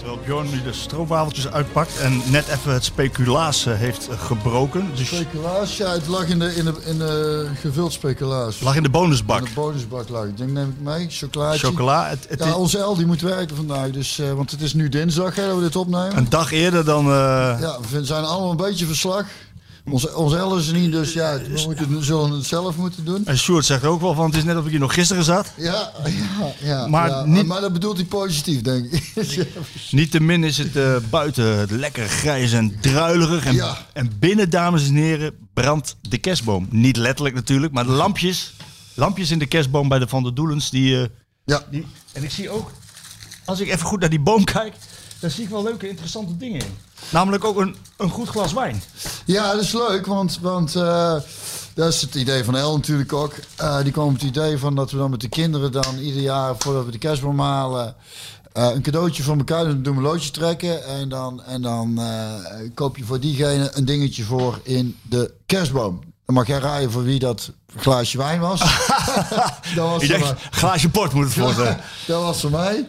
Terwijl Bjorn nu de stroopwafeltjes uitpakt en net even het speculaas eh, heeft eh, gebroken. Dus Speculaas, ja, het lag in de, in de, in de gevuld speculaas. lag in de bonusbak. In de bonusbak lag. Ik denk, neem ik mee, chocolaatje. Chocola. Het, het Ja, is onze El die moet werken vandaag, dus, eh, want het is nu dinsdag hè, dat we dit opnemen. een dag eerder dan... eh, Ja, we zijn allemaal een beetje verslag. Onze, onze El is er niet, dus ja, we moeten, zullen het zelf moeten doen. En Sjoerd zegt ook wel van het is net of ik hier nog gisteren zat. Ja, ja, ja. Maar ja, niet- maar dat bedoelt hij positief, denk ik. Ja, Niettemin is het eh, buiten lekker grijs en druilerig. En, Ja. en binnen, dames en heren, brandt de kerstboom. Niet letterlijk natuurlijk, maar de lampjes, lampjes in de kerstboom bij de Van der Doelens. Die, eh, ja. die, en ik zie ook, als ik even goed naar die boom kijk, daar zie ik wel leuke, interessante dingen in. Namelijk ook een, een goed glas wijn. Ja, dat is leuk, want, want eh, dat is het idee van El natuurlijk ook. Eh, die kwam het idee van dat we dan met de kinderen dan ieder jaar voordat we de kerstboom halen... eh, een cadeautje voor elkaar doen, doen we een loodje trekken. En dan, en dan koop je voor diegene een dingetje voor in de kerstboom. Dan mag jij raaien voor wie dat glaasje wijn was. dat was Ik denk, glaasje port moet het voor zijn. dat was voor mij.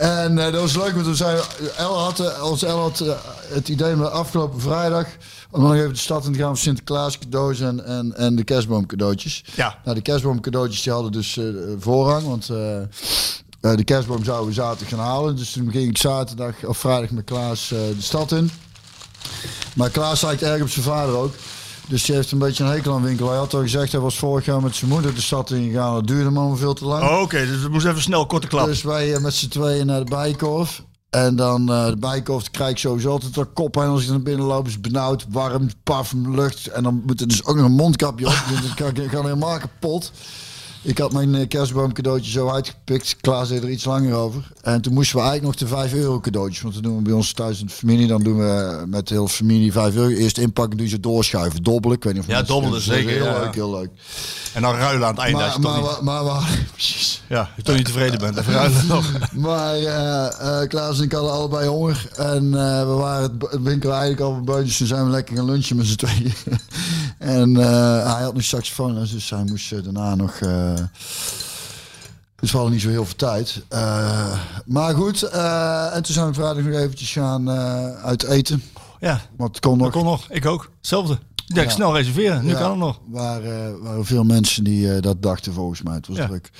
En eh, dat was leuk, want toen zei El had, eh, ons El had eh, het idee om de afgelopen vrijdag om nog even de stad in te gaan voor Sinterklaas cadeaus en, en, en de kerstboom cadeautjes. Ja. Nou, de kerstboom cadeautjes die hadden dus eh, voorrang, want eh, eh, de kerstboom zouden we zaterdag gaan halen. Dus toen ging ik zaterdag of vrijdag met Klaas eh, de stad in. Maar Klaas lijkt erg op zijn vader ook. Dus die heeft een beetje een hekel aan winkel. Hij had al gezegd, hij was vorig jaar met zijn moeder de stad ingegaan. Dat duurde maar veel te lang. Oh, Oké, dus we moesten even snel korte klap. Dus wij eh, met z'n tweeën naar de Bijenkorf. En dan eh, de Bijenkorf krijg ik sowieso altijd wel kop. En als ik naar binnen loop is het benauwd, warm, paf, lucht. En dan moet er dus ook nog een mondkapje op. Dus dat kan, kan helemaal kapot. Ik had mijn eh, kerstboom cadeautje zo uitgepikt. Klaas deed er iets langer over. En toen moesten we eigenlijk nog de 5 euro cadeautjes. Want dat doen we bij ons thuis in de familie. Dan doen we met de hele familie 5 euro. Eerst inpakken, doe je ze doorschuiven. Dobbelen. Ik weet niet of Ja, dobbelen, zeker, Heel ja. leuk, heel leuk. En dan ruilen aan het einde Maar, maar, niet, maar, maar, maar- precies. ja, je toch niet tevreden bent. Even ruilen nog. Maar eh, eh, Klaas en ik hadden allebei honger. En eh, we waren het, winkel eigenlijk al buiten. Dus toen zijn we lekker gaan lunchen met z'n tweeën. en eh, hij had nog saxofoon. Dus hij moest eh, daarna nog... eh dus we hadden niet zo heel veel tijd. Maar goed. en toen zijn we vrijdag nog eventjes gaan uit eten. Ja, Want het kon nog. dat kon nog. Ik ook. Hetzelfde. Ik denk Ja. snel reserveren. Nu Ja, kan het nog. waren, waren veel mensen die dat dachten volgens mij. Het was Ja. druk.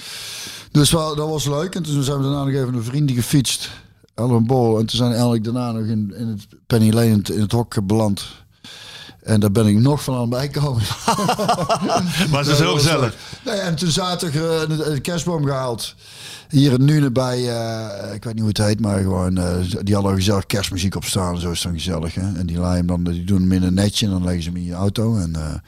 Dus wel, dat was leuk. En toen zijn we daarna nog even een vrienden gefietst. Ellen Bol. En toen zijn we eigenlijk daarna nog in, in het Penny Lane in het, in het hok beland. En daar ben ik nog van aan bijkomen. Maar het is heel gezellig. Nee, en toen zaterdag eh, de, kerstboom gehaald. Hier in Nune bij, eh, ik weet niet hoe het heet, maar gewoon, eh, die hadden gezellig kerstmuziek op staan. En zo is dan gezellig. Hè? En die, laaien hem dan, die doen hem in een netje en dan leggen ze hem in je auto. En,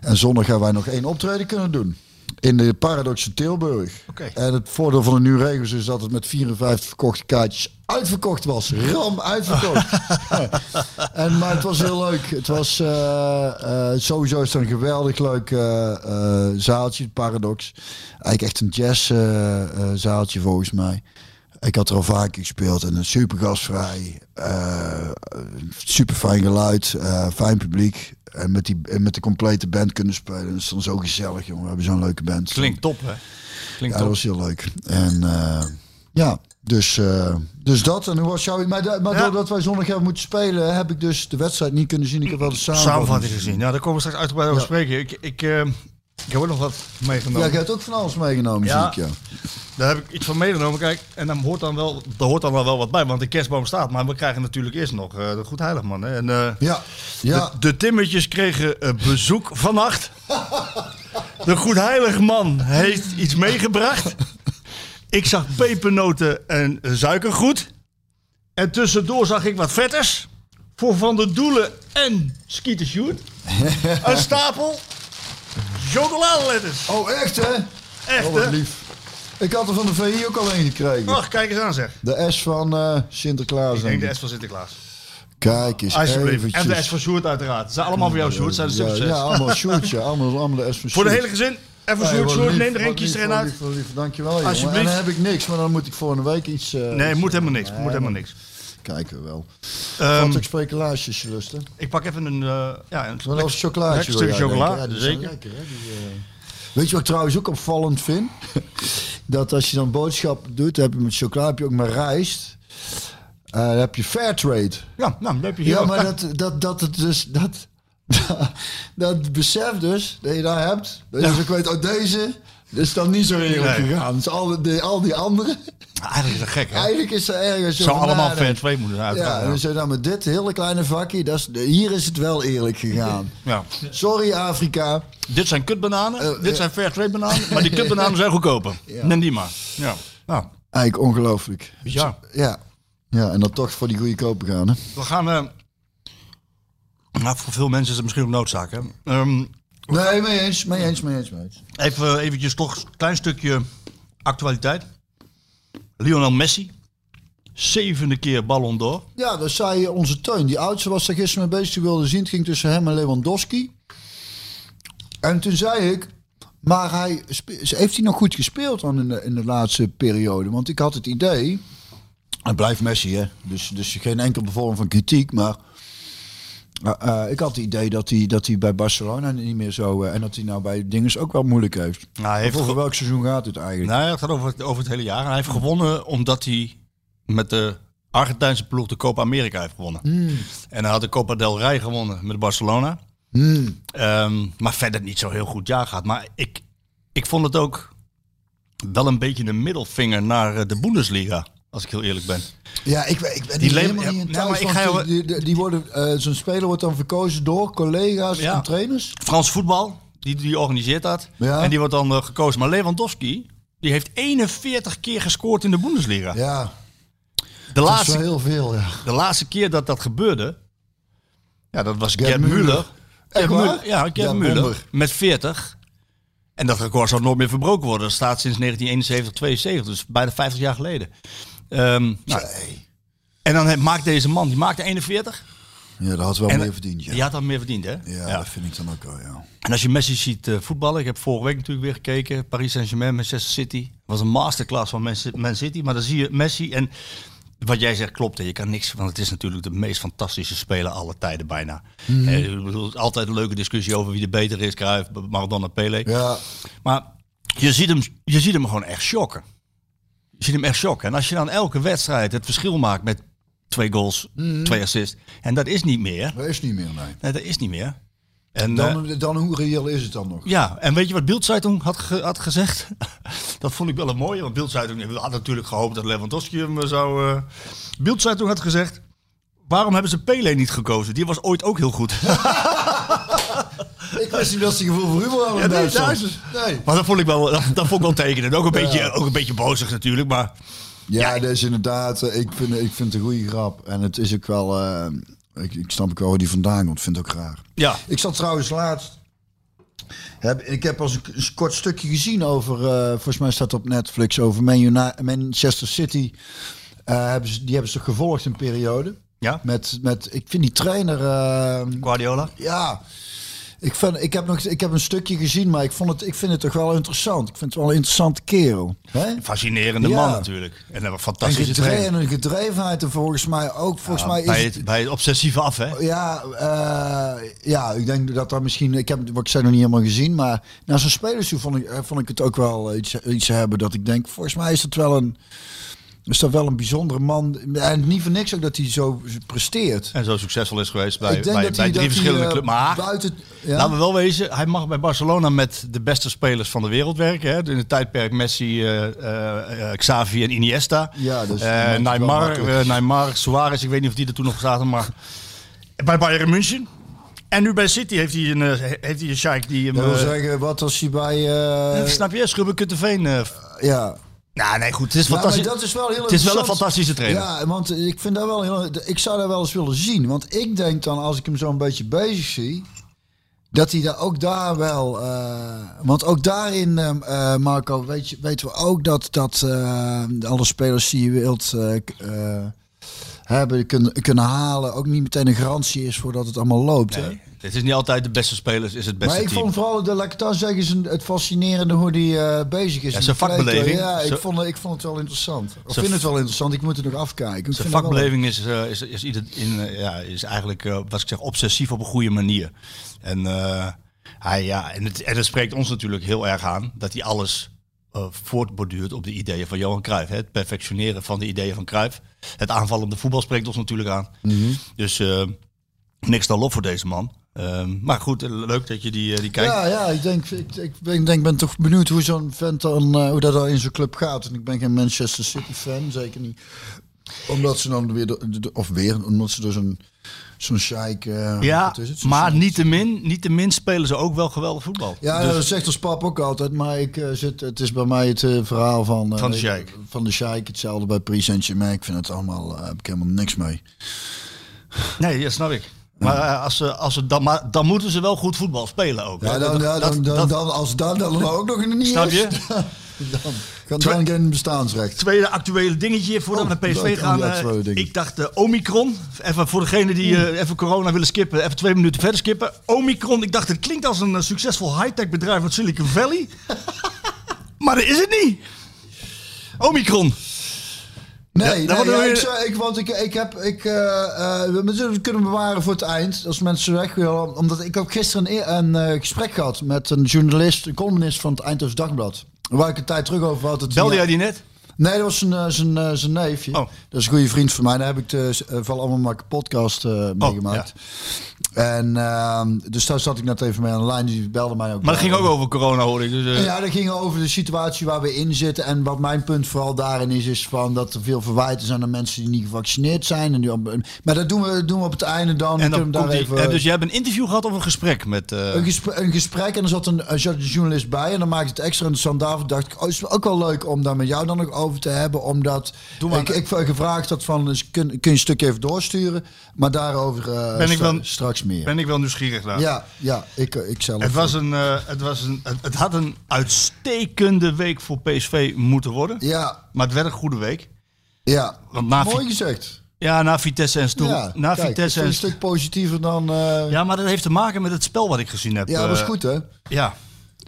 en zondag gaan wij nog één optreden kunnen doen. In de Paradox in Tilburg. Oké. En het voordeel van de nieuwe regels is dat het met 54 verkochte kaartjes uitverkocht was. Ram uitverkocht. en, maar het was heel leuk. Het was eh, eh, sowieso is het een geweldig leuk eh, zaaltje, Paradox. Eigenlijk echt een jazz eh, zaaltje volgens mij. Ik had er al vaker gespeeld en een super gastvrij, eh, super fijn geluid, fijn publiek. En met, die, en met de complete band kunnen spelen. Dat is dan zo gezellig, jongen. We hebben zo'n leuke band. Klinkt top, hè? Ja, Klinkt dat top. was heel leuk. En ja, dus, eh, dus dat. En hoe was jouw... Maar, maar Ja. doordat wij zondag hebben moeten spelen, heb ik dus de wedstrijd niet kunnen zien. Ik heb wel de samenvatting, Samenvatting gezien. Ja, daar komen we straks uitgebreid over Ja. spreken. Ik, ik, eh, ik heb ook nog wat Ja, meegenomen. jij hebt ook van alles meegenomen, Ja. zie ik. Ja. Daar heb ik iets van meegenomen. Kijk, en dan hoort dan wel, daar hoort dan wel, wat bij, want de kerstboom staat. Maar we krijgen natuurlijk eerst nog eh, de Goed Heiligman. Hè? En, Ja, ja. De, de Timmertjes kregen bezoek vannacht. De Goed Heiligman heeft iets meegebracht. Ik zag pepernoten en suikergoed. En tussendoor zag ik wat vetters. Voor Van der Doelen en Skeeter. Een stapel chocoladeletters. Oh, echt hè? Echt, Oh, wat hè? lief. Ik had er van de VI ook al een gekregen. Ach, kijk eens aan zeg. De S van eh, Sinterklaas. Ik denk de. S van Sinterklaas. Kijk eens Alsjeblieft. En de S van Sjoerd uiteraard. Ze zijn allemaal voor jou Sjoerd. Zijn de ja, succes. ja, allemaal Sjoerdje. Allemaal, allemaal de S van Voor de Sjoerd. hele gezin. En voor Hey, Sjoerd, wat Sjoerd, lief, neem er kies er wat uit. lief. Dankjewel, jongen. En dan heb ik niks, maar dan moet ik volgende week iets... eh, Nee, moet helemaal niks. Moet helemaal niks. Kijken we wel. Ehm, Wat ik speculaasjes lusten. ik pak even een... eh ja, een Wel als chocolaatje. lekker stukje chocola. denken. Ja, die zijn zeker. lekker, hè, die. Weet je wat ik trouwens ook opvallend vind? dat als je dan boodschap doet, dan heb je met chocola heb je ook maar rijst. Eh, dan heb je Fairtrade. Ja, nou, dat heb je hier Ja, maar dat, dat, dat het dus... Dat, dat besef dus, dat je daar hebt. Dat je ook weet, oh deze is dan niet zo eerlijk Nee. gegaan. Dus al, die, al die andere, Eigenlijk is dat gek, hè? eigenlijk is er ergens Zou over allemaal fair trade moeten zijn. Ja, en dan je dan met dit hele kleine vakje, dat is, hier is het wel eerlijk gegaan. Ja. Sorry Afrika. Dit zijn kutbananen, Eh, dit eh. zijn fair trade bananen, maar die kutbananen zijn goedkoper. Neem die maar. Ja. Nou, Eigenlijk ongelooflijk. ja. Ja. Ja, en dan toch voor die goede kopen gaan. Hè? We gaan... eh nou, voor veel mensen is het misschien ook noodzaak, hè? Ehm, Nee, mee eens, mee eens, mee eens, mee eens. even eventjes toch een klein stukje actualiteit. Lionel Messi. Zevende keer Ballon d'Or. Ja, dat zei onze Teun. Die oudste was daar gisteren mee bezig. Die wilde zien. Het ging tussen hem en Lewandowski. En toen zei ik... Maar hij, heeft hij nog goed gespeeld dan in de, in de laatste periode? Want ik had het idee... Het blijft Messi, hè. Dus, dus geen enkele vorm van kritiek. Maar eh, eh, ik had het idee dat hij, dat hij bij Barcelona niet meer zo... eh, en dat hij nou bij Dinges ook wel moeilijk heeft. Nou, hij heeft Over welk seizoen gaat het eigenlijk? Nou, het gaat over, het- over het hele jaar. Hij heeft gewonnen omdat hij met de Argentijnse ploeg de Copa America heeft gewonnen. En hij had de Copa del Rey gewonnen met Barcelona. Ehm, maar verder niet zo heel goed jaar gehad. Maar ik, ik vond het ook wel een beetje een middelvinger naar eh, de Bundesliga. Als ik heel eerlijk ben. Ja, ik, ik ben Die leven- helemaal niet in nou, maar ik ga jou- die, die, die worden, eh, Zo'n speler wordt dan verkozen door collega's Ja. en trainers. Frans voetbal, die, die organiseert dat. Ja. En die wordt dan eh, gekozen. Maar Lewandowski, die heeft 41 keer gescoord in de Bundesliga. Ja, de, dat is laatste, wel heel veel, ja. de laatste keer dat dat gebeurde, ja, dat was Gerd? Müller, Ja, Gerd wonder. Met 40. En dat record zou nooit meer verbroken worden. Dat staat sinds 1971, 72, dus bijna 50 jaar geleden. Ehm, nou, en dan maakt deze man, die maakte 41. Ja, dat had wel En- meer verdiend, ja. Die had dan meer verdiend, hè? Ja, dat vind ik dan ook wel, ja. En als je Messi ziet eh, voetballen, ik heb vorige week natuurlijk weer gekeken, Paris Saint-Germain, Manchester City. Was een masterclass van Man Man City, maar dan zie je Messi en wat jij zegt klopt. Hè. Je kan niks, want het is natuurlijk de meest fantastische speler aller tijden bijna. Eh, ik bedoel, altijd een leuke discussie over wie de beter is, Cruijff, Maradona, Pelé. Ja, Maar je ziet, hem, je ziet hem gewoon echt shocken. Je ziet hem echt shocken. En als je dan elke wedstrijd het verschil maakt met twee goals, twee assists, en dat is niet meer. dat is niet meer, nee. Nee, dat is niet meer. En, eh, Dan, dan hoe reëel is het dan nog? ja, en weet je wat Bildzeitung had, ge- had gezegd? dat vond ik wel een mooie, want Bildzeitung had natuurlijk gehoopt dat Lewandowski hem eh, zou... Bildzeitung had gezegd, waarom hebben ze Pele niet gekozen? Die was ooit ook heel goed. Ik wist niet dat ze gevoel voor humor hadden Ja, nee, thuis Nee. maar dat vond ik wel, dat, dat vond ik wel tekenend. Ook een, beetje, ook een beetje bozig natuurlijk, maar... Ja, dat is inderdaad, eh, ik vind, ik vind het een goede grap. En het is ook wel, eh, ik, ik snap ook wel waar die vandaan komt, vind het ook raar. Ja, Ik zat trouwens laatst. Heb, ik heb als een, een kort stukje gezien over. eh, volgens mij staat het op Netflix over Manchester City. Eh, hebben ze, die hebben ze gevolgd een periode. ja. Met, met, ik vind die trainer. Guardiola. ja. Ik, vind, ik, heb nog, ik heb een stukje gezien, maar ik, vond het, ik vind het toch wel interessant. Ik vind het wel een interessante kerel. Hè? Fascinerende Ja. man natuurlijk. En een En, fantastische gedre- trainer. en een gedrevenheid en volgens mij ook. Volgens mij is bij, het, het, bij het obsessieve af, hè? Ja, eh, ja, ik denk dat dat misschien. Ik heb wat ik zei nog niet helemaal gezien, maar na zo'n spelerstoe vond ik, eh, vond ik het ook wel iets, iets hebben dat ik denk. Volgens mij is dat wel een. Is dat wel een bijzondere man. En niet voor niks ook dat hij zo presteert. En zo succesvol is geweest bij, bij, dat bij hij, drie verschillende eh, clubs. Maar buiten. Ja, Laten we wel wezen, hij mag bij Barcelona met de beste spelers van de wereld werken. Hè? In het tijdperk Messi, eh, Xavi en Iniesta. Ja, dus Neymar, Neymar, Suarez, ik weet niet of die er toen nog zaten, maar bij Bayern München. En nu bij City heeft hij een, heeft hij een die hem... dat wil zeggen, wat als hij bij. snap je? Schubbe Kutteveen. ja. Nou, nee, goed. Het is, Ja, fantastisch. dat is wel heel het is wel een fantastische trainer. Ja, want ik vind dat wel heel. Ik zou dat wel eens willen zien. Want ik denk dan, als ik hem zo'n beetje bezig zie. Dat hij daar ook daar wel. eh, want ook daarin, ehm, eh, Marco, weet je, weten we ook dat, dat eh, alle spelers die je wilt hebben, kunnen, kunnen halen, ook niet meteen een garantie is voordat het allemaal loopt. Hè? Nee, het is niet altijd de beste spelers, is het beste Maar ik team. vond vooral, de, ik dan zeggen, zijn- het fascinerende hoe die eh, bezig is. Ja, zijn de vakbeleving. Ja, ik vond, het- ik vond het wel interessant. Zijn vind het wel interessant, ik moet het nog afkijken. Ik Zijn wel- vakbeleving is, eh, is, is, ieder, in, eh, ja, is eigenlijk, wat ik zeg, obsessief op een goede manier. En, hij, ja, en, het, en dat spreekt ons natuurlijk heel erg aan dat hij alles eh, voortborduurt op de ideeën van Johan Cruijff. Hè? Het perfectioneren van de ideeën van Cruijff. Het aanvallende voetbal spreekt ons natuurlijk aan. Mhm. Dus eh, niks dan lof voor deze man. Ehm, maar goed, eh, leuk dat je die, die kijkt. Ja, ja, ik denk, ik, ik ben, denk, ben toch benieuwd hoe zo'n vent dan, hoe dat dan in zo'n club gaat. En ik ben geen Manchester City fan, zeker niet. Omdat ze dan weer, of weer, omdat ze door zo'n zo'n sheik... eh, Ja, is het? Zo'n maar niettemin, niettemin spelen ze ook wel geweldig voetbal. Ja, Dus- dat zegt ons pap ook altijd. Maar ik, eh, zit, het is bij mij het eh, verhaal van... Van de sheik. Van de sheik, hetzelfde bij Paris Saint-Germain. Ik vind het allemaal, heb ik helemaal niks mee. Nee, dat snap ik. Maar als ze, als ze dan, maar dan moeten ze wel goed voetbal spelen ook. Ja, dan, dan, dan, dan, als dat dan ook nog niet Snap je? Dan, dan, dan geen bestaansrecht. Tweede actuele dingetje voordat Oh, we naar PSV gaan. oh, ja, eh, ik dacht de Omicron. Even voor degene die eh, even corona willen skippen. Even twee minuten verder skippen. Omicron. Ik dacht het klinkt als een succesvol high-tech bedrijf uit Silicon Valley. maar dat is het niet. Omicron. Nee, Ja, nee ja, ik, zou- ik, want ik, ik heb, ik, eh, eh, we kunnen bewaren voor het eind, als mensen weg willen. Omdat ik heb gisteren een, een eh, gesprek gehad met een journalist, een columnist van het Eindhoven Dagblad. Waar ik een tijd terug over had. Het Belde jij die net? Nee, dat was zijn, eh, zijn, eh, zijn neefje. Oh. Dat is een goede vriend van mij. Daar heb ik de uh, Val allemaal maar podcast eh, meegemaakt. En ehm, dus daar zat ik net even mee aan de lijn. Die belde mij ook. Maar dat ging ook over corona hoor ik. Dus, eh, Ja, dat ging over de situatie waar we in zitten. En wat mijn punt vooral daarin is, is van dat er veel verwijten zijn aan mensen die niet gevaccineerd zijn. En die, maar dat doen we, doen we op het einde dan. en Dan dan daar die- even, dus jij hebt een interview gehad of een gesprek met... eh, een, gesprek, een gesprek en er zat een, er zat een journalist bij. En dan maakte het extra interessant. Daarvoor dacht ik, oh, het is ook wel leuk om daar met jou dan nog over te hebben. Omdat maar. ik, ik gevraagd had van, dus kun, kun je een stukje even doorsturen. Maar daarover eh, Ben ik wel- straks meer. ben ik wel nieuwsgierig naar. Ja, ja ik, ik zelf. Het, was een, eh, het, was een, het, het had een uitstekende week voor PSV moeten worden. Ja, Maar het werd een goede week. ja. Want na, Mooi gezegd. ja, na Vitesse en Stoel. Ja, na kijk, Vitesse en een stuk positiever dan... eh, Ja, maar dat heeft te maken met het spel wat ik gezien heb. ja, dat was Eh, goed hè? Ja.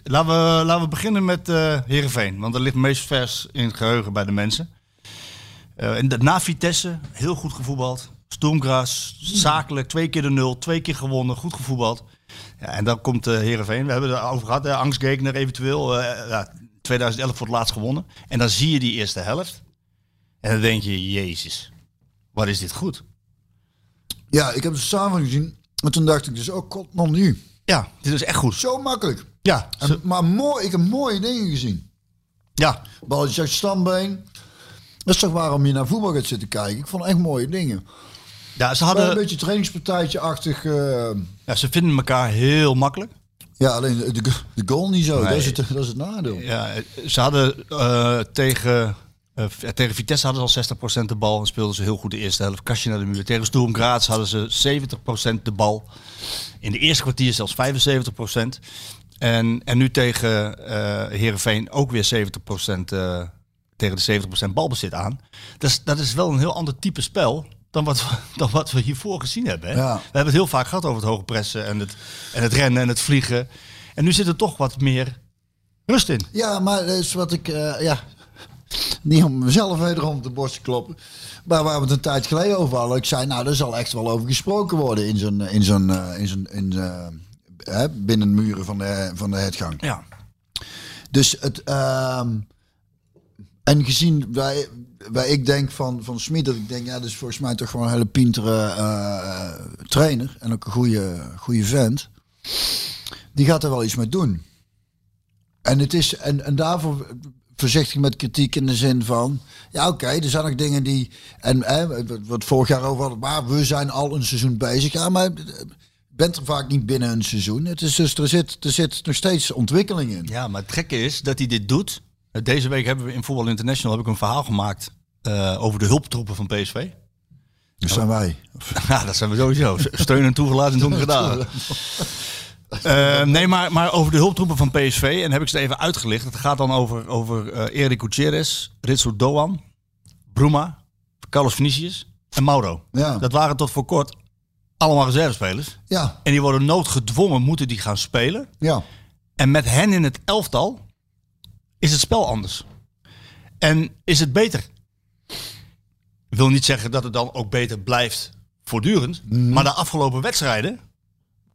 Laten we, laten we beginnen met eh Heerenveen. Want dat ligt meest vers in het geheugen bij de mensen. Eh, en na Vitesse, heel goed gevoetbald. Stoomgras, zakelijk, twee keer de nul, twee keer gewonnen, goed gevoetbald. Ja, en dan komt uh, Heerenveen. We hebben het erover gehad, angstgekner eventueel. eh, ja, 2011 voor het laatst gewonnen. En dan zie je die eerste helft. En dan denk je, jezus, wat is dit goed. Ja, ik heb de samenvatting gezien. En toen dacht ik dus, oh god, man nu. Ja, dit is echt goed. Zo makkelijk. Ja, En, maar mooi, ik heb mooie dingen gezien. ja, Balletje stambeen. Dat is toch waarom je naar voetbal gaat zitten kijken. Ik vond echt mooie dingen. Ja, ze hadden... een beetje trainingspartijtje-achtig. eh, Ja, ze vinden elkaar heel makkelijk. ja, alleen de, de, goal niet zo. Nee. Dat, is het, dat is het nadeel. Ja, ze hadden eh, tegen, eh, tegen Vitesse hadden ze al 60% de bal en speelden ze heel goed de eerste helft. Kastje naar de muur. Tegen Sturm Graz hadden ze 70% de bal. In de eerste kwartier zelfs 75%. En, en nu tegen eh Heerenveen ook weer 70% eh, tegen de 70% balbezit aan. Dat is, dat is wel een heel ander type spel dan wat, we, dan wat we hiervoor gezien hebben. Hè? Ja. We hebben het heel vaak gehad over het hoge pressen en het, en het rennen en het vliegen. En nu zit er toch wat meer rust in. Ja, maar dat is wat ik... eh, ja, niet om mezelf wederom de borst te kloppen. Maar waar we het een tijd geleden over hadden. Ik zei, nou, daar zal echt wel over gesproken worden in zo'n... In zo'n eh, in zo'n in, eh, hè, binnen de muren van de, van de headgang. Ja. Dus het. ehm, en gezien waar, waar ik denk van, van Smit, dat ik denk, ja, dat is volgens mij toch gewoon een hele pintere eh, trainer. En ook een goede, goede vent. Die gaat er wel iets mee doen. En, het is, en, en daarvoor voorzichtig met kritiek in de zin van... Ja, oké, er zijn ook dingen die... En hè, wat vorig jaar over hadden, maar we zijn al een seizoen bezig. Ja, maar je bent er vaak niet binnen een seizoen. Het is dus, er zit, er zit nog steeds ontwikkeling in. ja, maar het gekke is dat hij dit doet. Deze week hebben we in Voetbal International heb ik een verhaal gemaakt eh, over de hulptroepen van PSV. Dus zijn wij. Ja, dat zijn we sowieso. Steun en toegelaten in donkere dagen. Eh, nee, maar, maar over de hulptroepen van PSV. En heb ik ze even uitgelicht. Het gaat dan over, over eh Erik Gutierrez, Ritsu Doan, Bruma, Carlos Vinicius en Mauro. Ja. Dat waren tot voor kort allemaal reservespelers. Ja, En die worden noodgedwongen, moeten die gaan spelen. ja. En met hen in het elftal is het spel anders. En is het beter. Ik wil niet zeggen dat het dan ook beter blijft voortdurend. Maar de afgelopen wedstrijden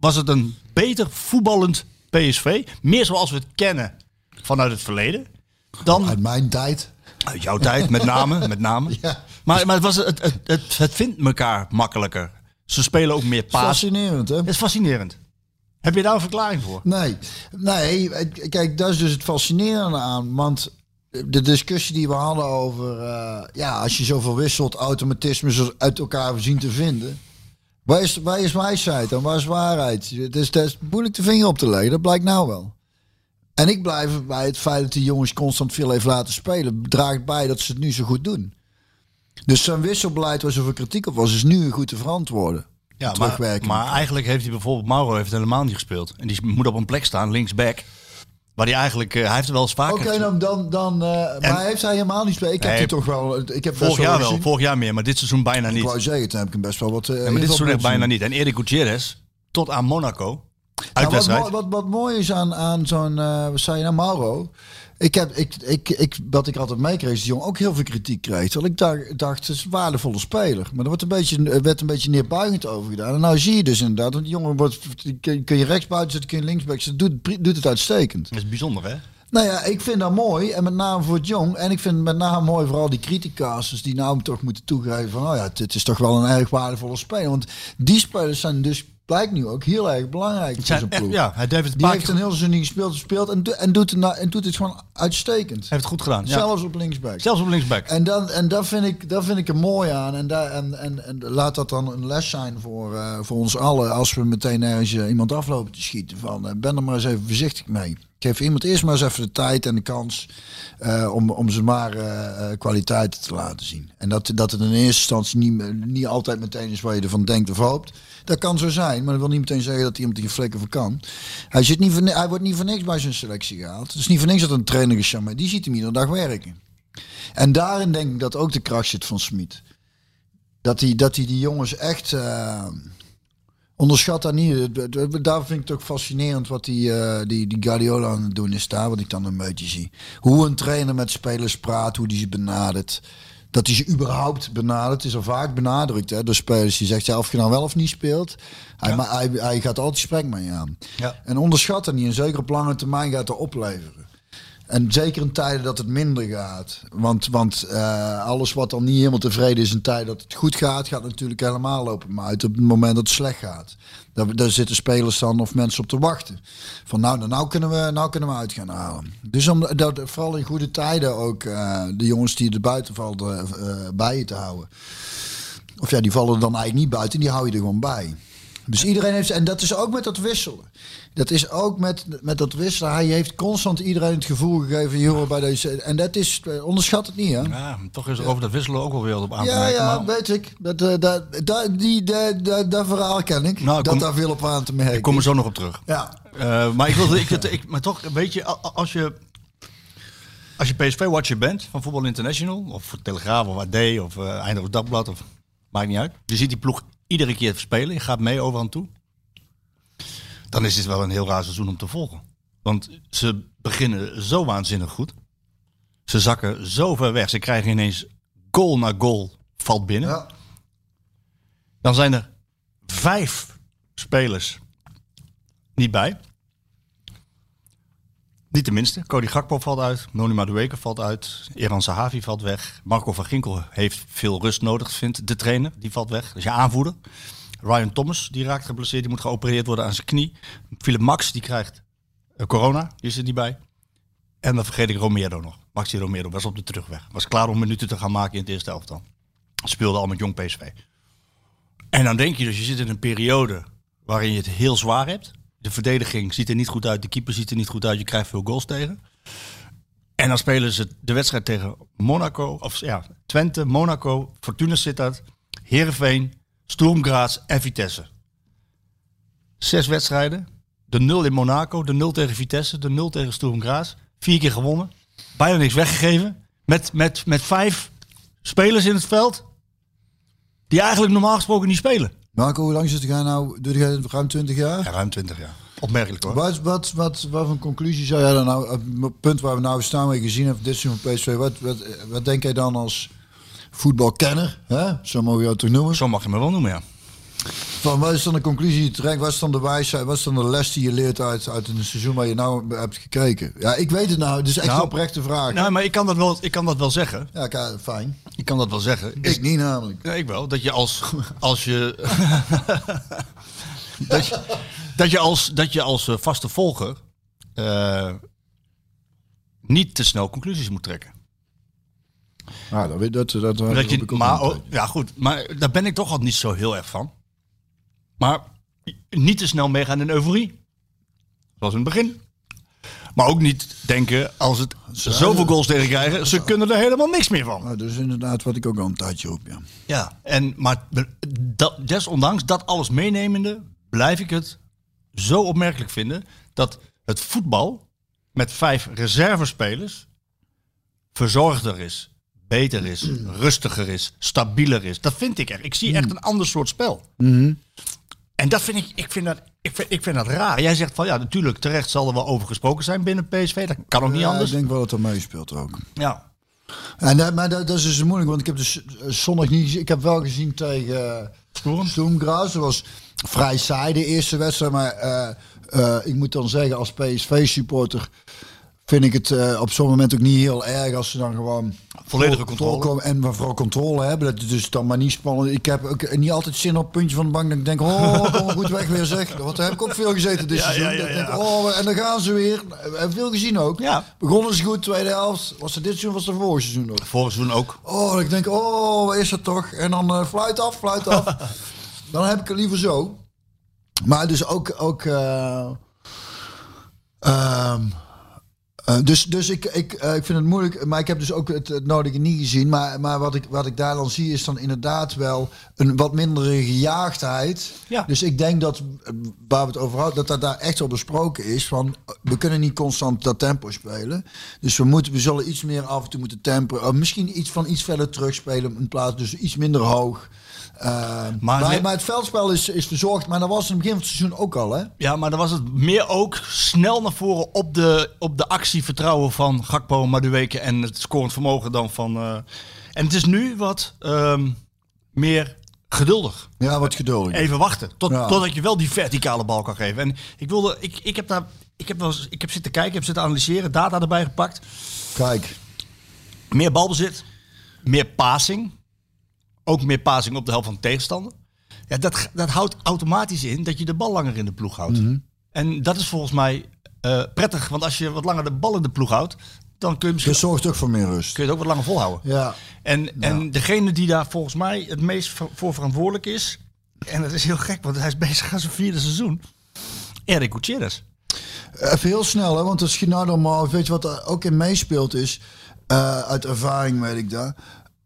was het een beter voetballend PSV. Meer zoals we het kennen vanuit het verleden. Dan Uit mijn tijd. uit jouw tijd, met name. Met name. Ja. Maar, maar het, was, het, het, het, het vindt elkaar makkelijker. Ze spelen ook meer paas. Fascinerend, hè? Het is fascinerend. Heb je daar een verklaring voor? Nee, nee, kijk, dat is dus het fascinerende aan. Want de discussie die we hadden over, eh, ja, als je zoveel wisselt, automatismes uit elkaar zien te vinden. Waar is, waar is wijsheid en waar is waarheid? Het is, het is moeilijk de vinger op te leggen, dat blijkt nou wel. En ik blijf bij het feit dat die jongens constant veel heeft laten spelen, draagt bij dat ze het nu zo goed doen. Dus zijn wisselbeleid waar zoveel kritiek op was, is nu goed te verantwoorden. Ja, maar, terugwerken. maar eigenlijk heeft hij bijvoorbeeld Mauro heeft helemaal niet gespeeld. En die moet op een plek staan, linksback. Waar hij eigenlijk, eh, hij heeft er wel eens vaker Oké, dan, dan, dan eh, En- maar heeft hij helemaal niet gespeeld? Ik heb Nee, die toch wel, ik heb Vorig wel jaar wel, gezien. vorig jaar meer, maar dit seizoen bijna Ik niet. wou zeggen, toen heb ik hem best wel wat. Uh, Ja, maar dit seizoen echt bijna niet. En Erik Gutierrez, tot aan Monaco, Nou, wat, wat, wat mooi is aan, aan zo'n, eh wat zei je nou, Mauro? Ik heb, ik, ik, ik, wat ik altijd meekreeg, is die jongen ook heel veel kritiek kreeg. Terwijl ik dacht, dacht, het is een waardevolle speler. Maar er wordt een beetje, er werd een beetje neerbuigend over gedaan. En nou zie je dus inderdaad, want die jongen wordt, kun je rechts buiten zetten, kun je linksback zetten. Doet, doet het uitstekend. Dat is bijzonder, hè? Nou ja, ik vind dat mooi. En met name voor het jong. En ik vind het met name mooi voor al die criticasters die nou toch moeten toegeven van... oh ja, het, het is toch wel een erg waardevolle speler. Want die spelers zijn dus, blijkt nu ook heel erg belangrijk voor Zijn ploeg. ja, hij heeft het, Die heeft een heel seizoen gespeeld, gespeeld en, do- en, doet het nou- en doet het gewoon uitstekend. heeft het goed gedaan. Ja. Zelfs op linksback. Zelfs op linksback. En, dan, en daar, vind ik, daar vind ik er mooi aan. En, daar, en, en, en laat dat dan een les zijn voor, eh, voor ons allen. Als we meteen ergens eh, iemand aflopen te schieten. Van, eh, ben er maar eens even voorzichtig mee. Geef iemand eerst maar eens even de tijd en de kans. om, om zijn ware kwaliteiten te laten zien. En dat, dat het in eerste instantie niet, niet altijd meteen is waar je ervan denkt of hoopt. Dat kan zo zijn, maar dat wil niet meteen zeggen dat iemand hier flikken voor kan. Hij, zit niet hij wordt niet voor niks bij zijn selectie gehaald. Het is niet voor niks dat een trainer gecharmeerd. Die ziet hem iedere dag werken. En daarin denk ik dat ook de kracht zit van Smit. Dat hij, dat hij die jongens echt eh, onderschat dat niet. Daar vind ik het ook fascinerend wat die, eh, die, die Guardiola aan het doen is daar, wat ik dan een beetje zie. Hoe een trainer met spelers praat, hoe die ze benadert. Dat hij ze überhaupt benadert, is al vaak benadrukt hè, door spelers. Die zegt, ja, of je nou wel of niet speelt, hij, ma- hij, hij gaat altijd gesprek met je aan. Ja. En onderschat dat niet, en zeker op lange termijn gaat het opleveren. En zeker in tijden dat het minder gaat. Want, want eh, alles wat dan niet helemaal tevreden is in tijden dat het goed gaat, gaat natuurlijk helemaal lopen. Maar uit op het moment dat het slecht gaat. Daar, daar zitten spelers dan of mensen op te wachten. Van nou, nou, kunnen we, nou kunnen we uit gaan halen. Dus om dat, vooral in goede tijden ook eh, de jongens die er buiten vallen eh, bij je te houden. Of ja, die vallen dan eigenlijk niet buiten, die hou je er gewoon bij. Dus iedereen heeft, en dat is ook met dat wisselen. Dat is ook met, met dat wisselen. Hij heeft constant iedereen het gevoel gegeven, joh, bij deze. En dat is, onderschat het niet, hè? Ja, toch is er over dat wisselen ook wel weer op aan te Ja, ja, maar weet ik. Dat, eh, dat, dat, die, dat, dat, verhaal ken ik. Nou, ik dat kom- daar veel op aan te merken. ik kom er zo nog op terug. Ja. Eh, maar ik wilde, ik, ik, maar toch, weet je, als je, als je PSV-watcher bent van Voetbal International, of Telegraaf of AD of eh Eindhoven Dagblad, of maakt niet uit. Je ziet die ploeg iedere keer spelen, je gaat mee overal toe. Dan is dit wel een heel raar seizoen om te volgen. Want ze beginnen zo waanzinnig goed. Ze zakken zo ver weg. Ze krijgen ineens goal na goal valt binnen. Ja. Dan zijn er vijf spelers niet bij. Niet de minste. Cody Gakpo valt uit. Noni Madueke valt uit. Eran Sahavi valt weg. Marco van Ginkel heeft veel rust nodig, vindt de trainer. Die valt weg. Is je aanvoerder. Ryan Thomas, die raakt geblesseerd. Die moet geopereerd worden aan zijn knie. Philip Max, die krijgt eh, corona. Die is er niet bij. En dan vergeet ik Romero nog. Maxi Romero was op de terugweg. Was klaar om minuten te gaan maken in het eerste elftal. Speelde al met jong PSV. En dan denk je dus, je zit in een periode waarin je het heel zwaar hebt. De verdediging ziet er niet goed uit, de keeper ziet er niet goed uit, je krijgt veel goals tegen. En dan spelen ze de wedstrijd tegen Monaco, of ja, Twente, Monaco, Fortuna Sittard, Heerenveen, Sturm Graz en Vitesse. Zes wedstrijden, De 0 in Monaco, de 0 tegen Vitesse, de 0 tegen Sturm Graz. Vier keer gewonnen. Bijna niks weggegeven. Met, met, met vijf spelers in het veld. Die eigenlijk normaal gesproken niet spelen. Marco, hoe lang zit jij nou? Doe jij ruim 20 jaar? Ja, ruim 20 jaar. Opmerkelijk hoor. Wat, wat, wat, wat voor conclusie zou jij dan nou, op het punt waar we nou staan, waar je gezien hebt, dit seizoen van PSV, wat, wat, wat denk jij dan als voetbalkenner, hè? zo mogen we jou toch noemen? Zo mag je me wel noemen, ja. Van, wat is dan de conclusie die je trekt? Wat is dan de wijsheid? Wat is dan de les die je leert uit, uit een seizoen waar je nou hebt gekeken? Ja, ik weet het nou. Het is echt Nou, een oprechte vraag. Nou, maar ik kan dat wel, ik kan dat wel zeggen. ja, fijn. Ik kan dat wel zeggen. Is- Ik niet namelijk. Ja, ik wel. Dat je als, als je, dat je, dat je als, dat je als eh, vaste volger eh, niet te snel conclusies moet trekken. Nou, dat, dat, dat, dat, je, maar, oh, ja, goed. Maar daar ben ik toch al niet zo heel erg van. Maar niet te snel meegaan in euforie. Zoals in het begin. Maar ook niet denken, als het zoveel goals tegen krijgen, ze kunnen er helemaal niks meer van. Nou, dat is inderdaad wat ik ook al een tijdje roep, ja. Ja, en, maar dat, desondanks dat alles meenemende, blijf ik het zo opmerkelijk vinden dat het voetbal met vijf reservespelers verzorgder is, beter is, rustiger is, stabieler is. Dat vind ik echt. Ik zie echt een ander soort spel. En dat vind ik, ik vind dat, ik vind, ik vind dat raar. Jij zegt van ja, natuurlijk, terecht zal er wel over gesproken zijn binnen PSV. Dat kan ook niet Ja, anders. ik denk wel dat dat meespeelt ook. Ja. En, dat- maar dat, dat is dus moeilijk, want ik heb dus eh, zondag niet gezien. Ik heb wel gezien tegen uh, Sturm? Stoemgras. Dat was vrij saai de eerste wedstrijd. Maar eh, eh, ik moet dan zeggen, als PSV-supporter vind ik het eh, op zo'n moment ook niet heel erg als ze dan gewoon Volledige vol- controle. volkomen- en maar vooral controle hebben. Dat is dus dan maar niet spannend. Ik heb ook niet altijd zin op het puntje van de bank. Dat ik denk, oh, kom goed weg weer zeg. Want daar heb ik ook veel gezeten dit Ja, seizoen. ja, ja, Dat ik ja. denk, oh, en dan gaan ze weer. We hebben veel gezien ook. Ja. Begonnen ze goed, tweede helft. Was het dit seizoen, was het vorig seizoen ook. Vorig seizoen ook. Oh, ik denk, oh, wat is het toch? En dan eh, fluit af, fluit af. dan heb ik het liever zo. Maar dus ook... ook eh, ehm, eh, dus dus ik, ik, eh, ik vind het moeilijk, maar ik heb dus ook het, het nodige niet gezien. Maar, maar wat, ik, wat ik daar dan zie is dan inderdaad wel een wat mindere gejaagdheid. Ja. Dus ik denk dat, eh, waar we het over hadden, dat dat daar echt al besproken is. Van, we kunnen niet constant dat tempo spelen. Dus we, moeten, we zullen iets meer af en toe moeten temperen. Misschien iets van iets verder terugspelen in plaats, dus iets minder hoog. Eh, Maar maar, nee- maar, het veldspel is, is verzorgd, maar dat was in het begin van het seizoen ook al, hè? Ja, maar dan was het meer ook snel naar voren op de, op de actievertrouwen van Gakpo, Madueke en het scorend vermogen dan van... eh, en het is nu wat ehm, meer geduldig. Ja, wat geduldig. Even wachten, tot, Ja. totdat je wel die verticale bal kan geven. En ik wilde, ik, ik heb daar, ik heb wel eens, ik heb zitten kijken, ik heb zitten analyseren, data erbij gepakt. Kijk, Meer balbezit, meer passing. Ook meer passing op de helft van de tegenstander. Ja, dat, dat houdt automatisch in dat je de bal langer in de ploeg houdt. Mhm. En dat is volgens mij eh, prettig. Want als je wat langer de bal in de ploeg houdt, dan kun je, misschien, zorgt ook voor meer rust. kun je het ook wat langer volhouden. Ja, En, en degene die daar volgens mij het meest voor verantwoordelijk is... En dat is heel gek, want hij is bezig aan zijn vierde seizoen. Erik Gutierrez. Even heel snel, hè, want nou dan maar, weet je wat er ook in meespeelt is, eh, uit ervaring weet ik dat.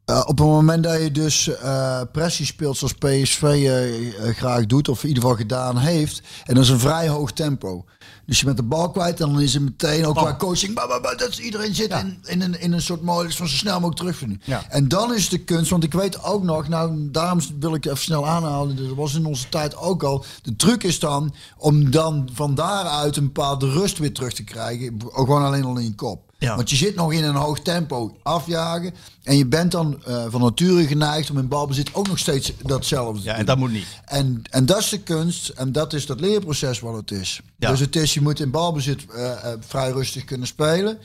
Eh, op het moment dat je dus eh, pressie speelt zoals PSV eh, graag doet, of in ieder geval gedaan heeft, en dat is een vrij hoog tempo. Dus je bent de bal kwijt en dan is het meteen ook qua coaching, bah, bah, bah, dat is- iedereen zit in, in, een, in een soort modus van zo snel mogelijk terugvinden. Ja. En dan is de kunst, want ik weet ook nog, nou daarom wil ik even snel aanhalen, dat was in onze tijd ook al. De truc is dan om dan van daaruit een bepaalde rust weer terug te krijgen, ook gewoon alleen al in je kop. Ja. Want je zit nog in een hoog tempo afjagen en je bent dan eh, van nature geneigd om in balbezit ook nog steeds datzelfde te Ja, en dat moet niet. En, en dat is de kunst en dat is dat leerproces wat het is. Ja. Dus het is, je moet in balbezit eh, eh, vrij rustig kunnen spelen.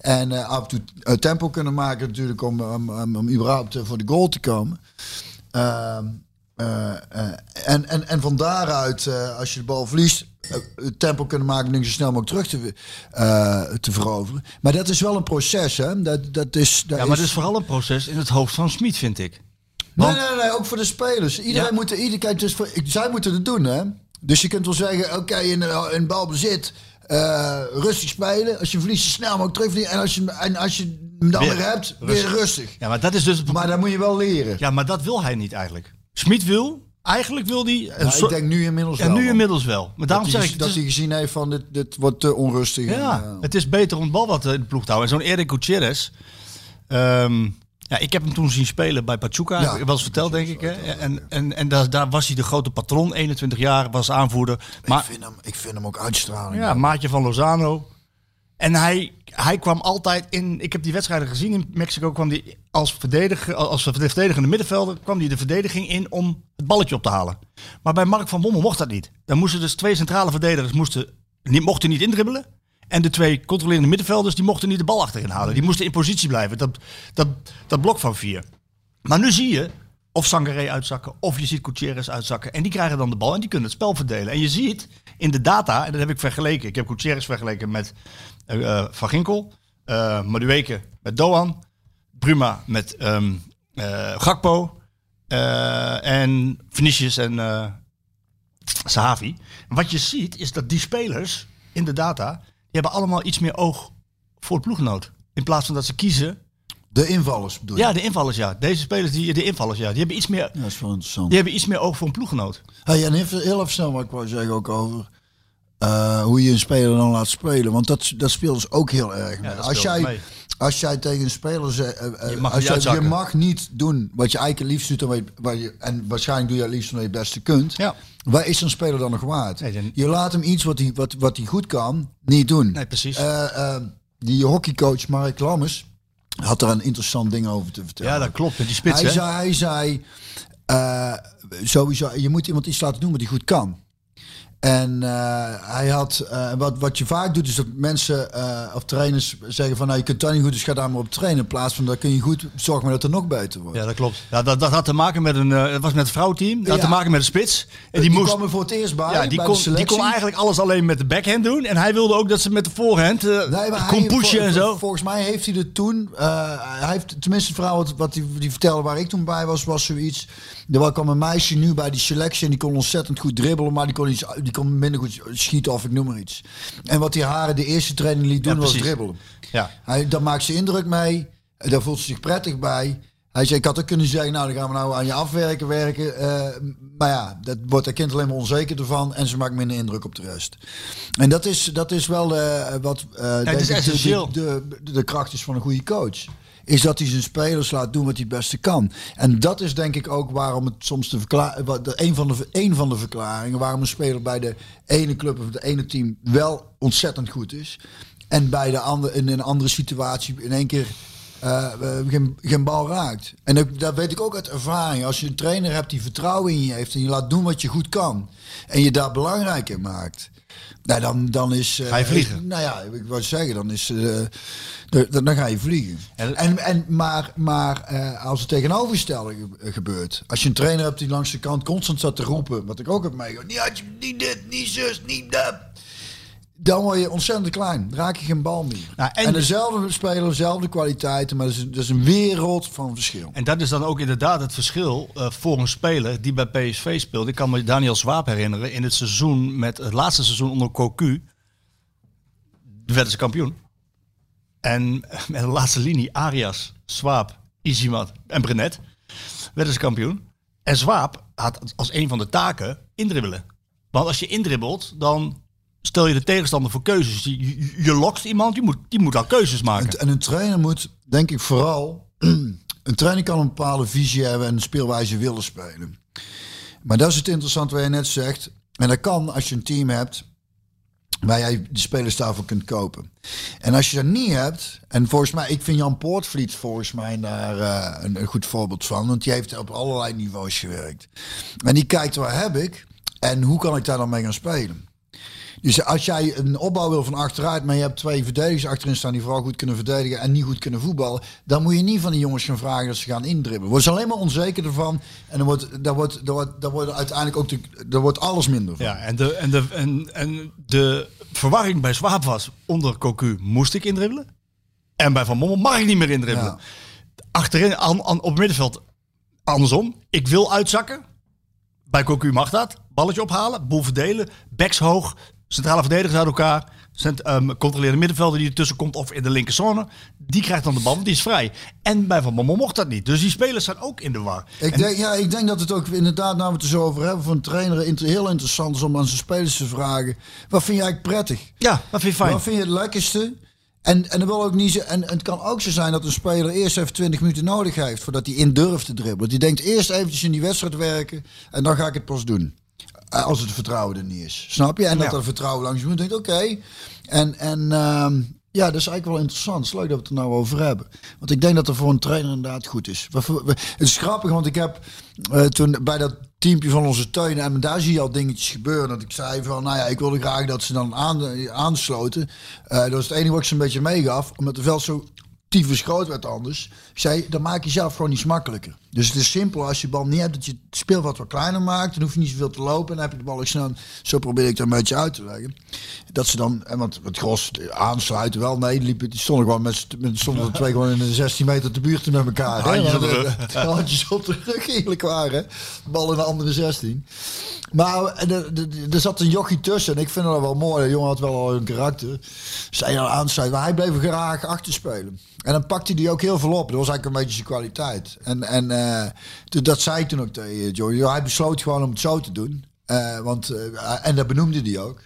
En af en toe tempo kunnen maken natuurlijk om, om, om, om überhaupt voor de goal te komen. Ehm, eh, eh, en, en, en van daaruit, als je de bal verliest, het tempo kunnen maken om dingen zo snel mogelijk terug te, eh, te veroveren. Maar dat is wel een proces, hè? Dat, dat is, dat Ja, maar het is vooral een proces in het hoofd van Smit, vind ik. Nee, nee, nee, ook voor de spelers. Iedereen Ja. moet, ieder, kijk, dus voor, ik- zij moeten het doen, hè. Dus je kunt wel zeggen, oké, in, in balbezit, eh rustig spelen. Als je verliest, zo snel mogelijk terugverdienen. En als je, en als je hem dan Weer weer, hebt, rustig. weer rustig. Ja, maar dat is dus... Maar dat moet je wel leren. Ja, maar dat wil hij niet eigenlijk. Smit wil eigenlijk wil hij... Ja, soort- ik denk nu inmiddels en wel. nu inmiddels wel. Maar daarom dat zeg hij, ik... dat hij gezien heeft van dit, dit wordt te onrustig. Ja, en, eh, het is beter om het bal wat in de ploeg te houden. En zo'n Erik Gutierrez... ehm, ja, ik heb hem toen zien spelen bij Pachuca. Ja. Wel eens verteld, denk ik. Hè? En, en, en daar, daar was hij de grote patron. 21 jaar, was aanvoerder. Maar ik, vind hem, ik vind hem ook uitstraling. ja, maatje van Lozano. En hij, hij kwam altijd in... Ik heb die wedstrijden gezien in Mexico. kwam hij als, verdediger, als verdedigende middenvelder... kwam hij de verdediging in om het balletje op te halen. Maar bij Mark van Bommel mocht dat niet. Dan moesten dus twee centrale verdedigers... Moesten, niet, mochten niet indribbelen. En de twee controlerende middenvelders... die mochten niet de bal achterin halen. Die moesten in positie blijven. Dat, dat, dat blok van vier. Maar nu zie je of Sangaré uitzakken, of je ziet Gutierrez uitzakken. En die krijgen dan de bal en die kunnen het spel verdelen. En je ziet in de data, en dat heb ik vergeleken. Ik heb Gutierrez vergeleken met eh, eh, Van Ginkel, eh Madueke met Doan, Bruma met ehm, eh, Gakpo en Vinicius en Sahavi. Wat je ziet is dat die spelers in de data, die hebben allemaal iets meer oog voor de ploeggenoot. In plaats van dat ze kiezen De invallers bedoel je? ja, de invallers ja. Deze spelers, die, de invallers ja. Die hebben iets meer, Ja, dat is wel interessant. die hebben iets meer oog voor een ploeggenoot. Hey, en even, heel even snel wat ik wou zeggen ook over eh, hoe je een speler dan laat spelen. Want dat, dat speelt dus ook heel erg mee. als, jij, mee. als jij tegen een speler zegt... eh, eh, Je mag als je uitzakken. mag niet doen wat je eigenlijk het liefst doet. En, wat je, wat je- en waarschijnlijk doe je het liefst wat je het beste kunt. Ja. Waar is zo'n speler dan nog waard? Nee, dan- Je laat hem iets wat hij, wat, wat hij goed kan, niet doen. Nee, precies. Die hockeycoach Mark Lammers had daar een interessant ding over te vertellen. Ja, dat klopt. Die spits, Hij hè? zei, hij zei eh, sowieso, je moet iemand iets laten doen wat hij goed kan. En eh, hij had, eh, wat, wat je vaak doet, is dat mensen eh, of trainers zeggen van, nou je kunt dat niet goed, dus ga daar maar op trainen. In plaats van, dat kun je goed, zorg maar dat het nog beter wordt. Ja, dat klopt. Ja, dat, dat had te maken met een, het was met het vrouwteam. Dat had te maken met een spits. En die, die moest, kwam er voor het eerst bij, ja, die bij kon, die kon eigenlijk alles alleen met de backhand doen. En hij wilde ook dat ze met de voorhand Nee, kon pushen en zo. Volgens mij heeft hij er toen, hij heeft tenminste het verhaal wat, wat hij die vertelde waar ik toen bij was, was zoiets. Er kwam een meisje nu bij die selectie en die kon ontzettend goed dribbelen, maar die kon, iets, die kon minder goed schieten of ik noem maar iets. En wat die haren de eerste training liet doen Ja, was dribbelen. Ja. Hij, daar maakt ze indruk mee, daar voelt ze zich prettig bij. Hij zei, ik had ook kunnen zeggen, nou dan gaan we nou aan je afwerken werken. Eh, maar ja, dat wordt dat kind alleen maar onzeker ervan en ze maakt minder indruk op de rest. En dat is, dat is wel eh, wat eh, denk het is essentieel. De, de, de kracht is van een goede coach. Is dat hij zijn spelers laat doen wat hij het beste kan. En dat is denk ik ook waarom het soms de verklaring, een van de, een van de verklaringen waarom een speler bij de ene club of het ene team wel ontzettend goed is. En bij de andere, in een andere situatie in één keer eh, eh, geen, geen bal raakt. En dat, dat weet ik ook uit ervaring. Als je een trainer hebt die vertrouwen in je heeft en je laat doen wat je goed kan. En je daar belangrijk in maakt. Nou, dan, dan is... eh, Ga je vliegen. nou ja, ik wou zeggen, dan is... eh, de- de- dan ga je vliegen. En- En, en, maar maar eh, als het tegenovergestelde ge- gebeurt. Als je een trainer hebt die langs de kant constant staat te roepen. Wat ik ook heb meegemaakt. Niet, niet dit, niet zus, niet dat. Dan word je ontzettend klein. Dan raak je geen bal meer. Nou, en- en, dezelfde speler, dezelfde kwaliteiten. Maar dat is, dat is een wereld van verschil. En dat is dan ook inderdaad het verschil eh, voor een speler die bij PSV speelt. Ik kan me Daniel Swaap herinneren in het seizoen met het laatste seizoen onder Cocu. werden ze kampioen. En met de laatste linie Arias, Swaap, Izimat en Brenet werden ze kampioen. En Swaap had als een van de taken indribbelen. Want als je indribbelt, dan stel je de tegenstander voor keuzes. Je, je, lokt iemand, die moet, die moet al keuzes maken. En, en een trainer moet, denk ik vooral... een trainer kan een bepaalde visie hebben en een speelwijze willen spelen. Maar dat is het interessante wat je net zegt. En dat kan als je een team hebt waar jij de spelers daarvoor kunt kopen. En als je dat niet hebt, en volgens mij, ik vind Jan Poortvliet volgens mij daar eh, een, een goed voorbeeld van, want die heeft op allerlei niveaus gewerkt. En die kijkt waar heb ik en hoe kan ik daar dan mee gaan spelen. Dus als jij een opbouw wil van achteruit, maar je hebt twee verdedigers achterin staan die vooral goed kunnen verdedigen en niet goed kunnen voetballen, dan moet je niet van die jongens gaan vragen dat ze gaan indribbelen. Worden ze alleen maar onzeker ervan en dan wordt, dan wordt, dan wordt, dan wordt uiteindelijk ook de, dan wordt alles minder van. Ja, en de, en, de, en, en de verwarring bij Swaap was, onder Cocu moest ik indribbelen. En bij Van Bommel mag ik niet meer indribbelen. Ja. Achterin, aan, aan- op het middenveld, andersom. Ik wil uitzakken. Bij Cocu mag dat. Balletje ophalen, boel verdelen, backs hoog, centrale verdedigers uit elkaar. Cent, um, controleerde middenvelder die ertussen komt of in de linkerzone. Die krijgt dan de bal, want die is vrij. En bij Van Bommel mocht dat niet. Dus die spelers zijn ook in de war. Ik En- denk, ja, ik denk dat het ook inderdaad, nou we het er zo over hebben, voor een trainer inter- heel interessant is om aan zijn spelers te vragen. Wat vind jij eigenlijk prettig? ja, dat vind je fijn. Wat vind je het lekkerste? En, en, dat wil ook niet zo, en, en het kan ook zo zijn dat een speler eerst even 20 minuten nodig heeft voordat hij in durft te dribbelen. Die denkt eerst eventjes in die wedstrijd werken en dan ga ik het pas doen. Eh, Als het vertrouwen er niet is. Snap je? En dat Ja. er vertrouwen langs moet. Denkt oké. En, en ehm, ja, dat is eigenlijk wel interessant. Het is leuk dat we het er nou over hebben. Want ik denk dat er voor een trainer inderdaad goed is. Het is grappig, want ik heb eh, toen bij dat teampje van onze tuin en daar zie je al dingetjes gebeuren. Dat ik zei van, nou ja, ik wilde graag dat ze dan aan, aansloten. Eh, dat was het enige wat ik ze een beetje meegaf. Omdat de veld zo tyfus groot werd anders. Zei, dan maak je zelf gewoon iets makkelijker. Dus het is simpel als je bal niet hebt, dat je het speelveld wat kleiner maakt. Dan hoef je niet zoveel te lopen en dan heb je de bal ook snel. Zo probeer ik dat een beetje uit te leggen. Dat ze dan, en want het gros aansluiten wel, nee, die, liepen, die stonden gewoon met, met stonden twee gewoon in de 16 meter te buurt met elkaar. Handjes op de Handjes op de rug, eerlijk waar hè. Bal in de andere 16. Maar er, zat een jochie tussen en ik vind dat wel mooi. De jongen had wel al een karakter. Zij aan aansluiten, maar hij bleef graag achter spelen. En dan pakte hij die ook heel veel op. Was eigenlijk een beetje zijn kwaliteit. En, en eh, dat zei ik toen ook tegen Joey. Hij besloot gewoon om het zo te doen. Eh, want, eh, en dat benoemde hij ook.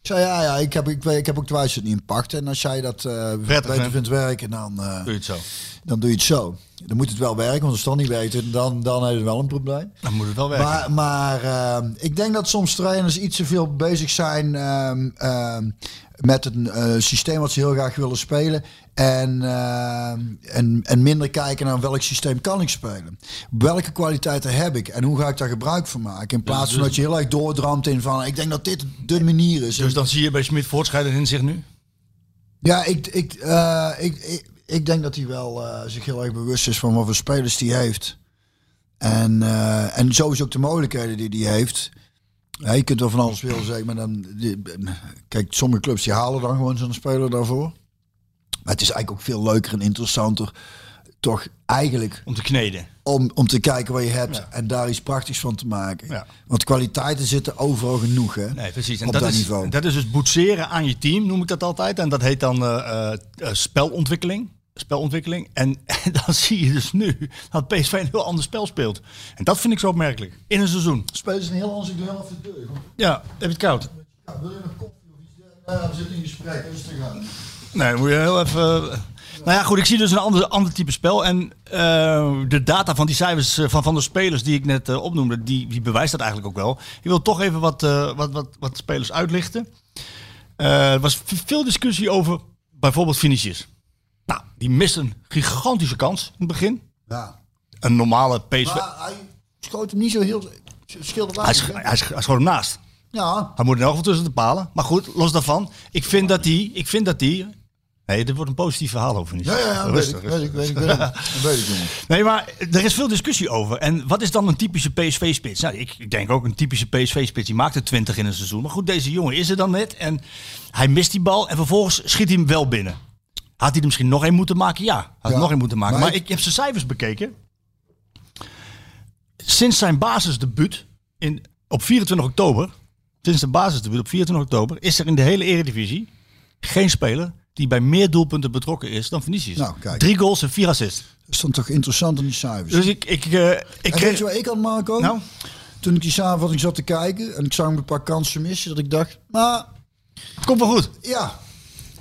Ik zei, ja, ja ik, heb, ik, weet- ik heb ook twijfels het niet in. En als jij dat beter vindt. werken, dan, Doe je het zo. dan doe je het zo. Dan moet het wel werken, want als het dan niet werkt, dan, dan heb je wel een probleem. Dan moet het wel werken. Maar, maar ik denk dat soms trainers iets te veel bezig zijn ehm, ehm, met een systeem wat ze heel graag willen spelen. En, ehm, en, en minder kijken naar welk systeem kan ik spelen. Welke kwaliteiten heb ik en hoe ga ik daar gebruik van maken. In plaats van dat je heel erg doordramt in van ik denk dat dit de manier is. dus dan zie je bij Smit voortschrijden in zich nu? Ja, ik, ik, eh, ik, ik, ik denk dat hij wel eh, zich heel erg bewust is van wat voor spelers die heeft. En, eh, en sowieso ook de mogelijkheden die hij heeft. Ja, je kunt wel van alles willen zeggen, maar dan... Die, kijk, sommige clubs die halen dan gewoon zo'n speler daarvoor. Maar het is eigenlijk ook veel leuker en interessanter... toch eigenlijk Om te kneden. om, om te kijken wat je hebt en daar iets prachtigs van te maken. Ja. Want kwaliteiten zitten overal genoeg, hè? Nee, precies. En op dat, dat is, niveau. dat is dus boetseren aan je team, noem ik dat altijd. En dat heet dan eh, eh, eh, spelontwikkeling. Spelontwikkeling. En, en dan zie je dus nu dat PSV een heel ander spel speelt. En dat vind ik zo opmerkelijk. In een seizoen. Spelers een heel heel even de deur. Ja, heb je het koud? Ja, wil je nog koffie of iets? Ja, we zitten in gesprek, rustig aan. Nee, moet je heel even... Nou ja, goed, ik zie dus een ander, ander type spel. En eh, de data van die cijfers eh, van, van de spelers die ik net eh, opnoemde, die, die bewijst dat eigenlijk ook wel. Ik wil toch even wat, eh, wat, wat, wat spelers uitlichten. Eh, er was veel discussie over bijvoorbeeld Vinicius. Nou, die mist een gigantische kans in het begin. Ja. Een normale PSV... Maar hij schoot hem niet zo heel... Scheelde Hij, hè? hij, is gewoon ernaast. Ja, Hij moet in elk geval tussen de palen. Maar goed, los daarvan. Ik vind dat die... Ik vind dat die nee, dit wordt een positief verhaal over Vinicius. ja, ja, Rustig, ik, weet ik, weet ik, weet ik, dat weet ik, jongen. Nee, maar er is veel discussie over. En wat is dan een typische PSV-spits? Nou, ik ik denk ook een typische PSV-spits. Die maakt er 20 in een seizoen. Maar goed, deze jongen is er dan net. En hij mist die bal. En vervolgens schiet hij hem wel binnen. Had hij er misschien nog één moeten maken? Ja, had hij Ja, nog één moeten maken. maar Maar, ik- ik, heb zijn cijfers bekeken. Sinds zijn basisdebuut in, op 24 oktober... Sinds zijn basisdebuut op 24 oktober... is er in de hele eredivisie geen speler... die bij meer doelpunten betrokken is dan Vinicius. Nou, kijk. Drie goals en vier assists. Dat is dan toch interessant aan die cijfers. Dus ik, ik, eh, ik en weet je wat ik had, Marco? Nou? Toen ik die samenvatting zat te kijken en ik zag een paar kansen missen, dat ik dacht, maar Komt wel goed. ja,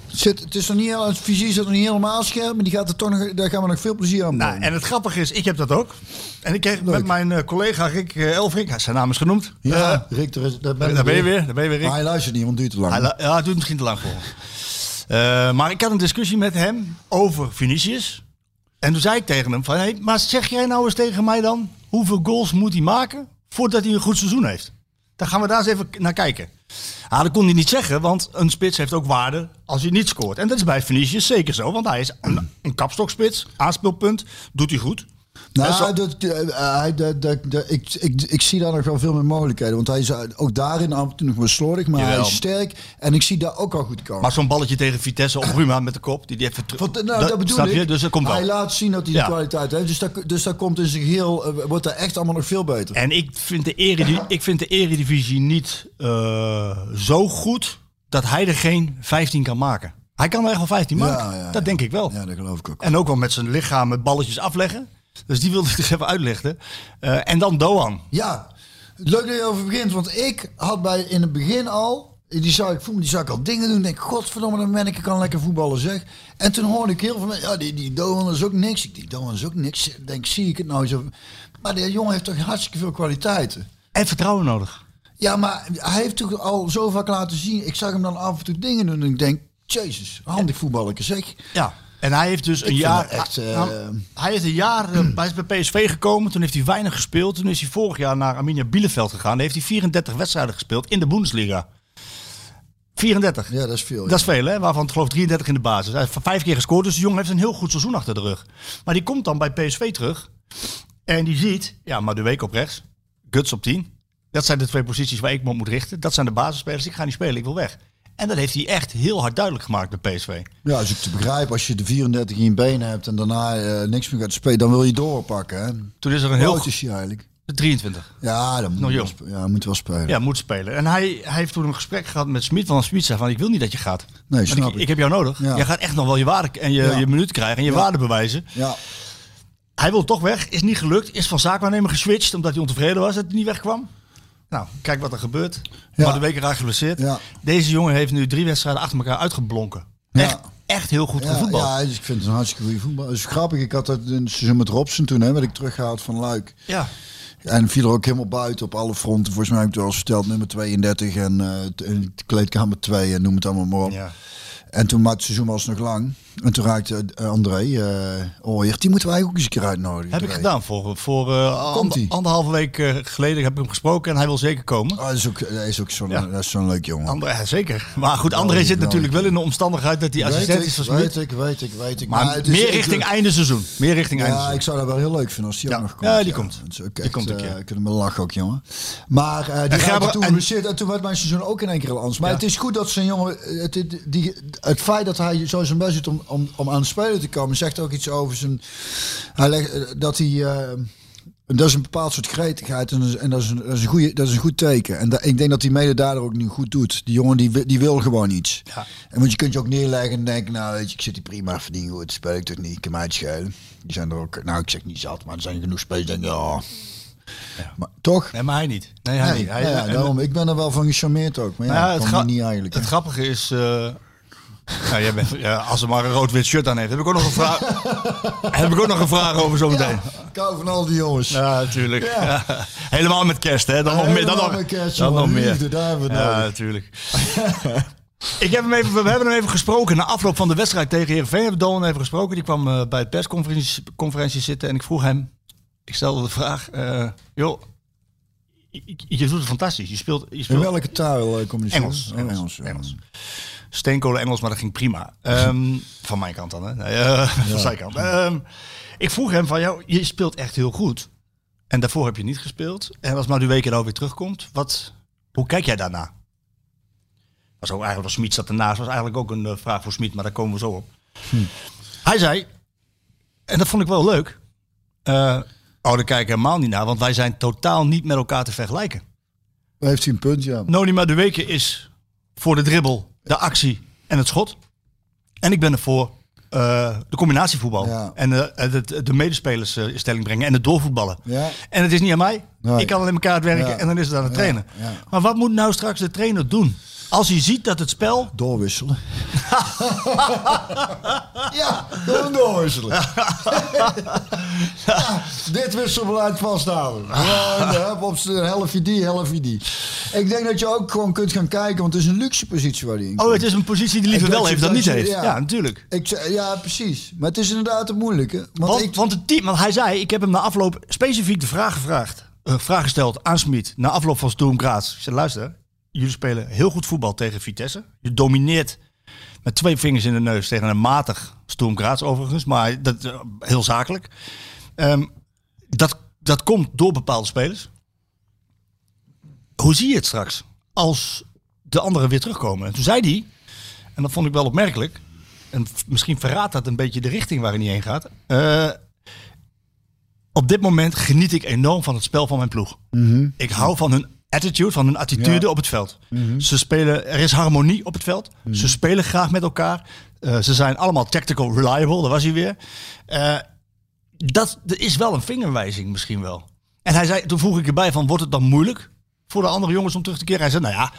het, zit, het is nog niet heel, het vizier zit nog niet helemaal scherp, maar die gaat er toch nog, daar gaan we nog veel plezier aan Nou, en het grappige is, ik heb dat ook. En ik kreeg Leuk. met mijn eh, collega Rick eh, Elfrink, zijn naam is genoemd. ja, Eh, Rick, daar, ben, ik daar ben je weer, daar ben je weer Rick. Maar hij luistert niet, want het duurt te lang. Hij ja, het duurt misschien te lang voor. Eh, maar ik had een discussie met hem over Vinicius. En toen zei ik tegen hem van, hey, maar zeg jij nou eens tegen mij dan, hoeveel goals moet hij maken voordat hij een goed seizoen heeft? Dan gaan we daar eens even naar kijken. Ah, dat kon hij niet zeggen, want een spits heeft ook waarde als hij niet scoort. En dat is bij Vinicius zeker zo, want hij is een, een kapstokspits, aanspeelpunt, doet hij goed. Nou, dat, eh, hij, dat, dat, dat- ik, ik, ik zie daar nog wel veel meer mogelijkheden. Want hij is eh, ook daarin af en toe nog wel slordig, maar hij is sterk. En ik zie daar ook al goed komen. Maar zo'n balletje tegen Vitesse op Ruma met de kop, die die even terug... Nou, dat, bedoel snap ik. je? Dus dat komt wel. Hij laat zien dat hij Ja. de kwaliteit heeft. Dus dat, dus dat komt in zijn geheel, eh, wordt hij echt allemaal nog veel beter. En ik vind de, eredi ik vind de eredivisie niet eh, zo goed dat hij er geen 15 kan maken. Hij kan er echt wel 15 Ja, maken. ja, dat denk ik wel. Ja, dat geloof ik ook. En ook wel met zijn lichaam met balletjes afleggen. Dus die wilde ik dus even uitlichten. Eh, en dan Doan. Ja, leuk dat je over begint. Want ik had bij in het begin al. Die zou ik voelen, die zou ik al dingen doen. Ik denk, godverdomme, dat manneke kan lekker voetballen zeg. En toen hoorde ik heel veel mensen, ja, die, die Doan is ook niks. Ik die Doan is ook niks. Ik denk, zie ik het nou zo. Maar die jongen heeft toch hartstikke veel kwaliteiten. En vertrouwen nodig. Ja, maar hij heeft toch al zo vaak laten zien. Ik zag hem dan af en toe dingen doen. En ik denk, jezus, handig voetballerke zeg. Ja. En hij heeft dus een vind jaar. echt, eh, hij heeft een jaar. eh, hij is bij PSV gekomen. Toen heeft hij weinig gespeeld. Toen is hij vorig jaar naar Arminia Bielefeld gegaan. Daar heeft hij 34 wedstrijden gespeeld in de Bundesliga. 34. Ja, dat is veel. Dat is veel, hè? Waarvan geloof ik 33 in de basis. Hij heeft vijf keer gescoord, dus de jongen heeft een heel goed seizoen achter de rug. Maar die komt dan bij PSV terug. En die ziet, ja, maar de week op rechts, Guts op 10. Dat zijn de twee posities waar ik me op moet richten. Dat zijn de basisspelers. Ik ga niet spelen, ik wil weg. En dat heeft hij echt heel hard duidelijk gemaakt bij PSV. Ja, als ik te begrijpen, als je de 34 in je benen hebt en daarna eh, niks meer gaat spelen, dan wil je doorpakken. Hè? Toen is er een heel is hij eigenlijk? 23. Ja, dan moet, Nog jong. wel ja, moet wel spelen. Ja, moet spelen. En hij, hij heeft toen een gesprek gehad met Smit. Van Smit zei van, ik wil niet dat je gaat. Nee, snap ik, ik. ik heb jou nodig. Ja. Jij gaat echt nog wel je waarde en je, Ja. je minuten krijgen en je Ja. waarde bewijzen. Ja. Hij wil toch weg, is niet gelukt. Is van zaakwaarnemer geswitcht omdat hij ontevreden was dat hij niet wegkwam. Nou, kijk wat er gebeurt. Ja. Maar de weken raar geblesseerd. Ja. Deze jongen heeft nu drie wedstrijden achter elkaar uitgeblonken. Ja. Echt, echt heel goed Ja, gevoetbald. ja, dus ik vind het een hartstikke goede voetbal. Het is grappig, ik had dat in het seizoen met Robson toen, hè, werd ik teruggehaald van Luik. Ja. En viel er ook helemaal buiten op alle fronten. Volgens mij heb ik het verteld, nummer 32 en de kleedkamer 2 en noem het allemaal maar op. Ja. En toen maakte het seizoen was nog lang. En toen raakte eh, André, eh Ooyer, die moeten wij ook eens een keer uitnodigen. Heb ik gedaan. Voor, voor ander- anderhalve week geleden heb ik hem gesproken en hij wil zeker komen. Oh, dat is ook, dat is ook zo'n Ja. zo'n leuk jongen. André, zeker. Maar goed, André zit natuurlijk wel in de omstandigheid dat hij assistent weet is ik, van Smit. weet ik, weet ik, weet ik. Maar, is- meer ik- richting einde seizoen. Meer richting einde Ja, seizoen. ik zou dat wel heel leuk vinden als die Ja. ook nog komt. Ja, die komt. Die echt, komt een keer. kunnen we lachen ook, jongen. Maar die toen en- geblesseerd en toen werd mijn seizoen ook in één keer al anders. Maar het is goed dat zo'n jongen, het, het- die, het feit dat hij zo zijn best doet om, om, om aan de spelen te komen, zegt ook iets over zijn, hij legt, eh, dat hij, eh, dat is een bepaald soort gretigheid en, dat is- en dat, is een, dat, is een goede, dat is een goed teken. En ik denk dat hij mede daardoor ook nu goed doet. Die jongen die, die wil gewoon iets. Ja. En want je kunt je ook neerleggen en denken, nou weet je, ik zit hier prima, verdien goed, speel ik toch niet, ik kan mij het schelen. Die zijn er ook, nou ik zeg niet zat, maar er zijn genoeg spelers die denken, ja. Maar toch? Nee, maar hij niet. Nee, hij Nee, niet. Hij, ja, daarom, ik ben er wel van gecharmeerd ook. Maar ja, Nou ja, het, niet eigenlijk. het hè. grappige is... eh, nou, jij bent, ja, als ze maar een rood-wit shirt aan heeft, heb ik ook nog een vraag, heb ik ook nog een vraag over zometeen. Ik hou van al die jongens. Ja, natuurlijk. Ja. Helemaal met kerst, hè? Dan nog meer. Dan Helemaal nog, met kerst, dan nog meer. Liefde, daar hebben we Ja, natuurlijk. Ik heb hem even, we hebben hem even gesproken na afloop van de wedstrijd tegen Heerenveen. Hebben Dolan even gesproken. Die kwam eh, bij het persconferentie conferentie zitten. En ik vroeg hem, ik stelde de vraag. eh, joh, je, je doet het fantastisch. Je speelt, je In speelt welke taal eh, communiceren? Engels. Oh, Engels. Engels. Steenkolen Engels, maar dat ging prima. Ehm, van mijn kant dan, hè? Nee, eh, van zijn kant. Ehm, ik vroeg hem van, jou, je speelt echt heel goed. En daarvoor heb je niet gespeeld. En als Madueke nou weer terugkomt, wat, hoe kijk jij daarna? Was ook eigenlijk, was Smit zat ernaast, was eigenlijk ook een eh, vraag voor Smit, maar daar komen we zo op. Hij zei, en dat vond ik wel leuk. eh oh, daar kijk ik helemaal niet naar, want wij zijn totaal niet met elkaar te vergelijken. Daar heeft hij een punt, ja. Noni Madueke is voor de dribbel, de actie en het schot. En ik ben er voor eh, de combinatievoetbal. Ja. En de, de, de medespelers eh, in stelling brengen en het doorvoetballen. Ja. En het is niet aan mij. Nee. Ik kan alleen elkaar werken Ja. en dan is het aan de trainer. Maar wat moet nou straks de trainer doen? Als hij ziet dat het spel... Doorwisselen. ja, doorwisselen. ja, dit wisselbeleid vasthouden. Gewoon, op z'n helftje die, helftje die. Ik denk dat je ook gewoon kunt gaan kijken, want het is een luxe positie waar die in Oh, komt. het is een positie die liever wel heeft dan niet heeft. ja. Ja, natuurlijk. Ik, ja, precies. Maar het is inderdaad het moeilijke. Want, Want, ik, want, het team, want hij zei, ik heb hem na afloop specifiek de vraag gevraagd. eh, vraag gesteld aan Smit na afloop van Graz. Ik zei, luister, jullie spelen heel goed voetbal tegen Vitesse. Je domineert met twee vingers in de neus tegen een matig Sturm Graz overigens. Maar dat, eh, heel zakelijk. Ehm, dat, dat komt door bepaalde spelers. Hoe zie je het straks als de anderen weer terugkomen? En toen zei hij, en dat vond ik wel opmerkelijk. En misschien verraadt dat een beetje de richting waarin hij heen gaat. Eh, op dit moment geniet ik enorm van het spel van mijn ploeg. Ik hou van hun attitude, van hun attitude Ja. op het veld. Ze spelen, er is harmonie op het veld. Ze spelen graag met elkaar. Eh, ze zijn allemaal tactical reliable, daar was hij weer. Eh, dat, dat is wel een vingerwijzing misschien wel. En hij zei, toen vroeg ik erbij van, wordt het dan moeilijk voor de andere jongens om terug te keren? Hij zei, nou ja,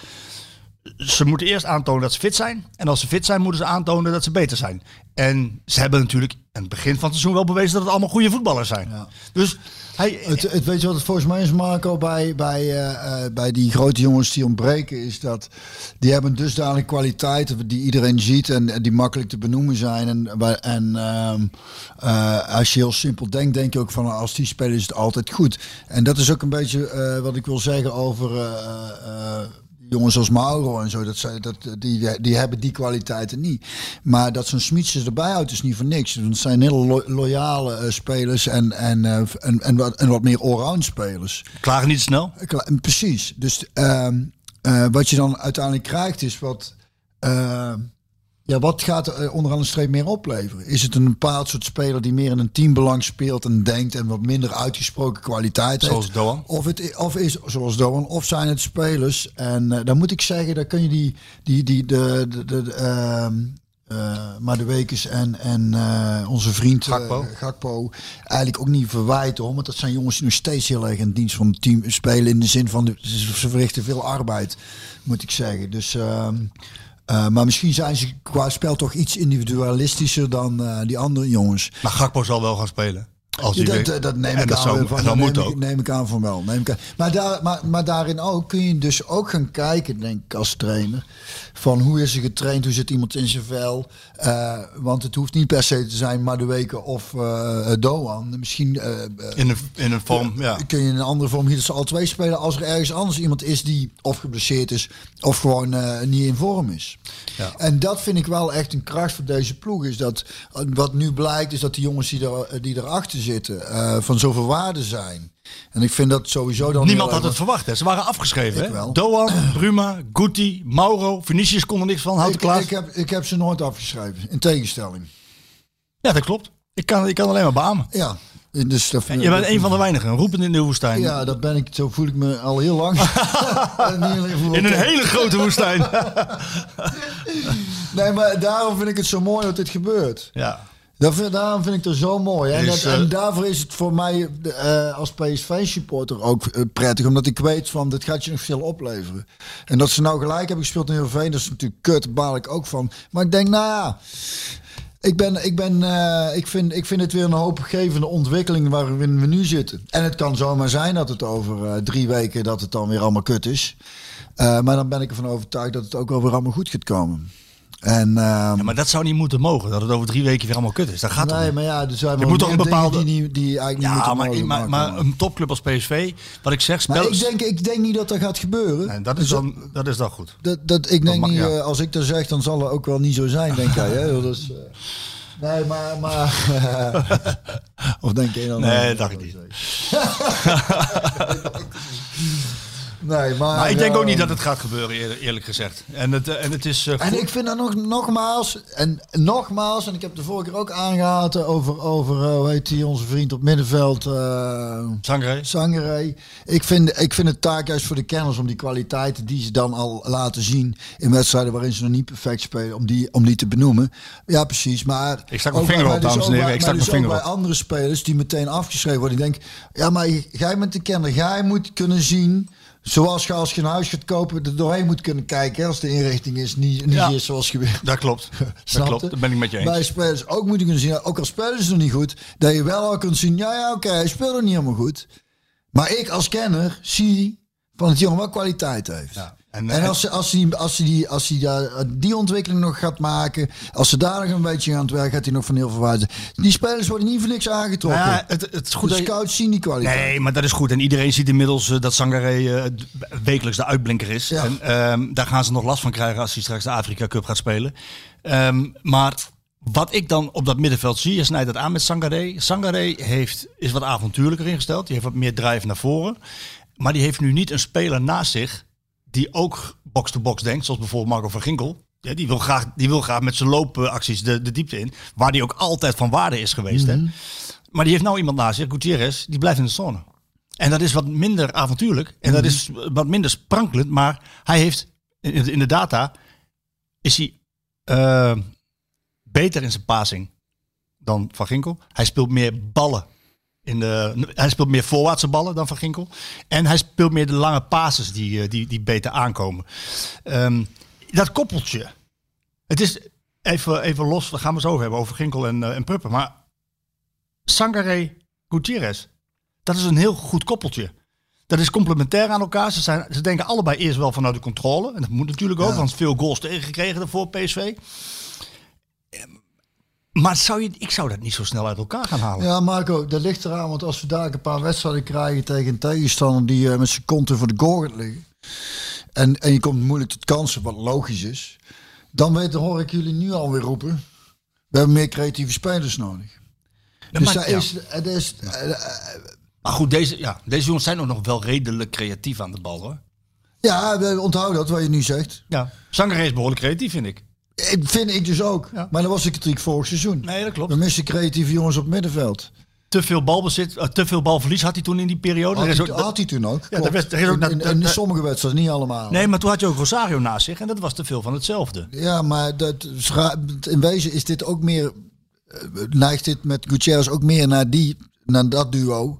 ze moeten eerst aantonen dat ze fit zijn. En als ze fit zijn, moeten ze aantonen dat ze beter zijn. En ze hebben natuurlijk aan het begin van het seizoen wel bewezen dat het allemaal goede voetballers zijn. Ja. Dus Het, weet je wat het volgens mij is, Marco, bij, bij, eh, eh, bij die grote jongens die ontbreken, is dat die hebben dusdanig kwaliteiten die iedereen ziet en, die makkelijk te benoemen zijn. En, en ehm, eh, als je heel simpel denkt, denk je ook van als die spelen is het altijd goed. En dat is ook een beetje wat ik wil zeggen over jongens als Mauro en zo. Dat, zij- dat, die, die hebben die kwaliteiten niet. Maar dat zo'n Smits erbij houdt is niet voor niks. Want Het zijn hele lo- loyale eh, spelers en, en, eh, en, en, wat, en wat meer allround spelers. klagen niet snel. Kla- Precies. Dus ehm, eh, wat je dan uiteindelijk krijgt is wat. Ehm, ja, wat gaat er eh, onderaan de streep meer opleveren? Is het een bepaald soort speler die meer in een teambelang speelt en denkt en wat minder uitgesproken kwaliteit Zoals heeft? Doan. Of, het, of is zoals Doan, of zijn het spelers? En eh, dan moet ik zeggen, dan kun je die, die, die de, de, de, de, ehm, eh, maar de Wekers en, en eh, onze vriend eh, Gakpo. Gakpo eigenlijk ook niet verwijten. Hoor, want dat zijn jongens die nog steeds heel erg in dienst van het team spelen. In de zin van, de, ze ze verrichten veel arbeid, moet ik zeggen. Dus, eh, maar misschien zijn ze qua spel toch iets individualistischer dan eh, die andere jongens. Maar Gakpo zal wel gaan spelen. Als Ja, dat, dat neem ik dat aan. zou- van, dat neem, moet ik, ook. neem ik aan van wel. Neem ik aan. Maar, daar, maar, maar daarin ook kun je dus ook gaan kijken, denk ik, als trainer. Van hoe is er getraind, hoe zit iemand in zijn vel. Eh, want het hoeft niet per se te zijn maar de weken of eh Doan. Misschien eh, In een, in een vorm, ja. kun je in een andere vorm hier ze al twee spelen. Als er ergens anders iemand is die of geblesseerd is of gewoon niet in vorm is. Ja. En dat vind ik wel echt een kracht voor deze ploeg. Is dat wat nu blijkt, is dat die jongens die, er, die erachter zitten van zoveel waarde zijn. En ik vind dat sowieso dan. Niemand had het verwacht. Hè. Ze waren afgeschreven. Ik Hè? wel. Doan, Bruma, Guti, Mauro, Vinicius kon er niks van. Houten Ik, Klaas. ik, heb, ik heb ze nooit afgeschreven. In tegenstelling. Ja, dat klopt. Ik kan, ik kan alleen maar beamen. Ja. Dus dat Je bent een van de weinigen. Roepend in de woestijn. Ja, dat ben ik. Zo voel ik me al heel lang. In een hele grote woestijn. Nee, maar daarom vind ik het zo mooi dat dit gebeurt. ja. Dat vind, daarom vind ik het zo mooi. En, Is, dat- eh, en daarvoor is het voor mij eh, als PSV-supporter ook eh, prettig. Omdat ik weet van, dit gaat je nog veel opleveren. En dat ze nou gelijk hebben gespeeld in Heerenveen, dat is natuurlijk kut. Baal ik ook van. Maar ik denk, nou ja... Ik, ben, ik, ben, ik, vind, ik vind het weer een hoopgevende ontwikkeling waarin we nu zitten. En het kan zomaar zijn dat het over drie weken dat het dan weer allemaal kut is. Maar dan ben ik ervan overtuigd dat het ook wel weer allemaal goed gaat komen. En, Ja, maar dat zou niet moeten mogen. Dat het over drie weken weer allemaal kut is. Dat gaat nee, maar ja, er zijn Je moet toch een bepaalde- die, niet- die eigenlijk niet Ja, moeten maar, mogen, maar, maar een topclub als PSV, wat ik zeg, Maar spel... ik denk, ik denk niet dat dat gaat gebeuren. Nee, dat, is dan, dat is dan goed. Dat, dat, ik denk mag, niet, ja. eh, als ik dat zeg, dan zal het ook wel niet zo zijn, denk jij. Hè? Dat is, eh, nee, maar... maar of denk je dan... Nee, dat dacht ik niet. Nee, maar... Maar ik denk ook niet dat het gaat gebeuren, eer- eerlijk gezegd. En het, eh, en het is... eh, En ik vind dat nog, nogmaals, en nogmaals, en ik heb de vorige keer ook aangehaald over, over eh, hoe heet die, onze vriend op middenveld, Sangre. Zangerij. Ik vind, ik vind het taak juist voor de kenners om die kwaliteiten die ze dan al laten zien in wedstrijden waarin ze nog niet perfect spelen, om die, om die te benoemen. Ja, precies. Maar Ik stak mijn vinger op, maar dames en heren. Ik stak mijn dus ook vinger bij andere spelers die meteen afgeschreven worden. Ik denk, ja, maar jij bent de kenner. Jij moet kunnen zien. Zoals je als je een huis gaat kopen, er doorheen moet kunnen kijken. hè, Als de inrichting is, niet, niet Ja. is zoals gebeurt. Dat klopt. Dat klopt. Dat ben ik met je eens. Bij spelers ook moeten kunnen zien, ook al spelen ze nog niet goed, dat je wel al kunt zien, ja, ja, oké, hij speelt nog niet helemaal goed. Maar ik als kenner zie van het jongen wel kwaliteit heeft. Ja. En, En- als ze, als ze, die, als ze, die, als ze die, die ontwikkeling nog gaat maken, als ze daar nog een beetje aan het werk, gaat hij nog van heel veel waarde. Die spelers worden niet voor niks aangetrokken. Nou ja, het, het is goed de je- scouts zien die kwaliteit. Nee, maar dat is goed. En iedereen ziet inmiddels eh, dat Sangaré eh, wekelijks de uitblinker is. Ja. En ehm, daar gaan ze nog last van krijgen als hij straks de Afrika Cup gaat spelen. Ehm, maar wat ik dan op dat middenveld zie, je snijdt dat aan met Sangaré. Sangaré heeft, is wat avontuurlijker ingesteld. Die heeft wat meer drive naar voren. Maar die heeft nu niet een speler naast zich die ook box-to-box denkt. Zoals bijvoorbeeld Marco van Ginkel. Ja, die, wil graag, die wil graag met zijn loopacties de, de diepte in. Waar die ook altijd van waarde is geweest. hè. Maar die heeft nou iemand naast zich, Gutierrez, die blijft in de zone. En dat is wat minder avontuurlijk. En dat is wat minder sprankelend. Maar hij heeft in de, in de data is hij eh, beter in zijn passing dan Van Ginkel. Hij speelt meer ballen. In de, hij speelt meer voorwaartse ballen dan Van Ginkel. En hij speelt meer de lange passes die, eh, die, die beter aankomen. Ehm, dat koppeltje. Het is even, even los, daar gaan we zo hebben over Ginkel en, eh, en Pruppen. Maar Sangaré Gutierrez, dat is een heel goed koppeltje. Dat is complementair aan elkaar. Ze, zijn, ze denken allebei eerst wel vanuit de controle. En dat moet natuurlijk ook, want veel goals tegengekregen voor PSV. Maar zou je, ik zou dat niet zo snel uit elkaar gaan halen. Ja, Marco, dat ligt eraan. Want als we daar een paar wedstrijden krijgen tegen een tegenstander die eh, met zijn konten voor de goal liggen. En, en je komt moeilijk tot kansen, wat logisch is. Dan weet, hoor ik jullie nu alweer roepen. We hebben meer creatieve spelers nodig. dus maar- daar ja. is, het is, Maar goed, deze, ja, deze jongens zijn ook nog wel redelijk creatief aan de bal hoor. ja, we- onthoud dat wat je nu zegt. Ja. Sangaré is behoorlijk creatief, vind ik. Ik vind ik dus ook. Ja. Maar dat was de kritiek vorig seizoen. Nee, dat We klopt. missen creatieve jongens op het middenveld. Te veel balbezit, eh, te veel balverlies had hij toen in die periode. Had hij, ook- had hij toen ook. klopt. er is ook in, sommige wedstrijden, niet allemaal. Nee, maar toen had je ook Rosario naast zich en dat was te veel van hetzelfde. Ja, maar dat, in wezen is dit ook meer. eh, neigt dit met Gutierrez ook meer naar, die, naar dat duo.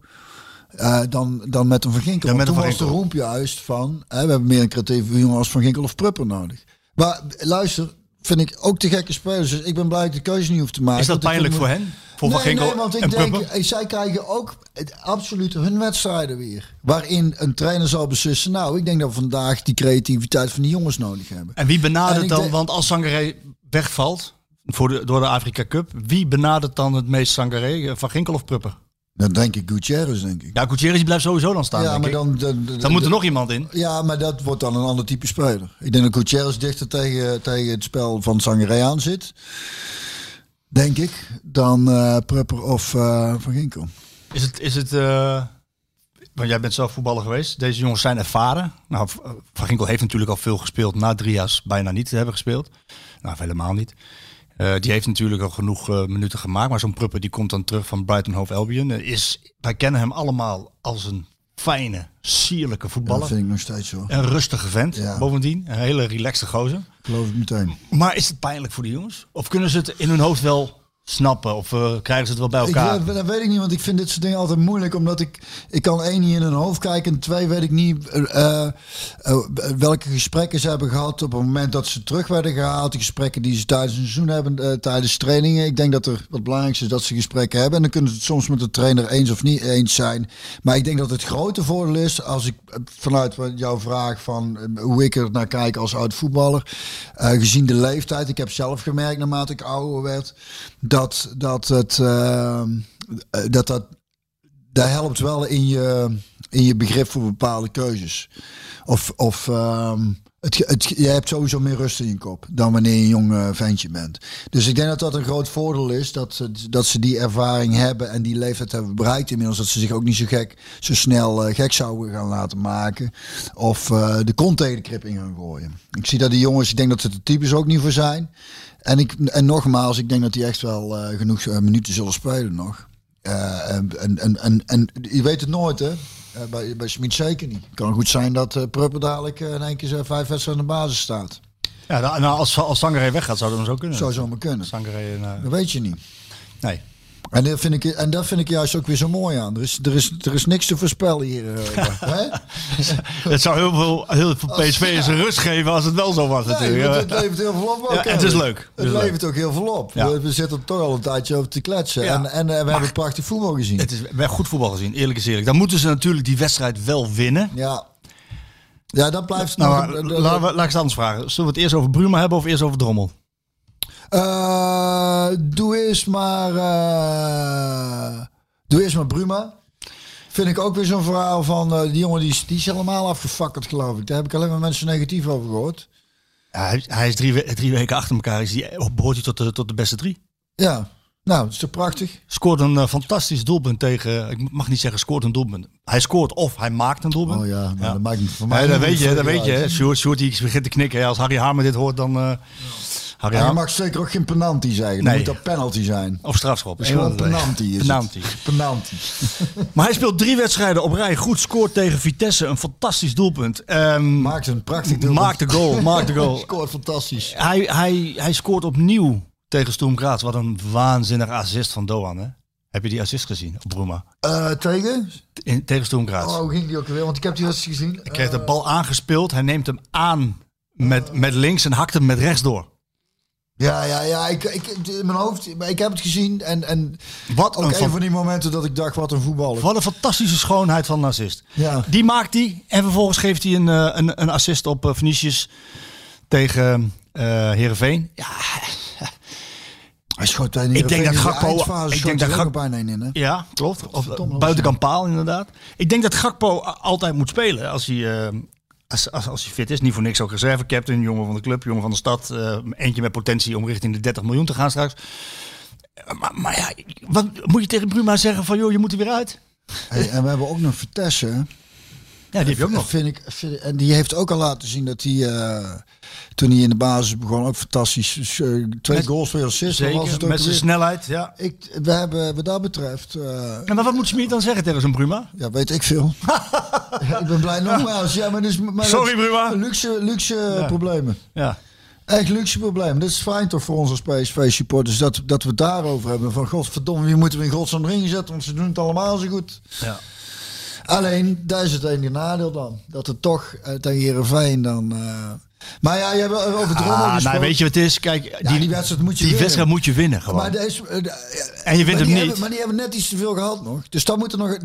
eh, dan, dan met een Van Ginkel. Ja, met toen was de roemp juist van. Hè, we hebben meer een creatieve jongen als Van Ginkel of Prupper nodig. Maar luister, vind ik ook te gekke spelers. Dus ik ben blij dat ik de keuze niet hoef te maken. Is dat pijnlijk voor hen? Voor nee, want ik en denk, eh, zij krijgen ook absoluut hun wedstrijden weer. Waarin een trainer zal beslissen. Nou, ik denk dat we vandaag die creativiteit van die jongens nodig hebben. En wie En benadert dan, denk- want als Sangaré wegvalt voor de, door de Afrika Cup, wie benadert dan het meest Sangaré? Eh, Van Ginkel of Prupper? Dan denk ik Gutierrez, denk ik. Ja, Gutierrez blijft sowieso dan staan, Ja, denk maar ik. dan, dan, dan, Dan moet er nog iemand in. Ja, maar dat wordt dan een ander type speler. Ik denk dat Gutierrez dichter tegen, tegen het spel van Sangaré aan zit. Denk ik. Dan eh Prupper of eh Van Ginkel. Is het, is het eh, want jij bent zelf voetballer geweest. Deze jongens zijn ervaren. Nou, Van Ginkel heeft natuurlijk al veel gespeeld. Na drie jaar bijna niet te hebben gespeeld. Nou, helemaal niet. Eh, die heeft natuurlijk al genoeg eh, minuten gemaakt. Maar zo'n Prupper die komt dan terug van Brighton Hove Albion. Eh, is, wij kennen hem allemaal als een fijne, sierlijke Dat voetballer. vind ik nog steeds zo. Een rustige vent, Ja. bovendien. Een hele relaxte gozer. Geloof ik meteen. Maar is het pijnlijk voor die jongens? Of kunnen ze het in hun hoofd wel snappen? Of eh, krijgen ze het wel bij Ik, elkaar? eh, dat weet ik niet, want ik vind dit soort dingen altijd moeilijk. Omdat ik, ik kan één niet in hun hoofd kijken. En twee weet ik niet eh, eh, welke gesprekken ze hebben gehad op het moment dat ze terug werden gehaald. Die gesprekken die ze tijdens een seizoen hebben, tijdens trainingen. Ik denk dat er wat belangrijkste is dat ze gesprekken hebben. En dan kunnen ze het soms met de trainer eens of niet eens zijn. Maar ik denk dat het grote voordeel is, als ik vanuit jouw vraag van hoe ik er naar kijk als oud voetballer. gezien de leeftijd, ik heb zelf gemerkt naarmate ik ouder werd, dat, dat het eh, eh, dat, dat dat helpt wel in je, in je begrip voor bepaalde keuzes. Of, of ehm, het, het, je hebt sowieso meer rust in je kop dan wanneer je een jong eh, ventje bent. Dus ik denk dat dat een groot voordeel is. Dat, ze- dat ze die ervaring hebben en die leeftijd hebben bereikt inmiddels. Dat ze zich ook niet zo gek, zo snel eh, gek zouden gaan laten maken. Of de kont tegen de krip in gaan gooien. Ik zie dat die jongens, ik denk dat ze de types ook niet voor zijn. En, ik, en nogmaals, ik denk dat die echt wel eh, genoeg eh, minuten zullen spelen nog. Eh, en, en, en, en, je weet het nooit, hè? Bij, bij Smit zeker niet. Het kan goed zijn dat eh Prupper dadelijk in één keer zijn vijf wedstrijden aan de basis staat. Ja, nou, nou, als, als Sangaré weggaat, zou dat dan zo kunnen. Zou zomaar kunnen. Sangaré, eh, Dat weet je niet. nee. En dat, vind ik, en dat vind ik juist ook weer zo mooi aan. Er is, er is, er is niks te voorspellen hier. eh, hè? Het zou heel veel, heel veel PSV'ers een rust geven als het wel zo was Nee, natuurlijk. het levert heel veel op. Ja, het is leuk. Het Het is leuk. levert ook heel veel op. Ja. We, zitten er toch al een tijdje over te kletsen. Ja. En, en eh, we hebben prachtig voetbal gezien. Het is we hebben goed voetbal gezien, eerlijk is eerlijk. Dan moeten ze natuurlijk die wedstrijd wel winnen. Ja. Ja, dat blijft Nou, nog... maar, we, laat ik het anders vragen. Zullen we het eerst over Bruma hebben of eerst over Drommel? Eh, doe eerst maar. eh, doe eerst maar Bruma. Vind ik ook weer zo'n verhaal van. eh, die jongen die, is- die is helemaal afgefakkerd, geloof ik. Daar heb ik alleen maar mensen negatief over gehoord. Ja, hij, hij is drie, we- drie weken achter elkaar. Is die, behoort hij tot de, tot de beste drie? Ja, nou, dat is toch prachtig? Scoort een fantastisch doelpunt tegen... Ik mag niet zeggen scoort een doelpunt. Hij scoort of hij maakt een doelpunt. Oh ja, nou, Ja. dat maakt niet voor mij. Dat weet je, dat weet je. Sjoerd, Sjoerd die begint te knikken. Als Harry Hamer dit hoort, dan... Harry je Ham- mag zeker ook geen penalty zeggen. Dan Nee. moet dat penalty zijn. Of strafschop. Gewoon twee. penalty. Is Penalty. Penalty. Maar hij speelt drie wedstrijden op rij. Goed, scoort tegen Vitesse. Een fantastisch doelpunt. Ehm, Maakt een prachtig doelpunt. Maakt de goal. Maakt de goal. Scoort fantastisch. Hij, hij, hij scoort opnieuw tegen Stoem Graz. Wat een waanzinnig assist van Doan. Hè? Heb je die assist gezien op Bruma? Eh, tegen? In, tegen Stoem Graz. Oh, ging die ook weer? Want ik heb die wedstrijd gezien. Hij krijgt de bal aangespeeld. Hij neemt hem aan met, met links en hakt hem met rechts door. Ja, ja, ja. Ik, ik, in mijn hoofd, maar ik heb het gezien. En, en Wat ook een, van, van die momenten dat ik dacht, wat een voetballer. wat een fantastische schoonheid van een assist. Ja. Die maakt hij. En vervolgens geeft hij een, eh, een, een assist op uh, Vinicius tegen eh Heerenveen. Ja, Hij schoot bijna Ik denk dat Gakpo. Ik denk dat Gakpo Gak- bijna in. Hè? Ja, klopt. Of, buitenkant paal, inderdaad. Ik denk dat Gakpo altijd moet spelen als hij, eh, als, als, hij fit is. Niet voor niks ook reservecaptain, jongen van de club, jongen van de stad. eh, eentje met potentie om richting de 30 miljoen te gaan straks. Eh, Maar, maar ja, wat moet je tegen Bruma zeggen van, joh, je moet er weer uit? En we hebben ook nog Vitesse. Ja, die heb je ook nog. Vind ik, vind, en die heeft ook al laten zien dat hij, eh, toen hij in de basis begon, ook fantastisch. Eh, twee Met- goals, twee assists. was het Zeker, ook met zijn snelheid, ja. Ik, we hebben wat dat betreft, eh, En maar wat moet Smit dan zeggen tegen zo'n Bruma? ja, weet ik veel. Ja, ik ben blij nogmaals. Ja, maar dus, maar Sorry, Bruma. Luxe, luxe problemen. Ja. Echt luxe probleem. Dat is fijn toch voor ons als PSV-supporters dat, dat we het daarover hebben. Van godverdomme, wie moeten we in godsnaam erin zetten? Want ze doen het allemaal zo goed. ja. Alleen, daar is het enige nadeel dan. Dat het toch uh, tegen Heerenveen dan... uh... Maar ja, je hebt over Drommel Ah, nou, weet je wat het is? Kijk, Ja, die, die wedstrijd moet je die winnen. wedstrijd moet je winnen gewoon. Maar, deze, uh, En je wint maar hem die niet. Hebben, maar die hebben net iets te veel gehad nog. Dus dat moet er nog.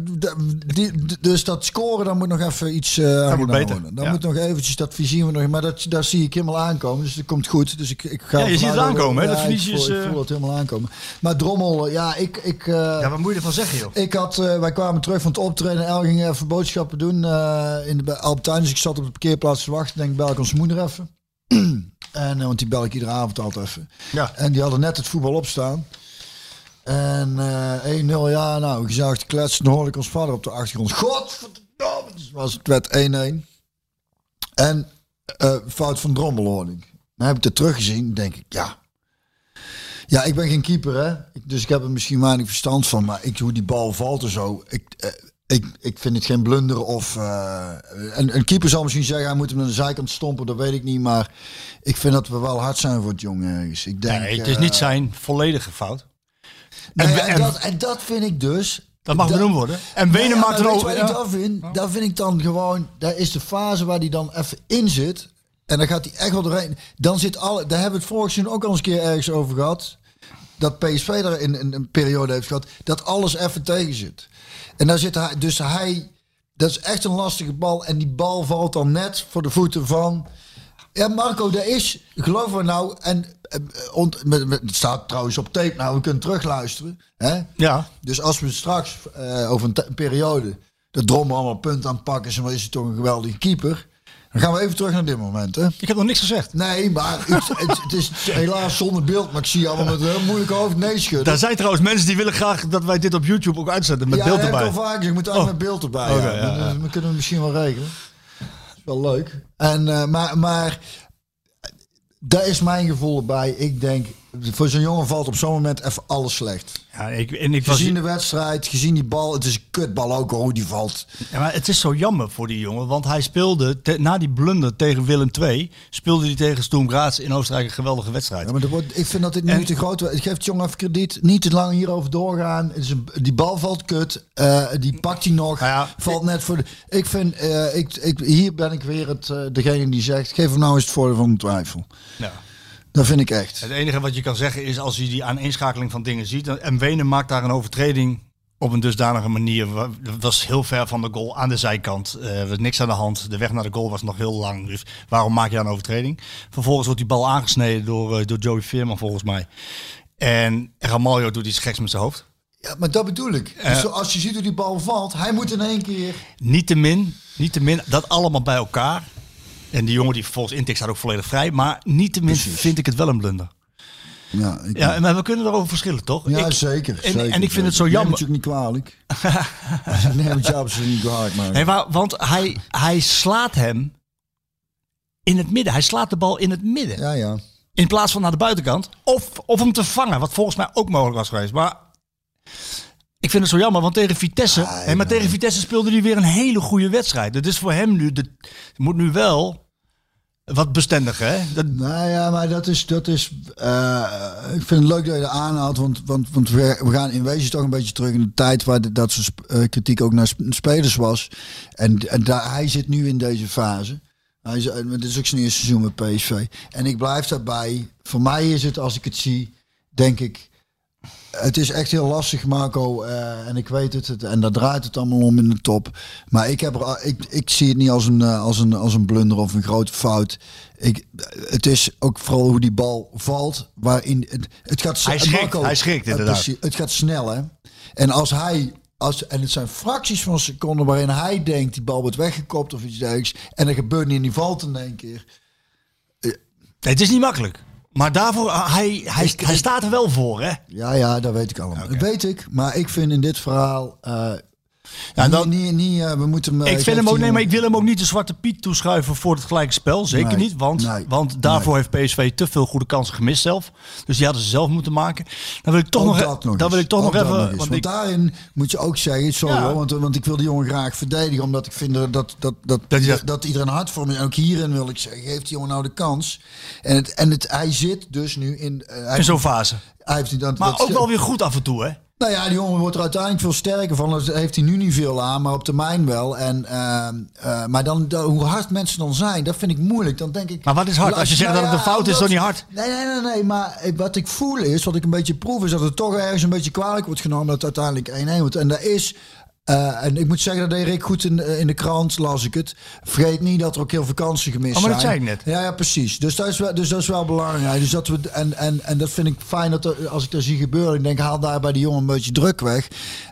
Die, dus dat scoren, dan moet nog even iets. Uh, moet beter. Worden. Dan Ja. moet nog eventjes dat visie we nog. Maar dat, daar zie ik helemaal aankomen. Dus dat komt goed. Dus ik, ik ga. Ja, je ziet het aankomen, hè, Ja, dat ik voel, ik eh, voel het helemaal aankomen. Maar Drommel, ja, ik. ik uh, ja, wat moet je ervan zeggen, joh? ik had, uh, wij kwamen terug van het optreden. El ging even boodschappen doen uh, in de Albertijn. Dus ik zat op de parkeerplaats te wachten. Denk, bel ik onze moeder even. en, uh, want die bel ik iedere avond altijd even. Ja. En die hadden net het voetbal opstaan. En uh, 1-0, ja, nou, te kletsen. Dan hoorde ik ons vader op de achtergrond. Godverdomme! Was het werd 1-1. En uh, fout van Drommel hoorde ik. Dan heb ik het teruggezien. denk ik, ja. Ja, ik ben geen keeper, hè. Ik, dus ik heb er misschien weinig verstand van. Maar ik, hoe die bal valt en zo. Ik, uh, ik, ik vind het geen blunder of... Uh, een, een keeper zal misschien zeggen, hij moet hem aan de zijkant stompen. Dat weet ik niet, maar ik vind dat we wel hard zijn voor het jongen ergens. Ik denk, nee, het is niet zijn volledige fout. Nee, en, en, dat, en dat vind ik dus... Dat mag benoemd worden. En Wenen ja, maakt er ook... Ja. daar vind? Ik dan gewoon... Daar is de fase waar hij dan even in zit. En dan gaat hij echt wel doorheen. Dan zit alle... Daar hebben we het vorig jaar ook al eens een keer ergens over gehad. Dat PSV daar in, in een periode heeft gehad. Dat alles even tegen zit. En daar zit hij... Dus hij... Dat is echt een lastige bal. En die bal valt dan net voor de voeten van... Ja, Marco, daar is, geloof me nou, en ont, met, met, het staat trouwens op tape, nou, we kunnen terugluisteren. Hè? Ja. Dus als we straks uh, over een, een, periode de dromen allemaal punten aan pakken dan is hij toch een geweldige keeper. Dan gaan we even terug naar dit moment. Hè? Ik heb nog niks gezegd. Nee, maar het, het, het is helaas zonder beeld, maar ik zie allemaal met een heel moeilijk hoofd nee schudden. Daar zijn trouwens mensen die willen graag dat wij dit op YouTube ook uitzetten met ja, beeld erbij. Ja, al vaak. Je moet oh. met beeld erbij. Okay, ja. Ja. We kunnen het misschien wel regelen. Dat is wel leuk. En, uh, maar, maar daar is mijn gevoel bij. Ik denk, voor zo'n jongen valt op zo'n moment even alles slecht. Ja, ik, en ik gezien was... de wedstrijd, gezien die bal. Het is een kutbal ook hoe die valt. Ja, maar het is zo jammer voor die jongen. Want hij speelde, te, na die blunder tegen Willem II... speelde hij tegen Sturm Graz in Oostenrijk een geweldige wedstrijd. Ja, maar wordt, ik vind dat dit nu en, te groot wordt. Ik geef het jongen even krediet. Niet te lang hierover doorgaan. Een, die bal valt kut. Uh, die pakt hij nog. Nou ja, valt net voor de... Ik vind... Uh, ik, ik, hier ben ik weer het, uh, degene die zegt... Geef hem nou eens het voordeel van de twijfel. Ja. Dat vind ik echt. Het enige wat je kan zeggen is als je die aaneenschakeling van dingen ziet. En Wenen maakt daar een overtreding op een dusdanige manier. Dat was heel ver van de goal aan de zijkant. Er was niks aan de hand. De weg naar de goal was nog heel lang. Dus waarom maak je dan een overtreding? Vervolgens wordt die bal aangesneden door, door Joey Veerman volgens mij. En Ramaljo doet iets geks met zijn hoofd. Ja, maar dat bedoel ik. Uh, dus als je ziet hoe die bal valt, hij moet in één keer... Niet te min, niet te min, dat allemaal bij elkaar. En die jongen die vervolgens intikt staat ook volledig vrij. Maar niettemin vind ik het wel een blunder. Ja, ik ja, maar we kunnen erover verschillen, toch? Ja, ik, zeker, en, zeker. En ik vind het zo jammer. Neem het natuurlijk niet kwalijk. neem het je absoluut niet kwalijk. Maar... Nee, maar, want hij, hij slaat hem in het midden. Hij slaat de bal in het midden. Ja, ja. In plaats van naar de buitenkant. Of, of hem te vangen, wat volgens mij ook mogelijk was geweest. Maar ik vind het zo jammer, want tegen Vitesse... hè, maar tegen Vitesse speelde hij weer een hele goede wedstrijd. Dat is voor hem nu... De, moet nu wel wat bestendiger, hè? Dat, Nou ja, maar dat is. Dat is eh, ik vind het leuk dat je dat aanhaalt. Want, want, want we, we gaan in wezen toch een beetje terug in de tijd waar de- dat soort eh, kritiek ook naar sp- spelers was. En, en daar, hij zit nu in deze fase. Hij is, eh, dit is ook zijn eerste seizoen met PSV. En ik blijf daarbij. Voor mij is het, als ik het zie, denk ik. Het is echt heel lastig, Marco. eh, en ik weet het, het. En daar draait het allemaal om in de top. Maar ik, heb er, ik, ik zie het niet als een, eh, als, een, als een blunder of een grote fout. Ik, het is ook vooral hoe die bal valt. Waarin het, het gaat Hij schrikt, hij schrikt eh, inderdaad. precies, het gaat snel, hè? En als hij. Als, en het zijn fracties van seconden waarin hij denkt die bal wordt weggekopt of iets dergelijks. En er gebeurt niet en die valt in één keer. nee, het is niet makkelijk. Maar daarvoor, ah, hij, hij, hij staat er wel voor, hè? Ja, ja, dat weet ik allemaal. Dat weet ik. Maar ik vind in dit verhaal. eh Ja, dan- niet, niet, eh, we moeten hem. eh, Ik vind hem ook, nee, maar ik wil hem ook niet de zwarte piet toeschuiven voor het gelijke spel. Zeker Nee, niet, want, nee, want daarvoor heeft PSV te veel goede kansen gemist zelf. Dus die hadden ze zelf moeten maken. Dan wil ik toch Ook nog, e- dat nog dan wil ik toch nog even. want daarin moet je ook zeggen, sorry Ja. hoor, want, want ik wil die jongen graag verdedigen, omdat ik vind dat, dat, dat, dat, dat, iedereen hard voor me En ook hierin wil ik zeggen, geef die jongen nou de kans. En, het, en het, hij zit dus nu in... hij, in zo'n fase. hij heeft dat, Maar dat- ook wel weer goed af en toe, hè? Nou ja, die jongen wordt er uiteindelijk veel sterker van. Dat heeft hij nu niet veel aan, maar op termijn wel. En, ehm, eh, maar dan, dan- hoe hard mensen dan zijn, dat vind ik moeilijk. Dan denk ik. Maar wat is hard? Als je zegt dat het een fout is, is dat niet hard? Nee, nee, nee, nee. Maar wat ik voel is, wat ik een beetje proef, is dat het toch ergens een beetje kwalijk wordt genomen dat het uiteindelijk 1-1 wordt. En dat is. Eh, en ik moet zeggen, dat deed Rick goed in, de- in de krant, las ik het. Vergeet niet dat er ook heel veel kansen gemist Oh, maar dat zijn. zei ik net. Ja, ja, precies. Dus dat is wel, dus dat is wel belangrijk. Dus dat we, en, en, en dat vind ik fijn dat er, als ik dat zie gebeuren. Ik denk, haal daar bij die jongen een beetje druk weg.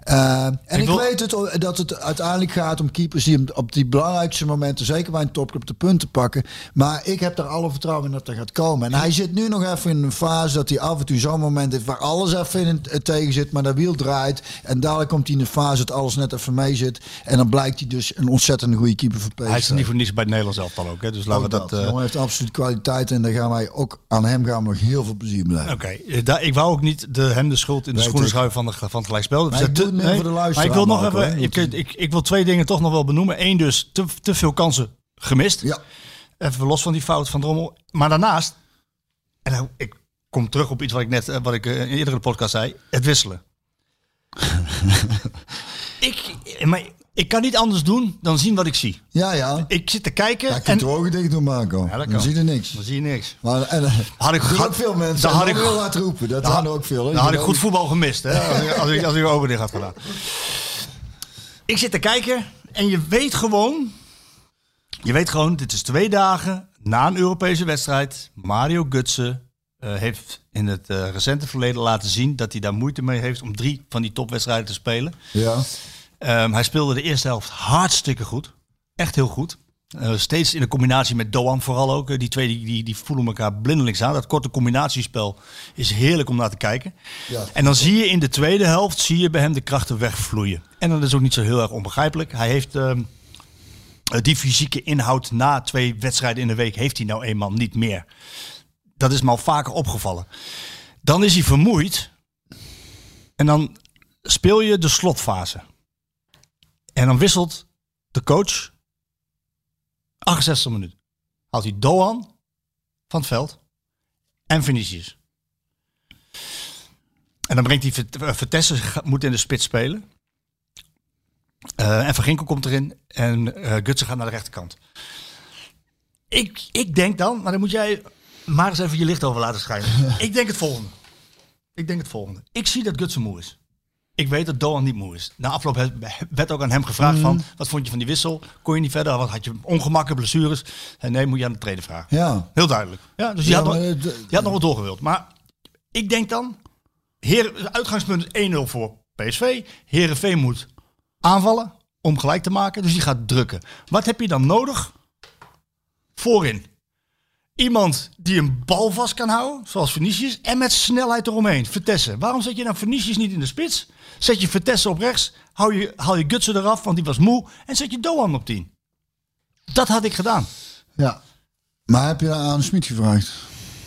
Eh, en ik, wil- weet het, dat het uiteindelijk gaat om keepers die op- op die belangrijkste momenten, zeker bij een topclub, de punten pakken. Maar ik heb daar alle vertrouwen in dat dat gaat komen. En hij zit nu nog even in een fase dat hij af en toe zo'n moment heeft waar alles even in het tegen zit, maar dat wiel draait. En dadelijk komt hij in een fase dat alles net even mee zit. En dan blijkt hij dus een ontzettend goede keeper voor PSV. Hij is niet voor niets bij het Nederlands elftal ook, hè? Dus laten we dat... dat. eh, heeft absoluut kwaliteit en daar gaan wij ook aan hem gaan we nog heel veel plezier blijven. Oké, eh, ik wou ook niet de, hem de schuld in de schoenen schuiven van, de, van het gelijkspel. Dus ik dat- doe het meer voor de luisteraar, Maar ik wil nog even, ik, ik, ik wil twee dingen toch nog wel benoemen. Eén dus, te, te veel kansen gemist. Ja, Even los van die fout van Drommel. Maar daarnaast, en nou, ik kom terug op iets wat ik net, eh, wat ik eh, in eerder in de podcast zei, het wisselen. ik, maar ik kan niet anders doen dan zien wat ik zie. ja, ja. Ik zit te kijken Ja, je en de ogen dicht doen, Marco. Ja, dan zie je niks. dan zie je niks. Maar en, eh, Had ik- had- veel mensen. dan had ik- heel hard roepen. Dat er ook veel. hè. Dan had ik Je goed ook- voetbal gemist, hè? Als ik, als ik, als ik ogen dicht had gedaan. Ik zit te kijken en je weet gewoon... Je weet gewoon, dit is twee dagen na een Europese wedstrijd. Mario Gutsen eh, heeft in het eh, recente verleden laten zien... dat hij daar moeite mee heeft om drie van die topwedstrijden te spelen. Ja. Ehm, hij speelde de eerste helft hartstikke goed. Echt heel goed. Eh, steeds in de combinatie met Doan vooral ook. Eh, Die twee die, die, die voelen elkaar blindelings aan. Dat korte combinatiespel is heerlijk om naar te kijken. Ja. En dan zie je in de tweede helft zie je bij hem de krachten wegvloeien. En dat is ook niet zo heel erg onbegrijpelijk. Hij heeft ehm, eh, die fysieke inhoud na twee wedstrijden in de week heeft hij nou eenmaal niet meer. Dat is me al vaker opgevallen. Dan is hij vermoeid. En dan speel je de slotfase. En dan wisselt de coach 68 minuten. Haalt hij Doan van het veld en Vinicius. En dan brengt hij Vert- eh, Vertessen, ga- moet in de spits spelen. Eh, en Van Ginkel komt erin en eh Gutsen gaat naar de rechterkant. Ik, ik denk dan, maar dan moet jij maar eens even je licht over laten schijnen. ik denk het volgende. Ik denk het volgende. Ik zie dat Gutsen moe is. Ik weet dat Doan niet moe is. Na afloop werd ook aan hem gevraagd van... wat vond je van die wissel? Kon je niet verder? Wat had je ongemakken, blessures? En nee, moet je aan de trainer vragen. Ja. Heel duidelijk. Ja, dus je, Ja, had, nog, eh, je had nog wat doorgewild. Maar ik denk dan... Heer, uitgangspunt is 1-0 voor PSV. Herenveen moet aanvallen om gelijk te maken. Dus die gaat drukken. Wat heb je dan nodig? Voorin. Iemand die een bal vast kan houden, zoals Venetius, en met snelheid eromheen. Vertessen. Waarom zet je nou Venetius niet in de spits? Zet je Vertessen op rechts, hou je, haal je Gutsen eraf, want die was moe, en zet je Doan op 10. Dat had ik gedaan. ja. Maar heb je aan Smit gevraagd?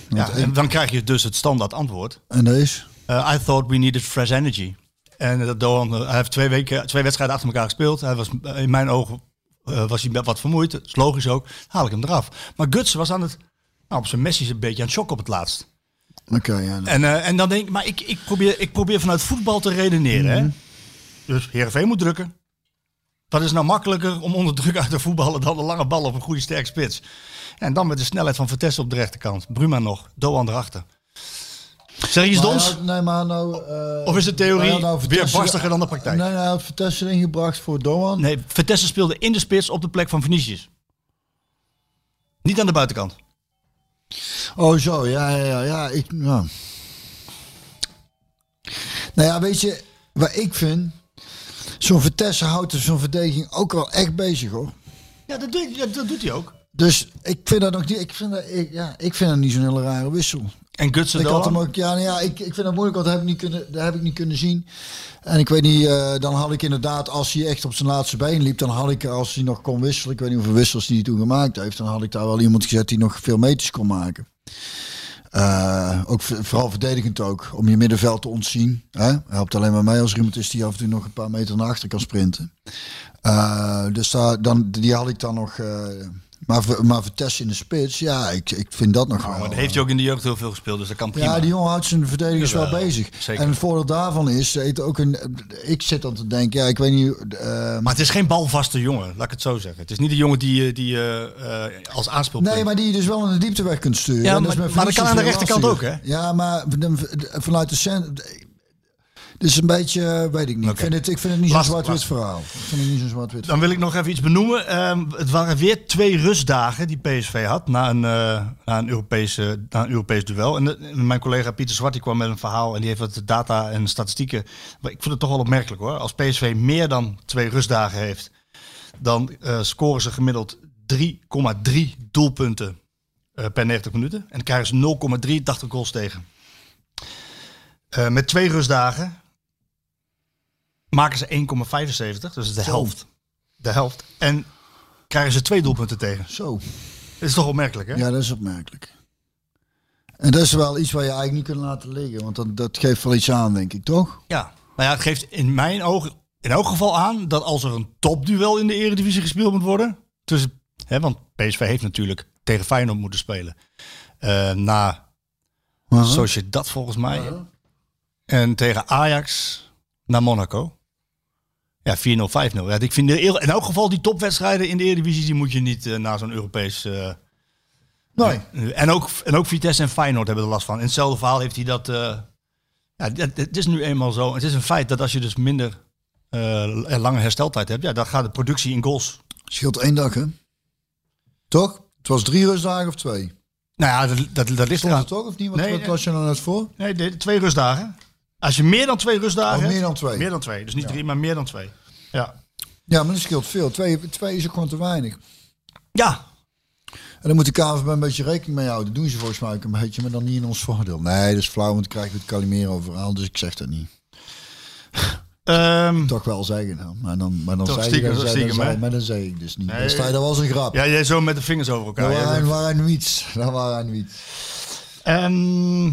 Ja, en dan krijg je dus het standaard antwoord. En deze? Uh, I thought we needed fresh energy. En dat Doan, uh, hij heeft twee, weken, twee wedstrijden achter elkaar gespeeld. Hij was uh, in mijn ogen uh, was hij wat vermoeid. Dat is logisch ook. Haal ik hem eraf. Maar Guts was aan het, nou, op zijn Messi een beetje aan het shock op het laatst. Oké, okay, ja. En, uh, en dan denk ik, maar ik, ik, probeer, ik probeer vanuit voetbal te redeneren. Mm -hmm. hè? Dus Heerenveen moet drukken. Dat is nou makkelijker om onder druk uit te voetballen dan een lange bal op een goede sterke spits. En dan met de snelheid van Vertessen op de rechterkant. Bruma nog, Doan erachter. Zeg je iets doms? Had, nee, maar nou, uh, of is de theorie nou weer barstiger dan de praktijk? Nee, hij had Vertessen ingebracht voor Doan. Nee, Vertessen speelde in de spits op de plek van Vinicius. Niet aan de buitenkant. Oh, zo, ja, ja, ja. ja, ik. Nou ja, weet je, wat ik vind... Zo'n Vertessen houdt zo'n verdediging ook wel echt bezig, hoor. Ja, dat doet, dat doet hij ook. Dus ik vind dat nog niet... Ik vind dat, ik, ja, ik vind dat niet zo'n hele rare wissel. En Gutsen ik had hem ook, ja, nou ja, ik, ik vind dat moeilijk, want dat heb ik niet kunnen, dat heb ik niet kunnen zien. En ik weet niet, uh, dan had ik inderdaad, als hij echt op zijn laatste been liep, dan had ik, als hij nog kon wisselen, ik weet niet hoeveel wissels hij toen gemaakt heeft, dan had ik daar wel iemand gezet die nog veel meters kon maken. Uh, ook vooral verdedigend ook, om je middenveld te ontzien. Hè? Helpt alleen maar mee als er iemand is die af en toe nog een paar meter naar achter kan sprinten. Uh, dus daar, dan, die had ik dan nog... Maar, maar Vertessen in de spits, ja, ik, ik vind dat nog wel. Maar dat heeft hij ook in de jeugd heel veel gespeeld, dus dat kan prima. Ja, die jongen houdt zijn verdedigers wel bezig. zeker. En het voordeel daarvan is, het ook een, ik zit dan te denken, ja, ik weet niet... Uh, maar het is geen balvaste jongen, laat ik het zo zeggen. Het is niet een jongen die, die uh, als aanspeelpunt... Nee, maar die je dus wel in de diepte weg kunt sturen. Ja, maar, maar dat kan aan de rechterkant ook, hè? Ja, maar vanuit de cent... Dus een beetje, weet ik niet. Okay. Ik, vind het, ik vind het niet zo'n zwart-wit verhaal. Ik vind het niet zo'n zwart-wit Dan wil ik nog even iets benoemen. Um, het waren weer twee rustdagen die PSV had na een, uh, na een, Europese, na een Europees duel. En, de, en mijn collega Pieter Zwart die kwam met een verhaal en die heeft wat data en statistieken. Maar ik vind het toch wel opmerkelijk hoor. Als PSV meer dan twee rustdagen heeft, dan uh, scoren ze gemiddeld 3,3 doelpunten uh, per 90 minuten. En krijgen ze 0,83 goals tegen. Uh, met twee rustdagen maken ze 1,75, dus de Zo. helft. De helft. En krijgen ze twee doelpunten tegen. Zo. Dat is toch opmerkelijk, hè? Ja, dat is opmerkelijk. En dat is wel iets waar je eigenlijk niet kunt laten liggen. Want dat, dat geeft wel iets aan, denk ik, toch? Ja. Nou ja, het geeft in mijn ogen in elk geval aan dat als er een topduel in de Eredivisie gespeeld moet worden. Tussen, hè, want PSV heeft natuurlijk tegen Feyenoord moeten spelen. Uh, na, uh -huh. zoals je dat volgens mij. Uh -huh. En tegen Ajax naar Monaco. Ja, 4-0, 5-0. Ja, ik vind in elk geval die topwedstrijden in de Eredivisie, die moet je niet uh, naar zo'n Europees... Uh, nee. En ook, en ook Vitesse en Feyenoord hebben er last van. In hetzelfde verhaal heeft hij dat... Uh, ja, het, het is nu eenmaal zo. Het is een feit dat als je dus minder lange hersteltijd hebt, ja, dan gaat de productie in goals. Scheelt één dag, hè? Toch? Het was drie rustdagen of twee? Nou ja, dat, dat, dat ligt eraan. toch? Of niet? Wat, Nee, wat was je nou net voor? Nee, twee rustdagen. Als je meer dan twee rustdagen Oh, hebt... meer dan twee. Meer dan twee. Dus niet Ja. drie, maar meer dan twee. Ja. Ja, maar dat scheelt veel. Twee, twee is ook gewoon te weinig. Ja. En dan moet de KVB een beetje rekening mee houden. Dat doen ze volgens mij ook een beetje, maar dan niet in ons voordeel. Nee, dat is flauw, want dan krijgen we het Calimero verhaal, dus ik zeg dat niet. Ehm, Toch wel zeggen dan. Maar dan, maar dan Toch zei stiekem, je, dan, stiekem, zei- hè? maar dan zei ik dus niet. Nee. Dan sta je daar wel als een grap. ja, jij zo met de vingers over elkaar. dat waren, waren niet. Dat waren niet. Ehm,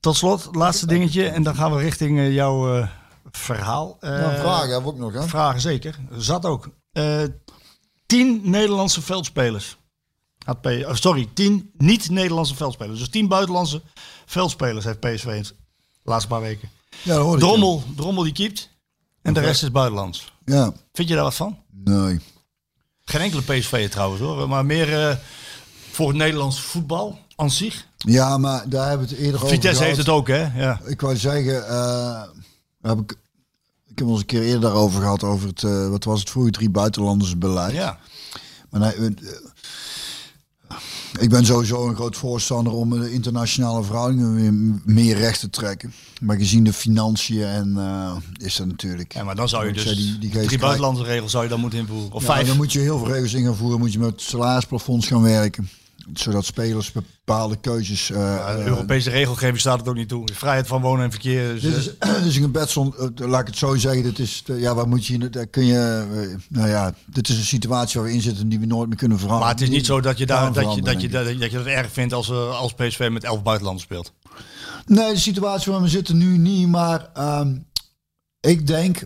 tot slot, laatste dingetje. En dan gaan we richting eh, jouw eh, verhaal. Eh, Nou, vragen hebben we ook nog, hè? Vragen zeker. Zat ook. Eh, tien Nederlandse veldspelers. Had P oh, sorry, tien niet-Nederlandse veldspelers. Dus tien buitenlandse veldspelers heeft PSV in de laatste paar weken. Ja, ik. Drommel, Drommel die keept. En de rest is buitenlands. Ja, Vind je daar wat van? nee. Geen enkele PSV trouwens hoor. Maar meer eh, voor het Nederlands voetbal aan zich. Ja, maar daar hebben we het eerder over Vitesse heeft het ook hè. Ja. Ik wou zeggen, eh, heb ik, ik heb ons een keer eerder daarover gehad, over het, eh, wat was het vroeger, drie buitenlanders beleid. ja. Maar nee, eh, ik ben sowieso een groot voorstander om de internationale verhoudingen weer meer recht te trekken. Maar gezien de financiën en eh, is dat natuurlijk. Ja, maar dan zou je dus zei, die- die drie buitenlandse regels zou je dan moeten invoeren. Of Ja, vijf. dan moet je heel veel regels in gaan voeren. Moet je met salarisplafonds gaan werken. Zodat spelers bepaalde keuzes... eh, Ja, de eh, Europese regelgeving staat het ook niet toe. Vrijheid van wonen en verkeer. Dus, Dit eh, is, dit is een bedson, eh, laat ik het zo zeggen. Dit is, eh, ja, waar moet je, daar kun je, eh, nou ja, dit is een situatie waar we in zitten die we nooit meer kunnen veranderen. maar het is niet zo dat je, daar, dat, je, dat, je, denk ik. dat, je dat erg vindt als, eh, als PSV met elf buitenlanders speelt. Nee, de situatie waar we zitten nu niet, maar ehm, ik denk,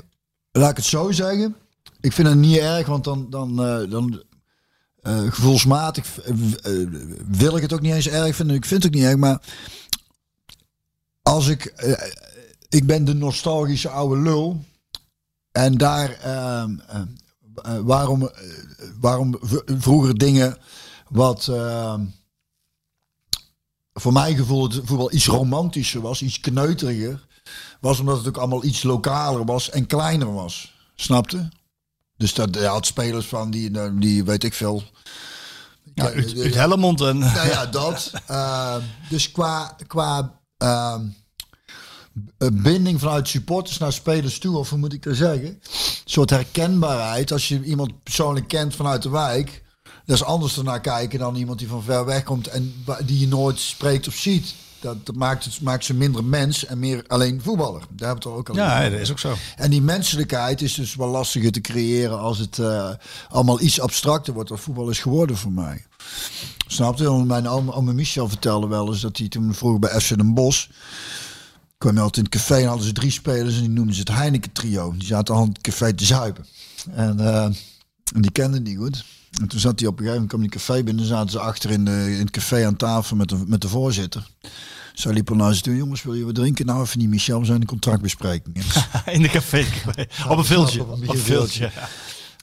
laat ik het zo zeggen. Ik vind het niet erg, want dan, dan, eh, dan eh, gevoelsmatig eh, eh, wil ik het ook niet eens erg vinden. Ik vind het ook niet erg, maar als ik, ik ben de nostalgische oude lul en daar, ehm, eh, eh, waarom, waarom vroeger dingen wat ehm, voor mijn gevoel het voetbal iets romantischer was, iets kneuteriger, was omdat het ook allemaal iets lokaler was en kleiner was. Snapte? Dus dat had spelers van die, die weet ik veel. Ja, uit, uit en... Nou ja, dat. Eh, dus qua, qua ehm, eh, binding vanuit supporters naar spelers toe, of hoe moet ik dat zeggen? Een soort herkenbaarheid. Als je iemand persoonlijk kent vanuit de wijk, dat is anders ernaar kijken dan iemand die van ver weg komt en die je nooit spreekt of ziet. Dat, maakt, het, maakt ze minder mens en meer alleen voetballer. Daar hebben we het ook al Ja, over. dat is ook zo. En die menselijkheid is dus wel lastiger te creëren als het eh, allemaal iets abstracter wordt. Wat voetbal is geworden voor mij. Snap je? Mijn oom, oom Michel vertelde wel eens dat hij toen vroeger bij FC Den Bosch... kwam altijd in het café en hadden ze drie spelers en die noemden ze het Heineken trio. Die zaten al in het café te zuipen. En, eh, en die kenden die goed. En toen zat hij op een gegeven moment, kwam die café binnen, zaten ze achter in, de, in het café aan tafel met de, met de voorzitter. Zo liep er naar ze toe, jongens, wil je wat drinken? Nou, even niet, Michel, we zijn in contractbespreking. In de café. Op een viltje. Op een Op een viltje.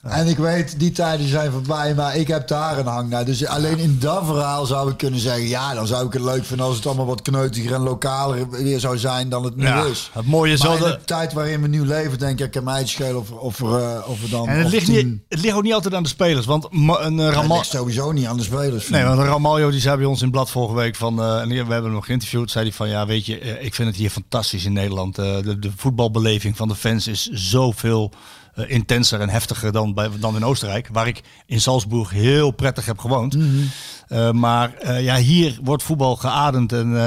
En ik weet, die tijden zijn voorbij, maar ik heb daar een hang naar. Dus alleen in dat verhaal zou ik kunnen zeggen... ja, dan zou ik het leuk vinden als het allemaal wat kneutiger en lokaler weer zou zijn dan het nu Ja, is. het mooie is wel de- de tijd waarin we nu leven, denk ik, kan mij het schelen of, of, eh, of dan... En het ligt, tien- niet, het ligt ook niet altijd aan de spelers. Want een uh, Het Ramal... ligt sowieso niet aan de spelers. Nee, want Ramaljo die zei bij ons in het blad vorige week van, eh, en we hebben hem nog geïnterviewd, zei hij van ja, weet je, eh, ik vind het hier fantastisch in Nederland. Eh, de, de voetbalbeleving van de fans is zoveel eh, intenser en heftiger dan, bij, dan in Oostenrijk, waar ik in Salzburg heel prettig heb gewoond. Eh, maar eh, ja, hier wordt voetbal geademd en,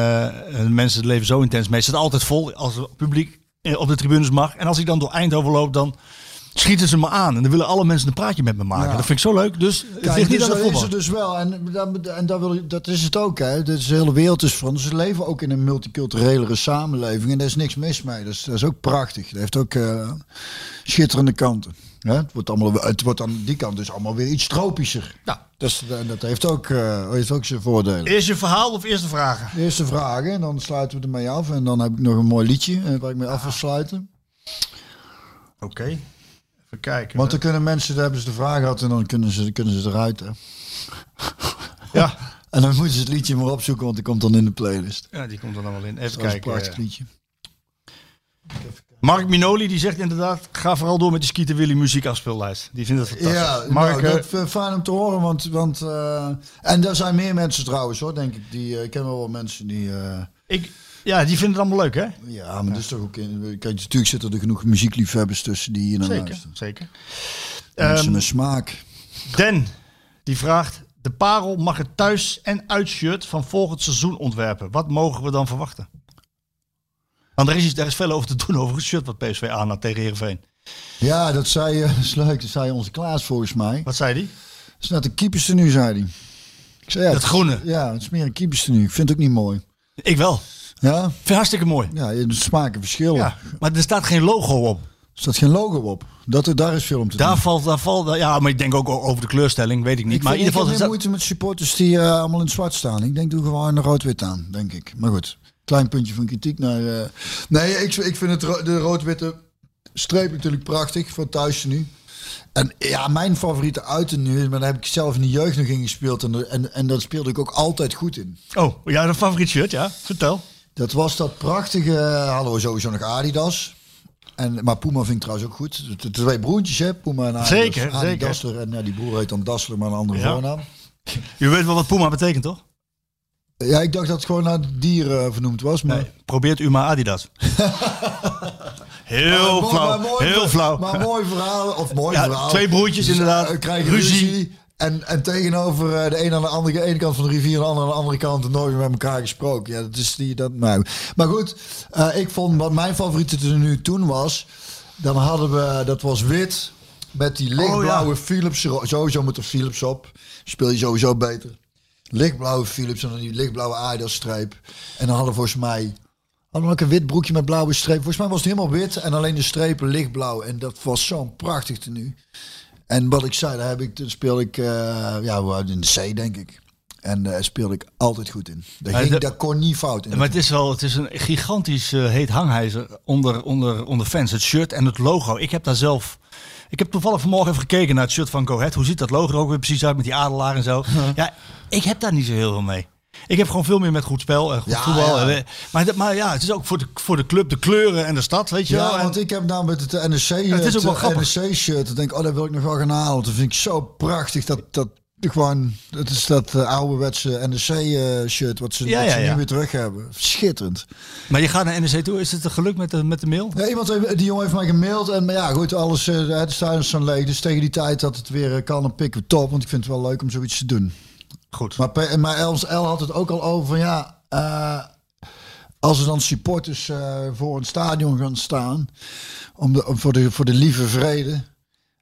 en mensen leven zo intens mee. Het zit altijd vol als het publiek op de tribunes mag. En als ik dan door Eindhoven loop, dan schieten ze me aan. En dan willen alle mensen een praatje met me maken. Ja. Dat vind ik zo leuk. Dus het Kijk, ligt niet dus aan de zo is voetbal. het dus wel. En, dat, en dat, wil, dat is het ook. Hè. Dus de hele wereld is veranderd. Ze leven ook in een multiculturelere samenleving. En daar is niks mis mee. Dat is, dat is ook prachtig. Dat heeft ook eh, schitterende kanten. Het, wordt allemaal, het wordt aan die kant dus allemaal weer iets tropischer. Ja. Dus, en dat heeft ook, eh, heeft ook zijn voordelen. Eerst je verhaal of eerst de vragen? Eerste vragen en dan sluiten we ermee af. En dan heb ik nog een mooi liedje eh, waar ik mee af wil sluiten. Oké. Kijken. Want dan kunnen mensen, daar hebben ze de vraag gehad en dan kunnen ze, kunnen ze eruit. Hè. ja. En dan moeten ze het liedje maar opzoeken, want die komt dan in de playlist. ja, die komt dan wel in. Even Dat is een kijken. prachtig liedje. Mark Minoli die zegt inderdaad, ga vooral door met die Skeeter Willy muziekafspeellijst. Die vindt het fantastisch. Ja, Mark, nou, eh, dat ik fijn om te horen. Want, want, eh, en er zijn meer mensen trouwens hoor, denk ik. Die, eh, ik ken wel wat mensen die... eh, ik, ja, die vinden het allemaal leuk, hè? ja, maar dat is toch ook... In, kijk, natuurlijk zitten er genoeg muziekliefhebbers tussen die hier naar Zeker, luisteren. zeker. Mensen Ehm, met smaak. Den, die vraagt, de parel mag het thuis- en uitshirt van volgend seizoen ontwerpen. Wat mogen we dan verwachten? Want er is, iets- daar is veel over te doen over het shirt wat PSV aan had tegen Heerenveen. Ja, dat zei, dat is leuk. Dat zei onze Klaas volgens mij. Wat zei die? Dat is net een keeperstenu, zei hij. Ik zei, ja, Dat groene. Ja, het is meer een keeperstenu. Ik vind het ook niet mooi. Ik wel. Ja, hartstikke mooi. ja de smaken verschillen. Ja, maar er staat geen logo op. Er staat geen logo op. Dat, er- daar is veel om te Daar doen. valt, daar valt, ja, maar ik denk ook over de kleurstelling, weet ik niet. Ik, maar in vind, ieder geval, ik heb geen moeite met supporters die eh, allemaal in het zwart staan. Ik denk, doe gewoon een rood-wit aan, denk ik. Maar goed, klein puntje van kritiek naar... eh, Nee, ik, ik vind het, ro- de rood-witte streep natuurlijk prachtig voor thuis nu. En ja, mijn favoriete uiten nu, maar daar heb ik zelf in de jeugd nog in gespeeld. En, en, en dat speelde ik ook altijd goed in. oh, ja, een favoriet shirt, ja. Vertel. Dat was dat prachtige, hadden we sowieso nog Adidas. En, maar Puma vind ik trouwens ook goed. De, twee broertjes, hè? Puma en Adidas. Zeker, Adi zeker. Dassler. En ja, die broer heet dan Dassler, maar een andere Ja. voornaam. U weet wel wat Puma betekent, toch? Ja, ik dacht dat het gewoon naar dieren vernoemd was. Maar Nee, probeert u maar Adidas. heel flauw, maar mooi- heel flauw. Maar mooi verhaal, of mooi Ja, verhaal. twee broertjes inderdaad. eh, krijgen Ruzie. ruzie. En, en tegenover eh, de ene aan de andere ene kant van de rivier, de andere aan de andere kant nooit meer met elkaar gesproken. Ja, dat is die dat. Nou. Maar goed, eh, ik vond wat mijn favoriete tenue toen was. Dan hadden we, dat was wit met die lichtblauwe Oh, Philips. er- Sowieso moet er Philips op. Speel je sowieso beter. Lichtblauwe Philips en dan die lichtblauwe Adidas-streep. En dan hadden we volgens mij hadden we ook een wit broekje met blauwe streep. Volgens mij was het helemaal wit en alleen de strepen lichtblauw. En dat was zo'n prachtig tenue. En wat ik zei, daar heb ik, toen speelde ik eh, ja, in de C, denk ik. En daar speelde ik altijd goed in. Daar, ging, de- daar kon niet fout in. Maar het is wel, het is een gigantisch eh, heet hangijzer onder, onder, onder fans. Het shirt en het logo. Ik heb daar zelf. Ik heb toevallig vanmorgen even gekeken naar het shirt van Go Ahead. Hoe ziet dat logo er ook weer precies uit met die adelaar en zo? Ja, ik heb daar niet zo heel veel mee. Ik heb gewoon veel meer met goed spel en goed Ja, voetbal. ja. En, maar, maar ja, het is ook voor de, voor de club, de kleuren en de stad, weet je wel. ja, want ik heb nou met het NEC, het is ook wel grappig. NEC-shirt. Dan denk ik, oh, dat wil ik nog wel gaan halen. Dat vind ik zo prachtig. Dat, dat gewoon, dat is dat eh, ouderwetse NEC-shirt wat ze, Ja, wat ja, ze ja. nu weer terug hebben. Schitterend. Maar je gaat naar NEC toe. Is het een geluk met de, met de mail? Ja, iemand heeft, die jongen heeft mij gemaild. En maar ja, goed, alles, eh, het stadion is zo'n leeg. Dus tegen die tijd dat het weer eh, kan, dan pikken we top. Want ik vind het wel leuk om zoiets te doen. Goed. Maar, maar Els L had het ook al over van ja, eh, als er dan supporters eh, voor een stadion gaan staan, om de, om voor, de, voor de lieve vrede.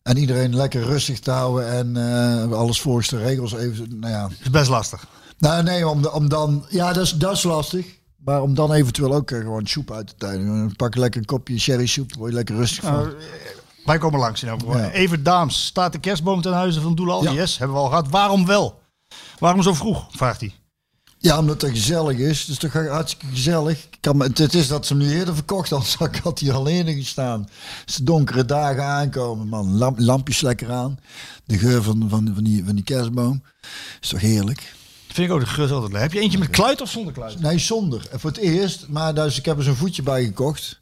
En iedereen lekker rustig te houden en eh, alles volgens de regels even. Nou ja, is best lastig. nou nee, om, de- om dan. Ja, dat is, dat is lastig. Maar om dan eventueel ook gewoon soep uit te tijden. Pak lekker een kopje sherry soep, word je lekker rustig van. Nou, Wij komen langs in elk geval. Ja. Even Daams, staat de kerstboom ten huize van Doelal? Ja. Yes, hebben we al gehad. Waarom wel? Waarom zo vroeg? Vraagt hij. Ja, omdat het gezellig is. Het is toch hartstikke gezellig. Ik kan, me- het is dat ze hem nu eerder verkocht had. Ik had hier al eerder gestaan. Als de donkere dagen aankomen, man. Lamp, lampjes lekker aan. De geur van, van, van, die, van die kerstboom. Is toch heerlijk? Vind ik ook de geur altijd leuk. Heb je eentje met kluit of zonder kluit? Nee, zonder. Voor het eerst. Maar dus, ik heb er zo'n voetje bij gekocht.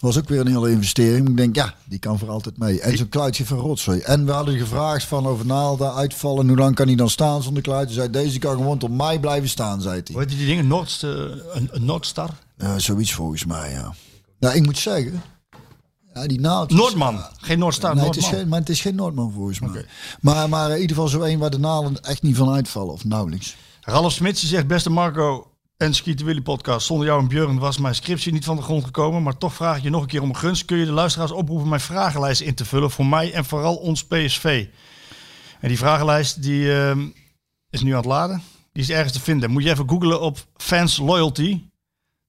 Was ook weer een hele investering. Ik denk, ja, die kan voor altijd mee. En zo'n kluitje van rotzooi. En we hadden gevraagd van over naalden uitvallen. Hoe lang kan hij dan staan zonder kluit? Hij zei, deze kan gewoon tot mei blijven staan, zei hij. Hoe die dingen? Noord, eh, een, een Noordstar? Ja, zoiets volgens mij, ja. Nou, ik moet zeggen, ja, die. Noordman. Geen Noordstar, Nee, het is Noordman. geen, maar het is geen Noordman volgens mij. Maar, maar in ieder geval zo één waar de naalden echt niet van uitvallen, of nauwelijks. Ralf Smits zegt, beste Marco en Skieten Willy podcast. Zonder jou en Björn was mijn scriptie niet van de grond gekomen. Maar toch vraag ik je nog een keer om een gunst. Kun je de luisteraars oproepen mijn vragenlijst in te vullen voor mij en vooral ons PSV? En die vragenlijst die, ehm, is nu aan het laden. Die is ergens te vinden. Moet je even googlen op fans loyalty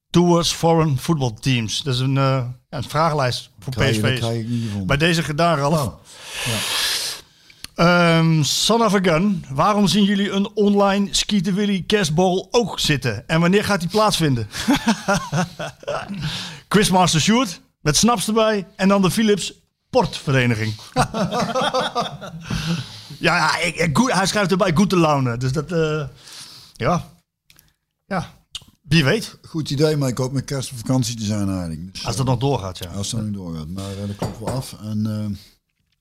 towards foreign football teams. Dat is een, ja, een vragenlijst voor gevonden. Bij deze gedaan, Ralf. Oh, Ehm son of a gun. Waarom zien jullie een online Skieten Willy kerstborrel ook zitten? En wanneer gaat die plaatsvinden? Quizmaster Sjoerd met snaps erbij. En dan de Philips Portvereniging. ja, ja ik, ik- goed- hij schrijft erbij goede laune. Dus dat, eh, ja. Ja, wie weet. Goed idee, maar ik hoop met kerst op vakantie te zijn eigenlijk. Dus, Als dat nog doorgaat, ja. als dan niet doorgaat. Maar eh, dat klopt wel af. En, eh,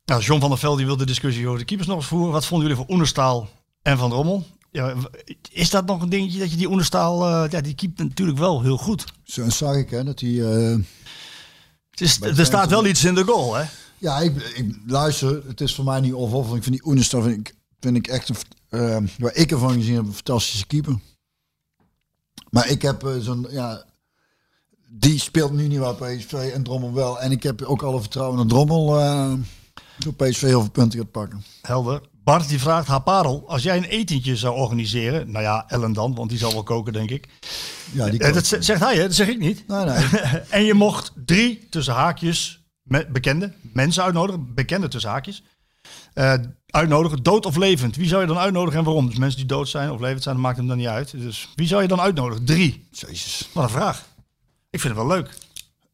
Nou, John van der Velde die wil de discussie over de keepers nog eens voeren. Wat vonden jullie van Oenerstaal en Van Drommel? Ja, is dat nog een dingetje dat je die Oenerstaal... eh, ja, die keept natuurlijk wel heel goed. zo zag ik hè, dat hij... eh, Het is, er staat wel iets in de goal, hè? Ja, ik, ik luister. Het is voor mij niet of of. Ik vind die Oenestar vind ik, vind ik echt een, eh, waar ik ervan gezien heb, een fantastische keeper. Maar ik heb zo'n ja, die speelt nu niet wat PSV en Drommel wel. En ik heb ook alle vertrouwen dat Drommel door PSV heel veel punten gaat pakken. Helder. Bart die vraagt, ha parel, als jij een etentje zou organiseren... Nou ja, Ellen dan, want die zal wel koken, denk ik. Ja, die Eh, dat zegt hij, hè? Dat zeg ik niet. Nee, nee. en je mocht drie tussen haakjes met bekende mensen uitnodigen, bekende tussen haakjes, eh, uitnodigen, dood of levend. Wie zou je dan uitnodigen en waarom? Dus mensen die dood zijn of levend zijn, dat maakt hem dan niet uit. Dus wie zou je dan uitnodigen? Drie. Jezus. Wat een vraag. Ik vind het wel leuk.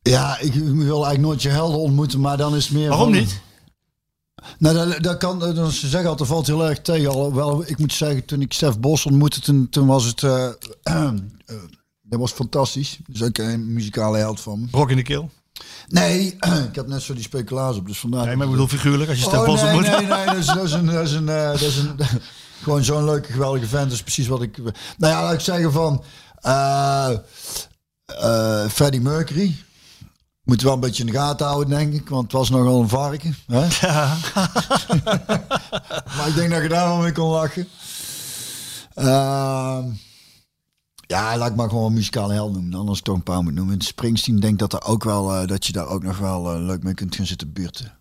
Ja, ik wil eigenlijk nooit je helden ontmoeten, maar dan is het meer. Waarom van- niet? Nou, dat, dat kan, dan ze zeggen altijd, valt heel erg tegen. Alhoewel, ik moet zeggen, toen ik Stef Bos ontmoette, toen, toen was het, eh, eh, dat was fantastisch. Dus ook een muzikale held van me. Brok in de keel. Nee, ik heb net zo die speculaas op, dus vandaar. Nee, maar ik bedoel figuurlijk, als je Stef oh, Bos nee, ontmoet. nee, nee, dat is, dat is een, dat is een, eh, dat is een gewoon zo'n leuke, geweldige vent. Dat is precies wat ik, nou ja, laat ik zeggen van, eh eh Freddie Mercury. Moet wel een beetje in de gaten houden, denk ik. Want het was nogal een varken. Hè? maar ik denk dat je daar wel mee kon lachen. Ehm, ja, laat ik maar gewoon een muzikale held noemen. Ik toch een paar moet noemen. Springsteen denk dat, er ook wel, eh, dat je daar ook nog wel eh, leuk mee kunt gaan zitten buurten.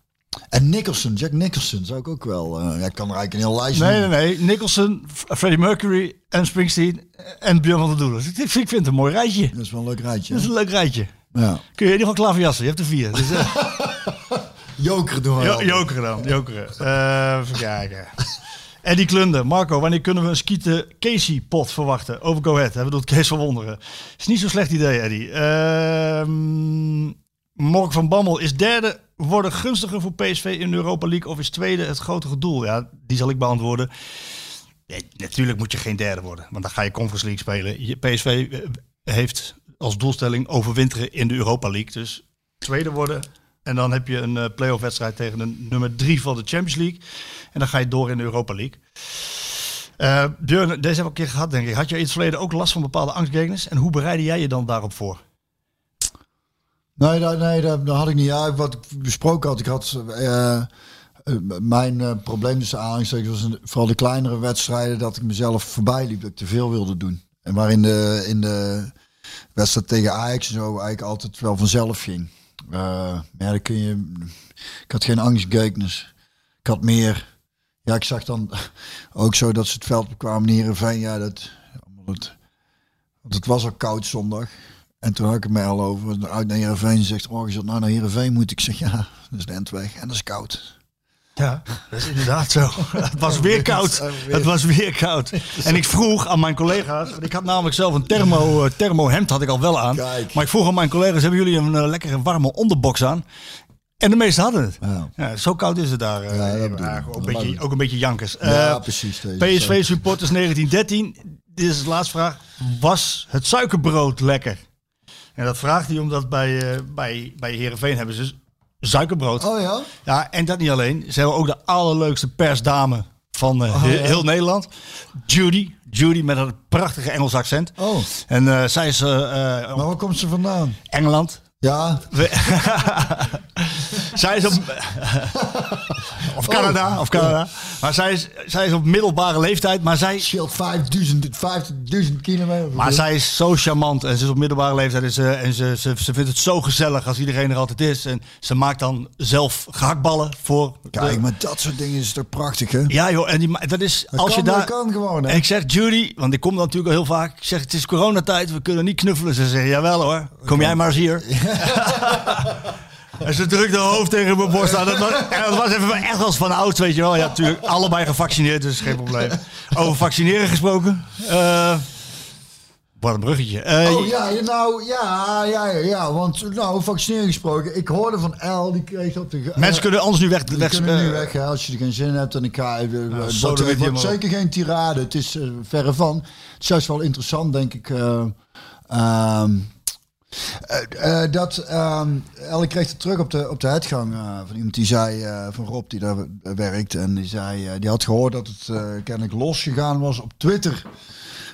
En Nicholson, Jack Nicholson zou ik ook wel... ja, ik kan er eigenlijk een heel lijstje Nee, nee, nee. Nicholson, Freddie Mercury en Springsteen en Björn van der Doelen. Dus ik, ik vind het een mooi rijtje. Dat is wel een leuk rijtje. Dat is een leuk rijtje. Ja. Kun je in ieder geval klaverjassen. Je hebt er vier. Dus, eh, Joker doen we jo- wel. jokeren dan. Jokeren. Eh, even kijken. Eddie Klunde. Marco, wanneer kunnen we een skieten Casey pot verwachten? Over Go Ahead. Hij bedoelt Kees van Wonderen. Is niet zo'n slecht idee, Eddie. Ehm Mork van Bammel. Is derde worden gunstiger voor PSV in de Europa League of is tweede het grotere doel? Ja, die zal ik beantwoorden. Natuurlijk moet je geen derde worden, want dan ga je Conference League spelen. PSV eh, heeft als doelstelling overwinteren in de Europa League. Dus tweede worden en dan heb je een eh, playoff wedstrijd tegen de nummer drie van de Champions League. En dan ga je door in de Europa League. Eh Björn, deze heb ik een keer gehad, denk ik. Had je in het verleden ook last van bepaalde angstgekens? En hoe bereidde jij je dan daarop voor? Nee, dat, nee dat, had ik niet. Ja, wat ik besproken had, ik had eh, mijn eh, probleem tussen aanhalingstekens was vooral de kleinere wedstrijden dat ik mezelf voorbij liep, dat ik te veel wilde doen. En waarin de, in de wedstrijd tegen Ajax en zo eigenlijk altijd wel vanzelf ging. Eh, ja, dan kun je. Ik had geen angstgekens. Ik had meer. Ja, ik zag dan ook zo dat ze het veld bekwamen in Heerenveen. Ja, dat, want het was al koud zondag. En toen had ik het mij al over. Uit naar Heerenveen. Ze zegt, oh, je zult nou naar Heerenveen moet Ik zeg, ja, dat is de. En dat is koud. Ja, dat is inderdaad zo. Het was weer koud. Het was weer koud. En ik vroeg aan mijn collega's, ik had namelijk zelf een thermo, eh, thermo hemd had ik al wel aan. Maar ik vroeg aan mijn collega's, hebben jullie een eh, lekkere warme onderbox aan? En de meesten hadden het. Ja. Ja, zo koud is het daar. eh, Ja. Ja, ook, een beetje, ook een beetje jankers. Ja, Eh, precies. PSV supporters 1913. Dit is de laatste vraag. Was het suikerbrood lekker? En dat vraagt hij omdat bij, eh bij, bij Heerenveen hebben ze suikerbrood. Oh ja? Ja, en dat niet alleen. Ze hebben ook de allerleukste persdame van eh, ja? heel Nederland. Judy. Judy met een prachtige Engels accent. Oh, En eh, zij is eh, maar waar komt ze vandaan? Engeland. Ja, zij is op... of Canada, of Canada. Maar zij is, zij is op middelbare leeftijd, maar zij... scheelt 5000, 50.000 kilometer. Maar zij is zo charmant en ze is op middelbare leeftijd en, ze, en ze, ze, ze vindt het zo gezellig als iedereen er altijd is. En ze maakt dan zelf gehaktballen voor... de- Kijk, maar dat soort dingen is toch prachtig, hè? Ja joh, en die, dat is Dat als kan, je daar... kan gewoon, hè? Ik zeg, Judy, want ik kom dan natuurlijk al heel vaak. Ik zeg, het is coronatijd, we kunnen niet knuffelen. Ze zeggen, jawel hoor, kom jij maar eens hier. en ze drukte haar hoofd tegen mijn borst aan. Dat was, dat was even echt als van oud, weet je wel. Ja, natuurlijk, allebei gevaccineerd, dus geen probleem. Over vaccineren gesproken. Eh, wat een bruggetje. Eh, Oh ja, nou ja, ja, ja, ja, want nou, vaccineren gesproken. Ik hoorde van El, die kreeg op de. Mensen kunnen anders nu weg. Die weg kunnen nu eh, weg, hè, als je er geen zin in hebt. En ik ga, uh, wordt, zeker geen tirade. Het is verre van. Het is juist wel interessant, denk ik. eh, ehm, eh, dat ehm kreeg het terug op de, op de uitgang eh, van iemand die zei, van Rob die daar werkt. En die zei, die had gehoord dat het kennelijk losgegaan was op Twitter.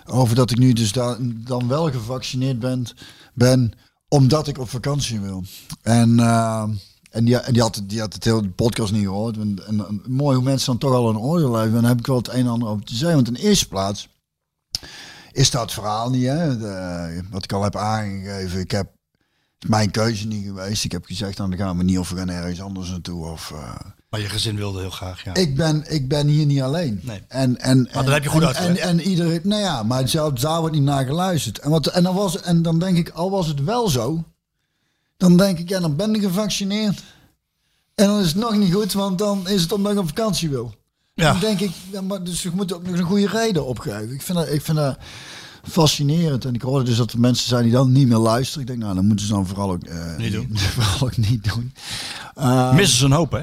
Over dat ik nu dus da- dan wel gevaccineerd ben, ben omdat ik op vakantie wil. En, eh, en, die, en die, had, die had het hele podcast niet gehoord. En, mooi hoe mensen dan toch al een oordeel hebben. En daar heb ik wel het een en ander over te zeggen. Want in eerste plaats is dat verhaal niet. Hè? De- wat ik al heb aangegeven. Ik heb mijn keuze niet geweest. Ik heb gezegd, nou, dan gaan we niet of we gaan ergens anders naartoe. Of, eh, Maar je gezin wilde heel graag, ja. ik ben, ik ben hier niet alleen. Nee. En, en, en, heb je goed en, en, en iedereen, nou ja, maar zelfs daar wordt niet naar geluisterd. En, wat, en, dan was, en dan denk ik, al was het wel zo, dan denk ik, ja, dan ben ik gevaccineerd. En dan is het nog niet goed, want dan is het omdat ik op vakantie wil. Ja. Dan denk ik, ja, maar dus je moet ook nog een goede reden opgeven. Ik vind dat, ik vind dat fascinerend. En ik hoorde dus dat er mensen zijn die dan niet meer luisteren. Ik denk, nou, dan moeten ze dan vooral ook, eh, Niet doen. vooral ook niet doen. Eh, Missen ze een hoop, hè?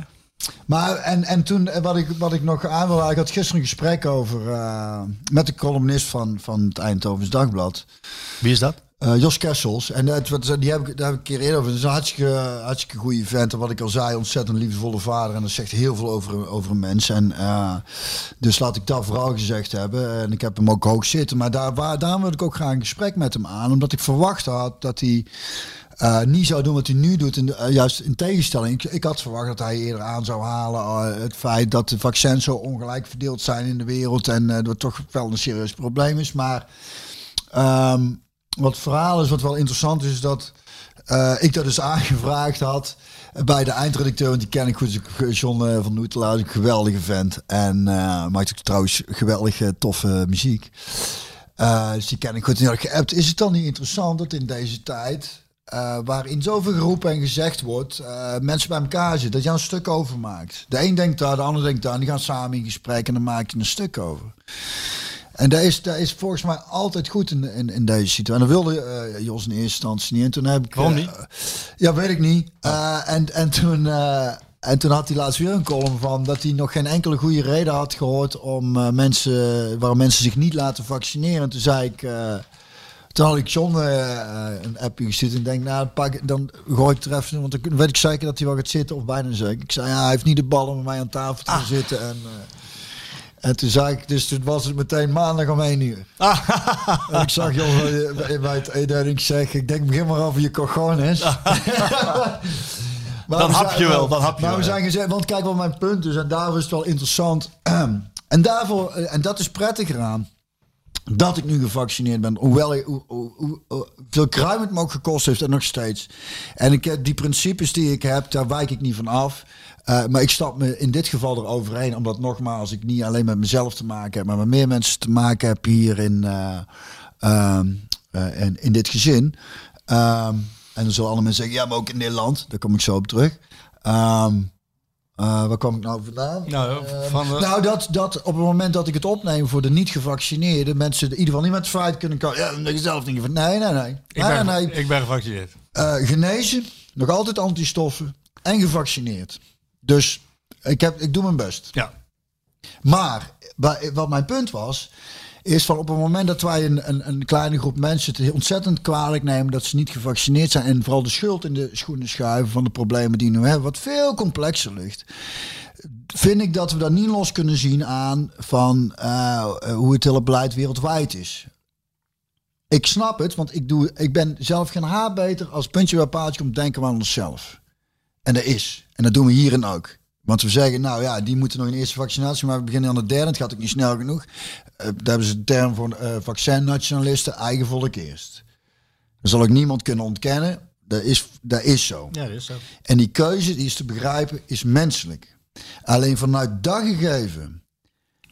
maar en, en toen, eh, wat ik, wat ik nog aan wil, ik had gisteren een gesprek over eh, met de columnist van, van het Eindhovens Dagblad, Wie is dat? Eh, Jos Kessels. En dat, wat, die heb ik, daar heb ik een keer eerder over. Het is een hartstikke, hartstikke goede vent. En wat ik al zei, ontzettend liefdevolle vader. En dat zegt heel veel over, over een mens. En, eh, dus laat ik dat vooral gezegd hebben. En ik heb hem ook hoog zitten. Maar daar, waar, daar wil ik ook graag een gesprek met hem aan. Omdat ik verwacht had dat hij eh, niet zou doen wat hij nu doet. En, eh, juist in tegenstelling. Ik, ik had verwacht dat hij eerder aan zou halen eh, het feit dat de vaccins zo ongelijk verdeeld zijn in de wereld. En eh, dat toch wel een serieus probleem is. Maar ehm, wat verhaal is, wat wel interessant is, dat eh, ik dat dus aangevraagd had bij de eindredacteur. Want die ken ik goed. John eh, van Noetelaar een geweldige vent. En eh maakt ook trouwens geweldige toffe muziek. Eh, dus die ken ik goed. En geappt. Is het dan niet interessant dat in deze tijd, eh, waarin zoveel geroepen en gezegd wordt, eh, mensen bij elkaar zitten, dat je een stuk over maakt. De een denkt daar, de ander denkt daar. En die gaan samen in gesprek en dan maak je een stuk over. En dat is, dat is volgens mij altijd goed in, in, in deze situatie. En dat wilde eh, Jos in eerste instantie niet. En toen heb ik... Waarom eh, niet? ja, weet ik niet. Eh, en, en, toen, en toen had hij laatst weer een column van dat hij nog geen enkele goede reden had gehoord om mensen, waarom mensen zich niet laten vaccineren. En toen zei ik, toen had ik John eh, een appje gestuurd en denk, nou, pak, dan gooi ik het er even, want dan weet ik zeker dat hij wel gaat zitten of bijna zeker. Ik zei, ja, hij heeft niet de bal om mij aan tafel te gaan zitten. En, en toen zei ik, dus toen was het meteen maandag om 1 uur. En ik zag John bij het eten en ik zeg, ik denk begin maar over je cojones. Maar Dan hap je wel, dan hap je Maar wel, we zijn gezegd, want kijk wat mijn punt is. En daarvoor is het wel interessant. en daarvoor, eh, en dat is prettiger aan. Dat ik nu gevaccineerd ben. Hoewel hoe, hoe, veel kruim het me ook gekost heeft en nog steeds. En ik heb die principes die ik heb, daar wijk ik niet van af. Eh, maar ik stap me in dit geval eroverheen. Omdat nogmaals, ik niet alleen met mezelf te maken heb. Maar met meer mensen te maken heb hier in, eh, in, in dit gezin. Ehm, en dan zullen alle mensen zeggen, ja, maar ook in Nederland. Daar kom ik zo op terug. Ehm, eh, waar kwam ik nou vandaan? Nou, Ehm, van de- nou, dat, dat op het moment dat ik het opneem voor de niet-gevaccineerden, mensen in ieder geval niet met feit kunnen komen. Ja, dat je zelf denken van nee, nee, nee. ik, nee, ben, nee. ik ben gevaccineerd. Eh, genezen, nog altijd antistoffen en gevaccineerd. Dus ik, heb, ik doe mijn best. Ja. Maar wat mijn punt was, is van op het moment dat wij een, een, een kleine groep mensen het ontzettend kwalijk nemen dat ze niet gevaccineerd zijn en vooral de schuld in de schoenen schuiven van de problemen die we nu hebben, wat veel complexer ligt, vind ik dat we dat niet los kunnen zien aan van eh, hoe het hele beleid wereldwijd is. Ik snap het, want ik, doe, ik ben zelf geen haar beter als puntje bij paaltje komt denken aan onszelf. En dat is. En dat doen we hierin ook. Want we zeggen, nou ja, die moeten nog een eerste vaccinatie, maar we beginnen aan de derde. Het gaat ook niet snel genoeg. Eh, daar hebben ze de term voor eh vaccinnationalisten, eigen volk eerst. Dat zal ook niemand kunnen ontkennen. Dat is, dat is zo. Ja, dat is zo. En die keuze, die is te begrijpen, is menselijk. Alleen vanuit dat gegeven,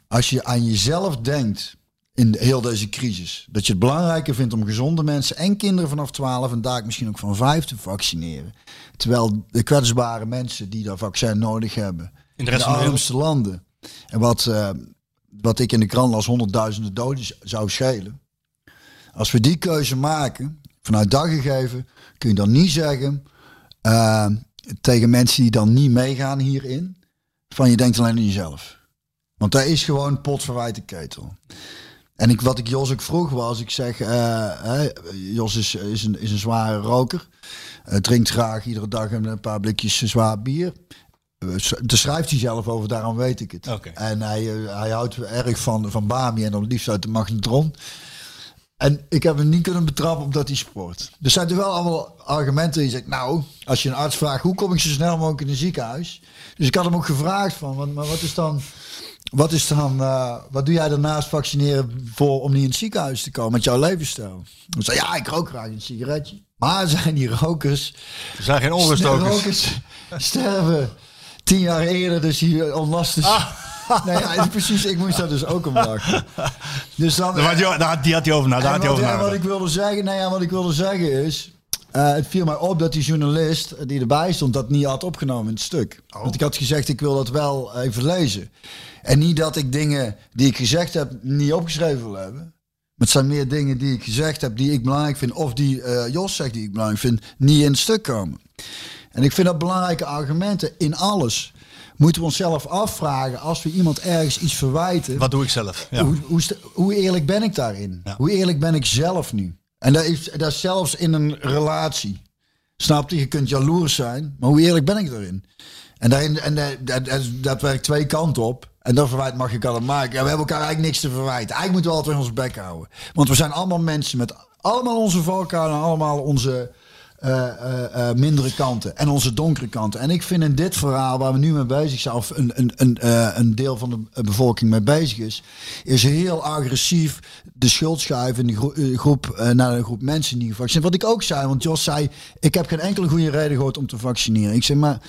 als je aan jezelf denkt in heel deze crisis, dat je het belangrijker vindt om gezonde mensen en kinderen vanaf 12 en daar misschien ook van 5 te vaccineren. Terwijl de kwetsbare mensen die dat vaccin nodig hebben, In de rest de van de armste landen. En wat, eh, wat ik in de krant las, honderdduizenden doden zou schelen. Als we die keuze maken, vanuit dat gegeven, kun je dan niet zeggen eh, tegen mensen die dan niet meegaan hierin, van je denkt alleen aan jezelf. Want daar is gewoon potverwijte ketel. En ik, wat ik Jos ook vroeg was, ik zeg, hè, Jos is, is, een, is een zware roker. Eh, drinkt graag iedere dag een, paar blikjes zwaar bier. Eh, Daar schrijft hij zelf over, daarom weet ik het. En hij, hij houdt erg van, van Bami en dan liefst uit de magnetron. En ik heb hem niet kunnen betrappen op dat hij sport. Er zijn er wel allemaal argumenten die zegt, nou, als je een arts vraagt, hoe kom ik zo snel mogelijk in een ziekenhuis? Dus ik had hem ook gevraagd van, maar wat is dan, wat is dan, eh, wat doe jij daarnaast vaccineren voor om niet in het ziekenhuis te komen met jouw levensstijl? Ik zei, ja, ik rook graag een sigaretje. Maar zijn die rokers, Er zijn geen onrustokers. rokers sterven tien jaar eerder, dus die onlast is. Nee, ja, precies, ik moest daar dus ook om lachen. Dus dan, Daar had hij- over na. Daar had hij over wat ik wilde zeggen, nou ja, wat ik wilde zeggen is. Eh, het viel mij op dat die journalist die erbij stond dat niet had opgenomen in het stuk. Oh. Want ik had gezegd, ik wil dat wel even lezen. En niet dat ik dingen die ik gezegd heb niet opgeschreven wil hebben. Maar het zijn meer dingen die ik gezegd heb die ik belangrijk vind. Of die eh, Jos zegt die ik belangrijk vind, niet in het stuk komen. En ik vind dat belangrijke argumenten in alles. Moeten we onszelf afvragen als we iemand ergens iets verwijten. Wat doe ik zelf? Ja. Hoe, hoe, hoe eerlijk ben ik daarin? Ja. Hoe eerlijk ben ik zelf nu? En dat is, dat zelfs in een relatie. Snap je? Je kunt jaloers zijn, maar hoe eerlijk ben ik daarin? En, daarin, en dat, dat, dat, werkt twee kanten op. En dat verwijt mag ik altijd maken. Ja, we hebben elkaar eigenlijk niks te verwijten. Eigenlijk moeten we altijd ons bek houden. Want we zijn allemaal mensen met allemaal onze valkuilen en allemaal onze mindere kanten en onze donkere kanten. En ik vind in dit verhaal waar we nu mee bezig zijn, of een, een, een, eh, een deel van de eh, bevolking mee bezig is, is heel agressief de schuld schuiven eh, groep, eh, naar een groep mensen die gevaccineerd Wat ik ook zei, want Jos zei, ik heb geen enkele goede reden gehoord om te vaccineren. Ik zeg maar.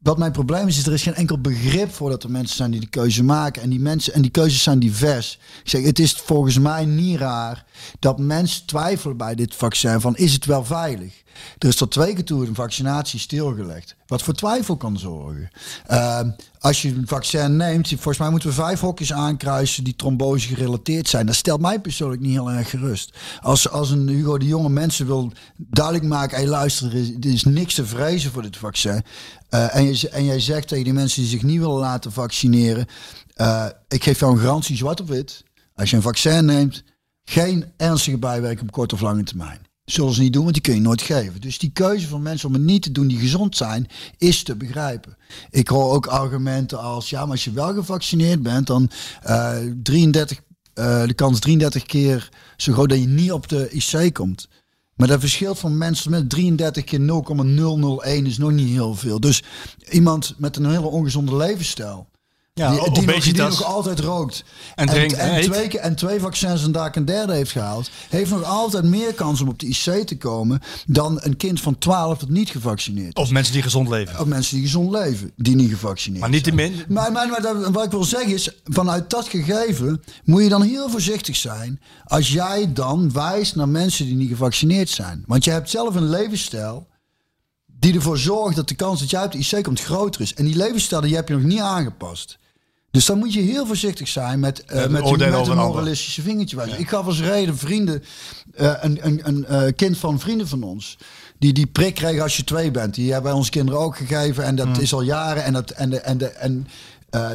Wat mijn probleem is, is er is geen enkel begrip voor dat er mensen zijn die de keuze maken. En die mensen en die keuzes zijn divers. Ik zeg, het is volgens mij niet raar dat mensen twijfelen bij dit vaccin van is het wel veilig? Er is tot twee keer toe een vaccinatie stilgelegd. Wat voor twijfel kan zorgen. Ehm, als je een vaccin neemt, volgens mij moeten we vijf hokjes aankruisen die trombose gerelateerd zijn. Dat stelt mij persoonlijk niet heel erg gerust. Als, als een Hugo de Jonge mensen wil duidelijk maken, hey, luister, er is, is niks te vrezen voor dit vaccin. Eh, en, en jij zegt tegen die mensen die zich niet willen laten vaccineren, eh, ik geef jou een garantie zwart op wit. Als je een vaccin neemt, geen ernstige bijwerking op korte of lange termijn. Zullen ze niet doen, want die kun je nooit geven. Dus die keuze van mensen om het niet te doen die gezond zijn, is te begrijpen. Ik hoor ook argumenten als, ja, maar als je wel gevaccineerd bent, dan eh 33, eh, de kans 33 keer zo groot dat je niet op de IC komt. Maar dat verschilt van mensen met 33 keer 0,001 is nog niet heel veel. Dus iemand met een hele ongezonde levensstijl. Ja, die, die, nog, die nog altijd rookt. En drinkt en en, twee, en twee vaccins en daar een derde heeft gehaald. Heeft nog altijd meer kans om op de IC te komen. dan een kind van 12 dat niet gevaccineerd is. Of mensen die gezond leven. Of mensen die gezond leven, die niet gevaccineerd Maar niet te zijn. min. Maar, maar, maar dat- wat ik wil zeggen is, vanuit dat gegeven moet je dan heel voorzichtig zijn als jij dan wijst naar mensen die niet gevaccineerd zijn. Want je hebt zelf een levensstijl die ervoor zorgt dat de kans dat jij op de IC komt groter is. En die levensstijl die heb je nog niet aangepast. Dus dan moet je heel voorzichtig zijn met, eh, Met met, een moralistische vingertje wijzen. Ik gaf als reden vrienden, eh, een, een, een eh, kind van vrienden van ons, die die prik kreeg als je twee bent. Die hebben wij onze kinderen ook gegeven en dat Mm. is al jaren en dat, en de, en de, en,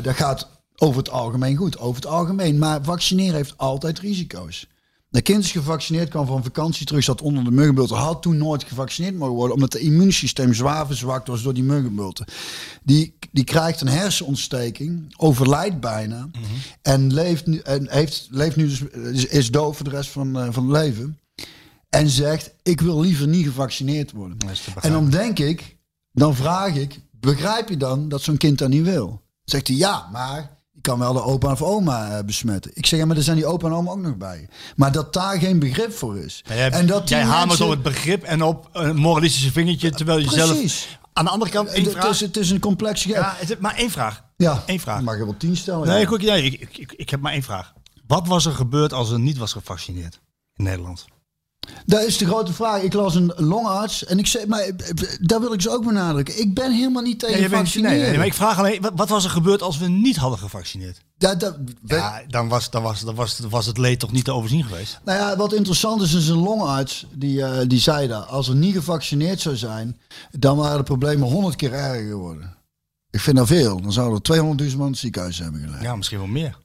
dat gaat over het algemeen goed. Over het algemeen. Maar vaccineren heeft altijd risico's. De kind is gevaccineerd, kwam van vakantie terug, zat onder de muggenbulten. Had toen nooit gevaccineerd mogen worden, omdat het immuunsysteem zwaar verzwakt was door die muggenbulten. Die, die krijgt een hersenontsteking, overlijdt bijna. En, leeft nu, en heeft, leeft nu dus, is, is doof voor de rest van, eh, van het leven. En zegt, ik wil liever niet gevaccineerd worden. En dan denk ik, dan vraag ik, begrijp je dan dat zo'n kind dat niet wil? Zegt hij, ja, maar kan wel de opa of oma eh, besmetten. Ik zeg, ja, maar er zijn die opa en oma ook nog bij. Maar dat daar geen begrip voor is. Jij, en dat jij hamert mensen- op het begrip en op een moralistische vingertje, terwijl je zelf... Precies. Aan de andere kant, één Het, vraag. is, het is een complexe... Ja, het maar één vraag. ja. Eén vraag. Mag je wel tien stellen? Nee, ja. ik, nee ik, ik, ik, ik heb maar één vraag. Wat was er gebeurd als er niet was gevaccineerd in Nederland? Dat is de grote vraag. Ik las een longarts en ik zei, maar eh, daar wil ik ze ook benadrukken. Ik ben helemaal niet tegen bent- vaccineren. nee, nee, maar ik vraag alleen, wat, wat was er gebeurd als we niet hadden gevaccineerd? Dat- dat- Ja, dan was, dan was, dan was, was het leed toch niet te overzien geweest? Nou ja, wat interessant is, is een longarts die, eh, die zei dat als er niet gevaccineerd zou zijn, dan waren de problemen honderd keer erger geworden. Ik vind dat veel. Dan zouden er 200.000 man in het ziekenhuis hebben gelegen. Ja, misschien wel meer.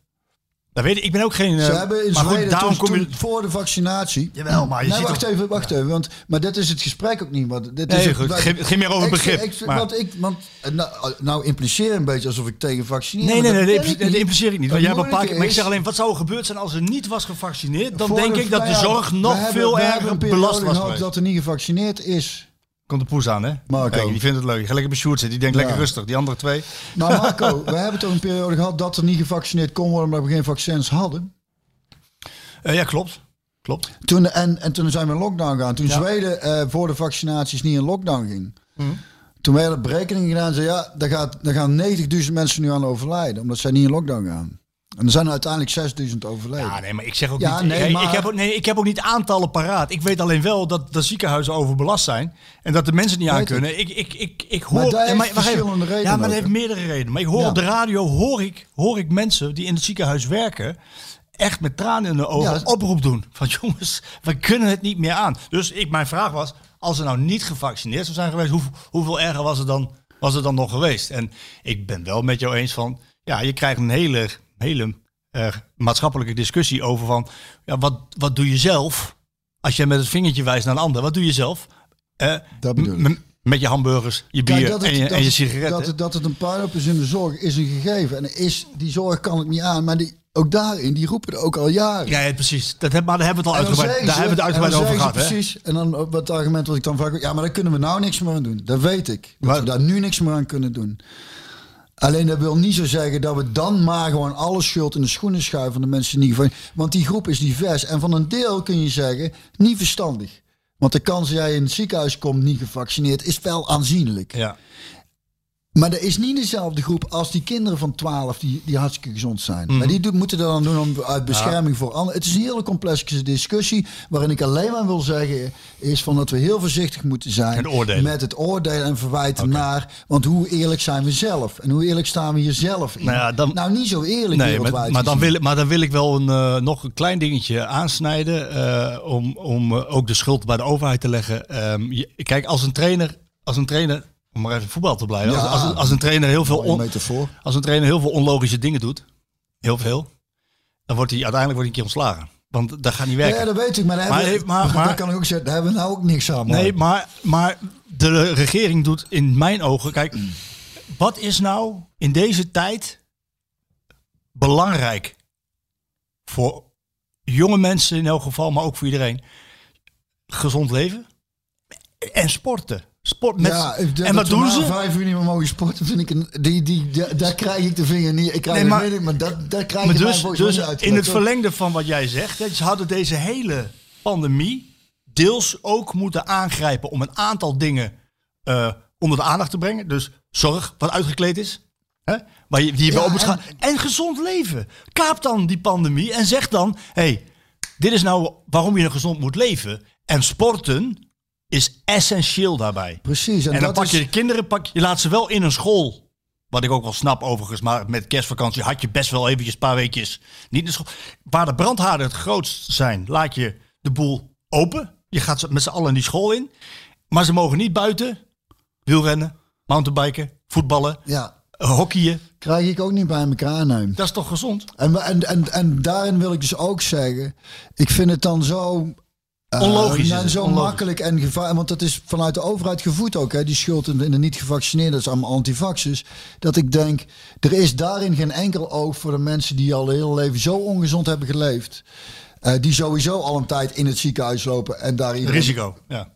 Dat weet ik, ik ben ook geen... Ze eh, hebben in maar goed, Zweden, daarom toen, kom je... toen voor de vaccinatie... Jawel, maar je nee, ziet wacht toch- even, wacht even. Want, maar dit is het gesprek ook niet. Want dit Nee, is goed, het ging- meer over Ik- begrip, ik- maar- Want ik, want, eh, nou, nou impliceer een beetje alsof ik tegen vaccineren Nee, nee, nee, ben. dat, dat impliceer ik niet. Want jij hebt een paar keer, maar ik zeg alleen, wat zou er gebeurd zijn als er niet was gevaccineerd? Dan denk ik dat de zorg nog veel erger belast was dat er niet gevaccineerd is. Komt de poes aan, hè? Marco. Kijk, die vindt het leuk. Ga lekker bij Sjoerd zitten. Die denkt Ja. lekker rustig. Die andere twee. Maar Marco, we hebben toch een periode gehad dat er niet gevaccineerd kon worden omdat we geen vaccins hadden. Eh, ja, klopt. Klopt. Toen, en, en toen zijn we in lockdown gegaan. Toen Ja. Zweden eh, voor de vaccinaties niet in lockdown ging. Mhm. Toen werden berekeningen gedaan. Zei, ja, daar, gaat, daar gaan 90.000 mensen nu aan overlijden. Omdat zij niet in lockdown gaan. En er zijn er uiteindelijk 6.000 overleden. Ja, nee, maar ik zeg ook Ja, niet... nee, ik, maar- ik, heb ook, nee, ik heb ook niet aantallen paraat. Ik weet alleen wel dat de ziekenhuizen overbelast zijn. En dat de mensen niet aan kunnen. Ik, ik, ik, ik hoor... Maar ja, even. verschillende redenen Ja, maar dat heeft meerdere redenen. Maar ik hoor Ja. op de radio, hoor ik, hoor ik mensen die in het ziekenhuis werken... echt met tranen in de ogen Ja. oproep doen. Van jongens, we kunnen het niet meer aan. Dus ik, mijn vraag was, als er nou niet gevaccineerd zou zijn geweest... Hoe, hoeveel erger was het, dan, was het dan nog geweest? En ik ben wel met jou eens van... Ja, je krijgt een hele, hele eh, maatschappelijke discussie over van... Ja, wat, wat doe je zelf als je met het vingertje wijst naar een ander? Wat doe je zelf? Eh, Dat ik. met je hamburgers, je bier Kijk, dat het, en, je, dat en je het- sigaretten. Dat het, dat het een puinhoop is in de zorg is een gegeven. En is, die zorg kan het niet aan. Maar die, ook daarin, die roepen er ook al jaren. Ja, ja, precies. Dat heb, maar daar hebben we het al uitgebreid, daar hebben we het uitgebreid over gehad. ze Hè? Precies. En dan op het argument wat ik dan vaak... Ja, maar daar kunnen we nou niks meer aan doen. Dat weet ik. Dat Maar- we daar nu niks meer aan kunnen doen. Alleen dat wil niet zo zeggen dat we dan maar gewoon alle schuld in de schoenen schuiven van de mensen die gevangen. Want die groep is divers. En van een deel kun je zeggen, niet verstandig. Want de kans dat jij in het ziekenhuis komt niet gevaccineerd is wel aanzienlijk. Ja. Maar dat is niet dezelfde groep als die kinderen van 12 die, die hartstikke gezond zijn. Mhm. Maar die moeten dat dan doen om, uit bescherming voor anderen. Het is een hele complexe discussie waarin ik alleen maar wil zeggen is van dat we heel voorzichtig moeten zijn met het oordelen en verwijten naar. Want hoe eerlijk zijn we zelf? En hoe eerlijk staan we hier zelf in? Nou ja, dan- nou, niet zo eerlijk Nee, wereldwijd maar, maar, dan wil, ik- maar dan wil ik wel een, eh, nog een klein dingetje aansnijden. eh, om om eh, ook de schuld bij de overheid te leggen. Ehm, je- kijk, als een trainer, als een trainer, om maar even voetbal te blijven. Ja. als, als, als een trainer heel veel, on- als een trainer heel veel onlogische dingen doet, heel veel, dan wordt hij uiteindelijk wordt hij een keer ontslagen. Want dat gaat niet werken. Ja, dat weet ik. Maar, daar Maar- hebben we- maar- maar- dat kan ik ook zeggen. Daar hebben we nou ook niks aan. Nee, maar, maar de regering doet in mijn ogen. Kijk, wat is nou in deze tijd belangrijk voor jonge mensen in elk geval, maar ook voor iedereen? Gezond leven en sporten. Sport met, ja, en wat doen ze? vijf uur niet meer mogen sporten, vind ik een, die, die, die- daar krijg ik de vinger niet. Ik krijg Nee, maar- maar dat, daar krijg Maar je dus, dus niet uit. in het verlengde van wat jij zegt, hè, ze hadden deze hele pandemie deels ook moeten aangrijpen om een aantal dingen eh, onder de aandacht te brengen. Dus zorg wat uitgekleed is. Hè, waar je, die je Ja, op moet gaan. En gezond leven. Kaap dan die pandemie en zeg dan: hey, dit is nou waarom je gezond moet leven. En sporten is essentieel daarbij. Precies. En, En, dan dat pak is, je de kinderen, pak, je laat ze wel in een school. Wat ik ook wel snap overigens, maar met kerstvakantie had je best wel eventjes een paar weekjes niet in de school. Waar de brandhaarden het grootst zijn, laat je de boel open. Je gaat ze met z'n allen die school in. Maar ze mogen niet buiten wielrennen, mountainbiken, voetballen, ja, eh, hockeyen. krijg ik ook niet bij elkaar nemen. Dat is toch gezond? En, en, en, en daarin wil ik dus ook zeggen, ik vind het dan zo... eh, Onlogisch is nou, het, zo onlogisch. makkelijk en gevaar. Want dat is vanuit de overheid gevoed ook. Hè, die schuld in, in de niet gevaccineerden, dat is allemaal antivaxers. Dat ik denk, er is daarin geen enkel oog voor de mensen die al heel leven zo ongezond hebben geleefd. eh, die sowieso al een tijd in het ziekenhuis lopen en daar Risico. Ja.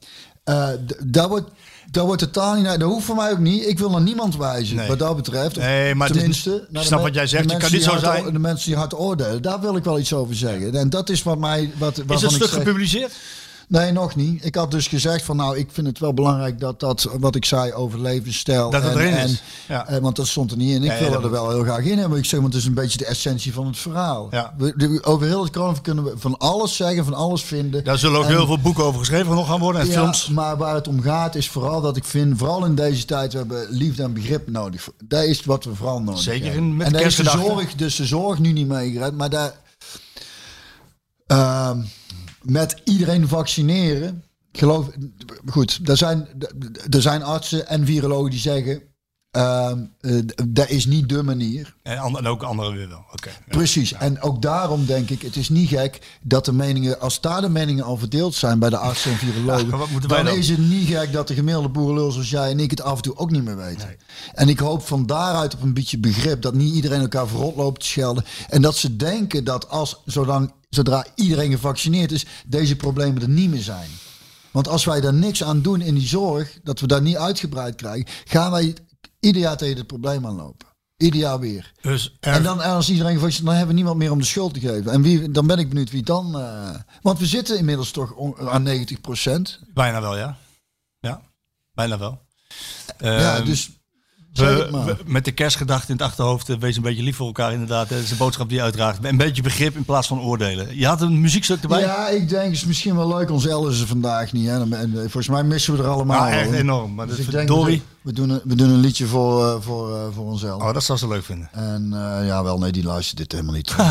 Eh, daar wordt, daar wordt totaal niet. Dat hoeft voor mij ook niet. Ik wil naar niemand wijzen. Nee. Wat dat betreft. Nee, maar tenminste, ik snap wat jij zegt. Het kan niet zo zijn. De mensen die hard oordelen. Daar wil ik wel iets over zeggen. En dat is wat mij. Wat, Is ik stuk gepubliceerd? Nee, nog niet. Ik had dus gezegd van nou, ik vind het wel belangrijk dat dat wat ik zei over levensstijl. Dat het en, erin en, is. Ja. eh, want dat stond er niet in. Ik Ja, wil dat er wel heel graag in hebben. Ik zeg, want het is een beetje de essentie van het verhaal. Ja. We, over heel het kroon kunnen we van alles zeggen, van alles vinden. Daar zullen ook En- heel veel boeken over geschreven nog gaan worden en films. maar waar het om gaat is vooral dat ik vind, vooral in deze tijd, we hebben liefde en begrip nodig. Dat is wat we vooral nodig Zeker hebben. in- met en de zorg, dus de zorg nu niet meegered, maar daar, ehm, met iedereen vaccineren, geloof, goed, er zijn, er zijn artsen en virologen die zeggen, eh, dat is niet de manier. En, ook anderen weer wel. Ja. Precies. En ook daarom denk ik, het is niet gek dat de meningen, als daar de meningen al verdeeld zijn bij de artsen en virologen, Ja, dan dan? is het niet gek dat de gemiddelde boerenlul zoals jij en ik het af en toe ook niet meer weten. En ik hoop van daaruit op een beetje begrip dat niet iedereen elkaar verrot loopt te schelden. En dat ze denken dat als, zolang, zodra iedereen gevaccineerd is, deze problemen er niet meer zijn. Want als wij daar niks aan doen in die zorg, dat we daar niet uitgebreid krijgen, gaan wij ieder jaar tegen het probleem aanlopen. Ieder jaar weer. Dus er- En dan als iedereen gevaccineerd, dan hebben we niemand meer om de schuld te geven. En wie, dan ben ik benieuwd wie dan. eh, want we zitten inmiddels toch aan 90% Bijna wel, ja. Ja, bijna wel. ja, Ehm, dus we, met de kerstgedachte in het achterhoofd, eh, wees een beetje lief voor elkaar inderdaad. Dat is een boodschap die je uitdraagt. Een beetje begrip in plaats van oordelen. Je had een muziekstuk erbij. ja, ik denk het is misschien wel leuk. Ons L is er vandaag niet. Hè. En, eh, volgens mij missen we er allemaal. Ja, echt enorm. Maar Dus dat ik denk. We, doen een, we doen een liedje voor, eh, voor, eh, voor onszelf. Oh, dat zou ze leuk vinden. En eh, ja, wel, nee, die luistert dit helemaal niet.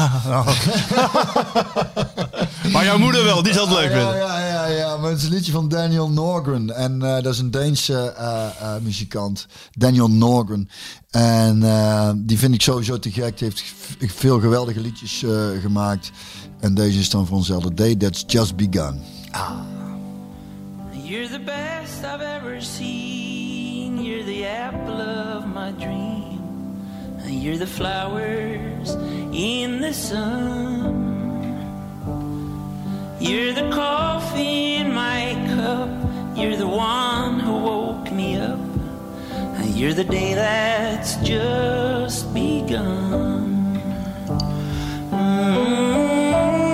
Maar jouw moeder wel, die zal het leuk ja, vinden. ja, ja, ja, maar het is een liedje van Daniel Norgren. En eh, dat is een Deense eh, eh, muzikant. Daniel Norgren. En eh, die vind ik sowieso te gek. Die heeft veel geweldige liedjes eh, gemaakt. En deze is dan voor onszelf. The Day That's Just Begun. You're the best I've ever seen. You're the apple of my dream. You're the flowers in the sun. You're the coffee in my cup. You're the one who woke me up. You're the day that's just begun. You're